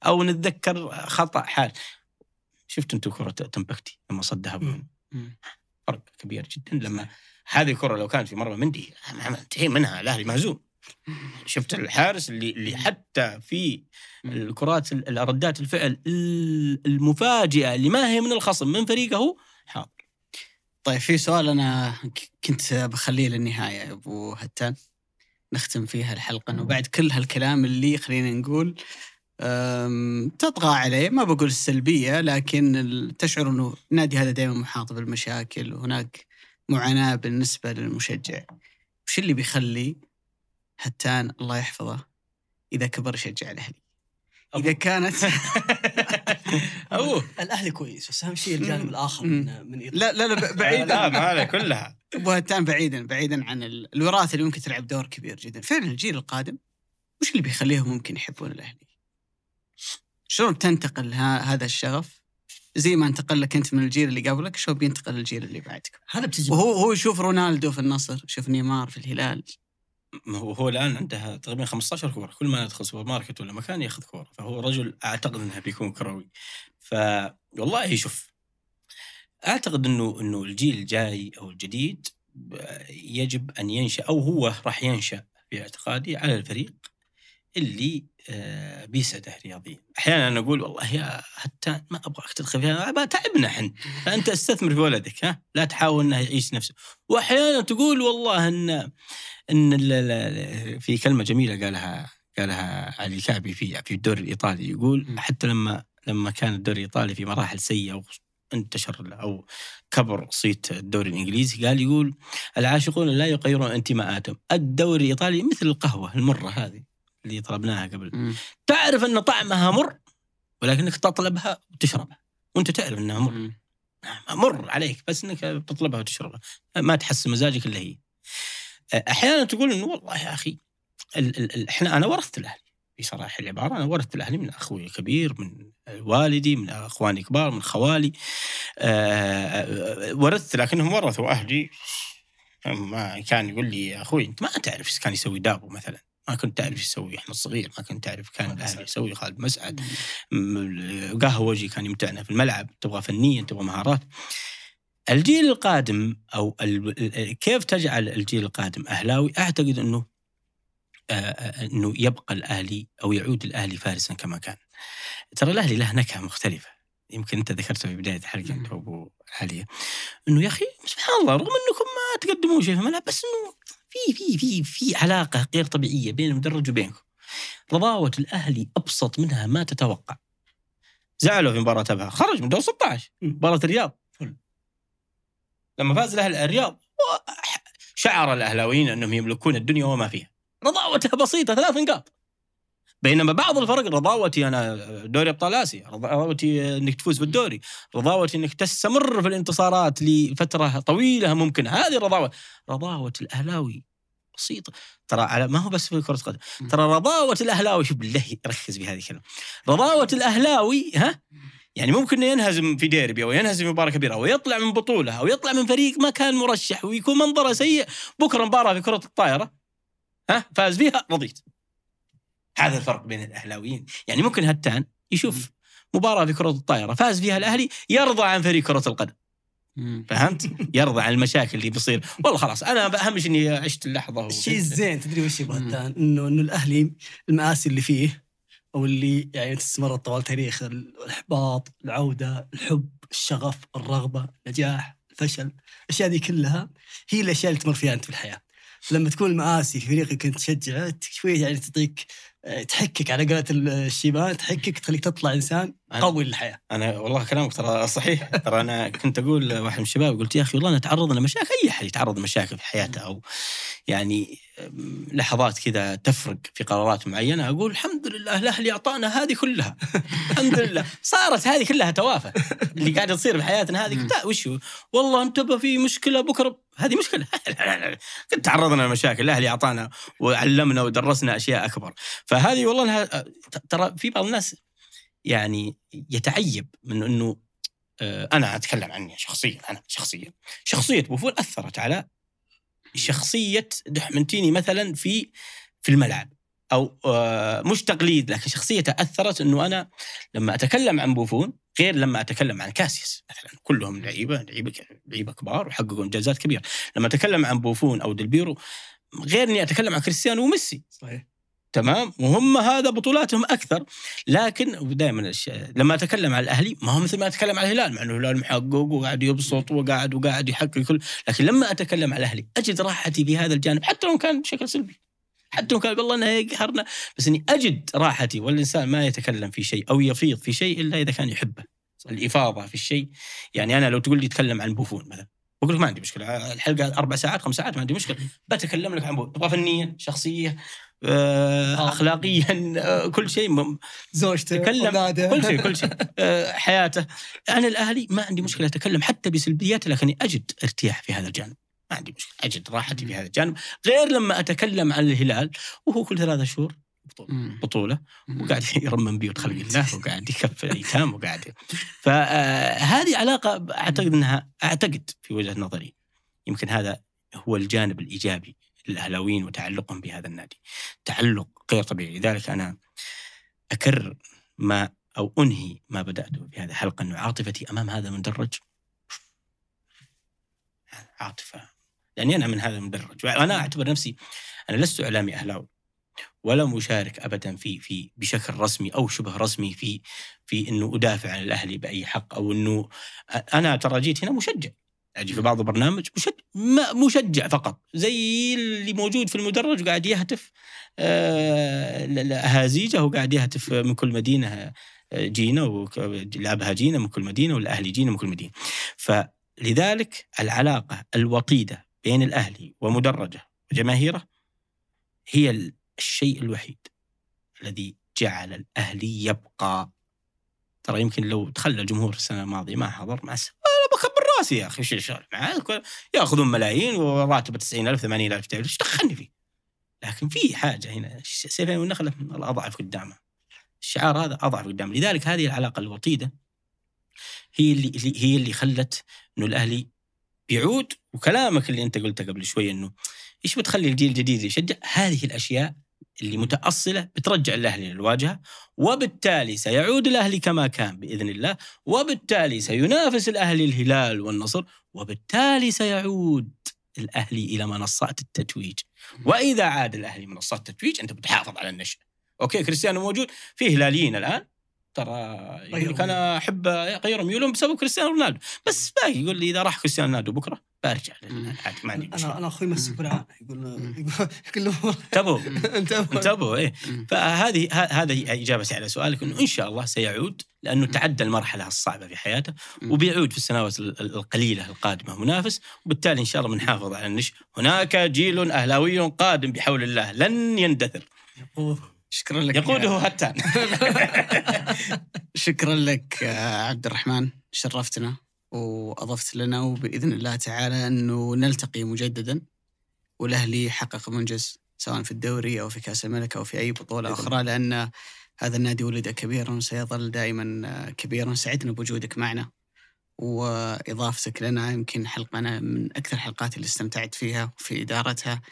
أو نتذكر خطأ حال. شفت أنتم كرة تمبكتي لما صدها. فرق كبير جدا. لما هذه الكره لو كانت في مرمى مندي انتهي منها الأهلي مهزوم. شفت الحارس اللي اللي حتى في الكرات ال- ردات الفعل ال- المفاجئة اللي ما هي من الخصم من فريقه حاضر. طيب في سؤال أنا كنت بخليه للنهاية يا أبو هتان. نختم فيها الحلقة إنه بعد كل هالكلام اللي خلينا نقول تطغى عليه. ما بقول السلبية لكن تشعر إنه النادي هذا دائما محاط بالمشاكل وهناك معاناة بالنسبة للمشجع. وش اللي بيخلي هتان الله يحفظه إذا كبر يشجع الأهلي؟ إذا كانت الأهلي كويس بس أهم شيء الجانب. الآخر. من من. لا لا لا ب- لا بعيدا ما هذا كلها. ابو هتان بعيدا بعيدا عن ال- الوراثه اللي ممكن تلعب دور كبير جدا. فعلا الجيل القادم وش اللي بيخليهم ممكن يحبون الأهلي؟ شلون بتنتقل ها هذا الشغف؟ زي ما انتقل لك أنت من الجيل اللي قبلك شلون بينتقل الجيل اللي بعدك؟ هذا بتجي وهو هو يشوف رونالدو في النصر يشوف نيمار في الهلال. هو هو الآن عنده تقريبا 15 كوره كل ما يدخل سوبر ماركت ولا مكان يأخذ كوره فهو رجل أعتقد إنه بيكون كروي. ف والله شوف أعتقد إنه إنه الجيل الجاي أو الجديد يجب أن ينشأ أو هو راح ينشأ في اعتقادي على الفريق اللي آه، بيسعده رياضيا أحيانا أنا أقول والله يا حتى ما ابغاك تدخل فيها تعبنا إحنا. فانت أستثمر في ولدك ها؟ لا تحاول إنه يعيش نفسه. واحيانا تقول والله إن إن في كلمة جميلة قالها قالها علي الكعبي في في الدوري الإيطالي. يقول م. حتى لما لما كان الدوري الإيطالي في مراحل سيئة وانتشر له أو كبر صيت الدوري الإنجليزي قال يقول العاشقون لا يغيرون انتماءاتهم. الدوري الإيطالي مثل القهوة المرة هذه اللي طلبناها قبل. تعرف أن طعمها مر ولكنك تطلبها وتشربها. وأنت تعرف أنها مر. مر عليك بس إنك تطلبها وتشربها. ما تحسن مزاجك إلا هي. أحيانا تقول إنه والله يا أخي إحنا أنا ورثت الأهلي بصراحه العبارة. أنا ورثت الأهلي من أخوي الكبير من والدي من أخواني الكبار من خوالي. آه، ورثت لكنهم ورثوا أهلي. ما كان يقول لي يا أخوي أنت ما تعرف إيش كان يسوي دابو مثلا. ما كنت تعرف إيش يسوي احمد صغير ما كنت تعرف كان الأهلي. يسوي خالد مسعد. قهوجي كان يمتعنا في الملعب. تبغى فنيا تبغى مهارات. الجيل القادم أو كيف تجعل الجيل القادم أهلاوي؟ أعتقد إنه آه، آه، إنه يبقى الأهلي أو يعود الأهلي فارسا كما كان. ترى الأهلي له نكهة مختلفة. يمكن أنت ذكرتها في بداية الحلقة أنت وابو علي. إنه يا أخي سبحان الله رغم إنكم ما تقدمون شيء في الملعب بس إنه في في في في علاقة غير طبيعية بين المدرج وبينكم. رضاوة الأهلي أبسط منها ما تتوقع. زعلوا في مباراة أبها. خرج من دور 16 مباراة الرياض. لما فاز الاهلي الرياض شعر الأهلاويين أنهم يملكون الدنيا وما فيها. رضاوتها بسيطة ثلاث نقاط. بينما بعض الفرق رضاوتي أنا دوري أبطال آسيا رضاوتي إنك تفوز بالدوري رضاوتي إنك تستمر في الانتصارات لفترة طويلة ممكن هذه رضاوه رضاوة الأهلاوي بسيطة. ترى على ما هو بس في كرة القدم. ترى رضاوة الأهلاوي شوف بالله ركز بهذه الكلمة. رضاوة الأهلاوي ها؟ يعني ممكن ينهزم في ديربي أو ينهزم في مباراة كبيرة أو يطلع من بطولة أو يطلع من فريق ما كان مرشح ويكون منظره سيء بكرة مباراة في كرة الطائره ها فاز فيها رضيت. هذا الفرق بين الأهلاويين. يعني ممكن هتان يشوف مباراة في كرة الطائره فاز فيها الأهلي يرضى عن فريق كرة القدم. فهمت؟ يرضى عن المشاكل اللي بتصير والله خلاص أنا اهم شيء إني عشت اللحظة الشيء الزين تدري وش يبغى؟ انه إنه الأهلي المآسي اللي فيه أو اللي يعني استمرت طوال تاريخ الإحباط، العودة، الحب، الشغف، الرغبة، النجاح، الفشل، الأشياء دي كلها هي الأشياء اللي تمر فيها أنت في الحياة. لما تكون المآسي في فريقك كنت تشجعه شوي يعني تعطيك آه، تحكك على قولة الشيبان تحكك تخليك تطلع إنسان قوي للحياه. أنا والله كلامك ترى صحيح. ترى أنا كنت أقول واحد من الشباب قلت يا أخي والله نتعرض لمشاكل أي أحد يتعرض لمشاكل في حياته أو يعني لحظات كذا تفرق في قرارات معينة أقول الحمد لله الاهلي أعطانا هذه كلها. الحمد لله. صارت هذه كلها توافه اللي قاعدة تصير في حياتنا هذه لا وش؟ والله انتبه في مشكلة بكرة. هذه مشكلة. قد تعرضنا لمشاكل. الاهلي أعطانا وعلمنا ودرسنا أشياء أكبر. فهذه والله ترى في بعض الناس يعني يتعيب من إنه آه، أنا أتكلم عني شخصيا أنا شخصيا. شخصية بوفون أثرت على شخصية دحمنتيني مثلا في في الملعب. أو آه، مش تقليد لكن شخصيته أثرت إنه أنا لما أتكلم عن بوفون غير لما أتكلم عن كاسياس مثلا. كلهم لعيبة لعيبة لعيبة كبار وحققوا انجازات كبيرة. لما أتكلم عن بوفون أو ديل بييرو غير إني أتكلم عن كريستيانو وميسي. صحيح. تمام؟ وهم هذا بطولاتهم أكثر. لكن دائما لما أتكلم عن الأهلي ما هو مثل ما أتكلم عن الهلال مع إنه الهلال محقق وقاعد يبسط وقاعد وقاعد يحقق كل لكن لما أتكلم عن الأهلي أجد راحتي في هذا الجانب حتى لو كان بشكل سلبي. حتى لو كان والله انه يقهرنا بس إني أجد راحتي والإنسان ما يتكلم في شيء أو يفيض في شيء إلا إذا كان يحبه. الإفاضة في الشيء. يعني أنا لو تقول لي تكلم عن بوفون مثلا. بقول لك ما عندي مشكلة. الحلقة أربع ساعات خمس ساعات ما عندي مشكلة. بتكلم لك عن بوفون تبغى فنيا شخصيا آه، اخلاقيا آه، كل شيء. زوجته تكلم. كل شيء كل شيء. آه، حياته. أنا الأهلي ما عندي مشكلة أتكلم حتى بسلبياته لكني أجد ارتياح في هذا الجانب. ما عندي مشكلة. أجد راحتي في هذا الجانب. غير لما أتكلم عن الهلال وهو كل ثلاثة شهور. بطولة. مم. وقاعد يرمم بيوت خلق الله وقاعد يكفل الأيتام وقاعد فهذه علاقة أعتقد إنها أعتقد في وجهة نظري يمكن هذا هو الجانب الإيجابي للأهلاويين وتعلقهم بهذا النادي. تعلق غير طبيعي. لذلك أنا أكرر ما أو أنهي ما بدأته في هذه الحلقة انه عاطفتي أمام هذا المدرج. عاطفة. لأني أنا من هذا المدرج. وأنا أعتبر نفسي أنا لست إعلامي أهلاوي. ولا مشارك ابدا في في بشكل رسمي أو شبه رسمي في في إنه أدافع عن الأهلي بأي حق أو إنه أنا ترى جيت هنا مشجع. أجي في بعض البرنامج مشجع مشجع فقط. زي اللي موجود في المدرج وقاعد يهتف آه، اهازيجه وقاعد يهتف من كل مدينة آه، جينا ولعبها جينا من كل مدينة والأهلي جينا من كل مدينة. فلذلك العلاقة الوطيده بين الأهلي ومدرجه وجماهيره هي ال- الشيء الوحيد الذي جعل الاهلي يبقى ترى يمكن لو تخلى الجمهور السنة الماضية ما حضر مع السنة. أنا بكبر راسي يا إيش الشغل معاه يأخذون ملايين وراتبه 90000 80000 تعرف إيش دخلني فيه؟ لكن في حاجة هنا سيفين والنخله الأضعف قدامه الشعار هذا أضعف قدامه لذلك هذه العلاقة الوطيدة هي اللي هي اللي خلت إنه الاهلي بيعود وكلامك اللي أنت قلته قبل شوي إنه إيش بتخلي الجيل الجديد يشجع؟ هذه الأشياء اللي متأصلة بترجع الأهلي للواجهة وبالتالي سيعود الأهلي كما كان بإذن الله وبالتالي سينافس الأهلي الهلال والنصر وبالتالي سيعود الأهلي إلى منصات التتويج. وإذا عاد الأهلي منصات التتويج أنت بتحافظ على النشء okay كريستيانو موجود في هلاليين الآن. ترى يقول لك أنا أحب غير ميولهم بسبب كريستيانو رونالدو. بس باقي يقول لي إذا راح كريستيانو رونالدو بكرة برجع للعادي ما عندي أنا أنا أخوي مسك يقول يقول انتبهوا. انتبه انتبهوا إيه. فهذه هذه إجابتي على سؤالك إنه إن شاء الله سيعود لأنه تعدى المرحلة الصعبة في حياته. وبيعود في السنوات ال- ال- القليلة القادمة منافس وبالتالي إن شاء الله بنحافظ على النش. هناك جيل أهلاوي قادم بحول الله لن يندثر. شكرا لك يقوده هتان. شكرا لك عبد الرحمن. شرفتنا وأضفت لنا وبإذن الله تعالى أنه نلتقي مجددا. والأهلي يحقق منجز سواء في الدوري أو في كأس الملك أو في أي بطولة أخرى لأن هذا النادي ولد كبيرا وسيظل دائما كبيرا. سعدنا بوجودك معنا وإضافتك لنا يمكن حلقه من أكثر الحلقات اللي استمتعت فيها وفي إدارتها.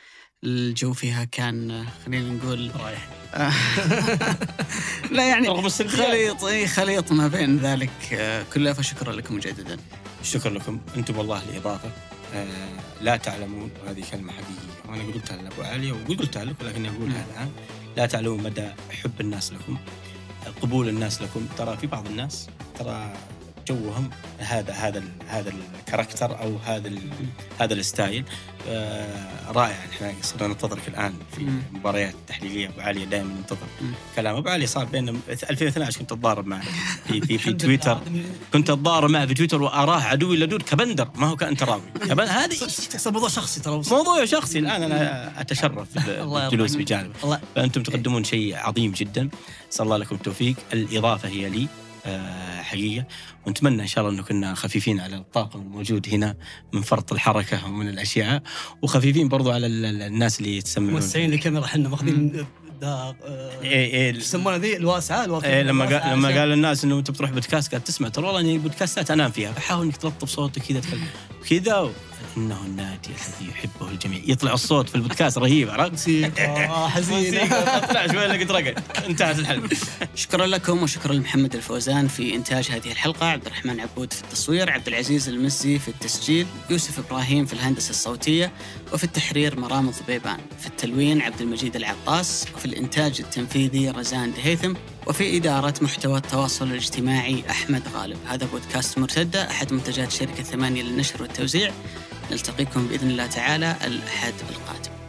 الجو فيها كان خلينا نقول رايح. لا يعني رغم خليط إي خليط ما بين ذلك آه، كله فشكرا لكم مجددا. شكرا لكم. أنتم والله الإضافة. آه لا تعلمون وهذه كلمة حقيقية. وأنا قلتها لأبو علي وقلتها لكم لكني أقولها الآن. لا تعلمون مدى حب الناس لكم قبول الناس لكم. ترى في بعض الناس ترى جوهم هذا هذا هذا ال character أو هذا هذا ال style آه رائع. إحنا صرنا ننتظرك الآن في. مباريات تحليلية. أبو علي دائما ننتظر. كلام أبو علي صار بيننا 2012 كنت أتضارب معه. في في, في تويتر. كنت أتضارب معه في تويتر وأراه عدوي لدود كبندر. ما هو كانتراوي كبن- هذه صار موضوع شخصي ترى. موضوع شخصي. الآن أنا أتشرف بالجلوس بجانبه فأنتم تقدمون شيء عظيم جدا. نسال الله لكم التوفيق الإضافة هي لي. حقيقة. ونتمنى إن شاء الله إنه كنا خفيفين على الطاقم الموجود هنا من فرط الحركة ومن الأشياء. وخفيفين برضو على ال- ال- الناس اللي يتسمعون. موسعين الكاميرا إحنا ماخذين دا آه، إيه إيه يسمونها ذي؟ الواسعة الواسعة. إيه لما قال لما قال الناس إنه أنت بتروح بودكاست قاعد تسمع. ترى والله إني بودكاستات أنام فيها. فحاول انك تلطف صوتك كذا تكلم. كذا. إنه النادي الذي يحبه الجميع. يطلع الصوت في البودكاست رهيب. عرفت؟ موسيقى آه، موسيقى طلع شوي لقيت رقد انتهت الحلقة. شكرا لكم وشكرا لمحمد الفوزان في إنتاج هذه الحلقة عبد الرحمن عبود في التصوير عبد العزيز المزي في التسجيل يوسف إبراهيم في الهندسة الصوتية وفي التحرير مرام ضبيبان في التلوين عبد المجيد العطاس وفي الإنتاج التنفيذي رزان دهيثم وفي إدارة محتوى التواصل الاجتماعي أحمد غالب. هذا بودكاست مرتدة أحد منتجات شركة ثمانية للنشر والتوزيع. نلتقيكم بإذن الله تعالى الأحد القادم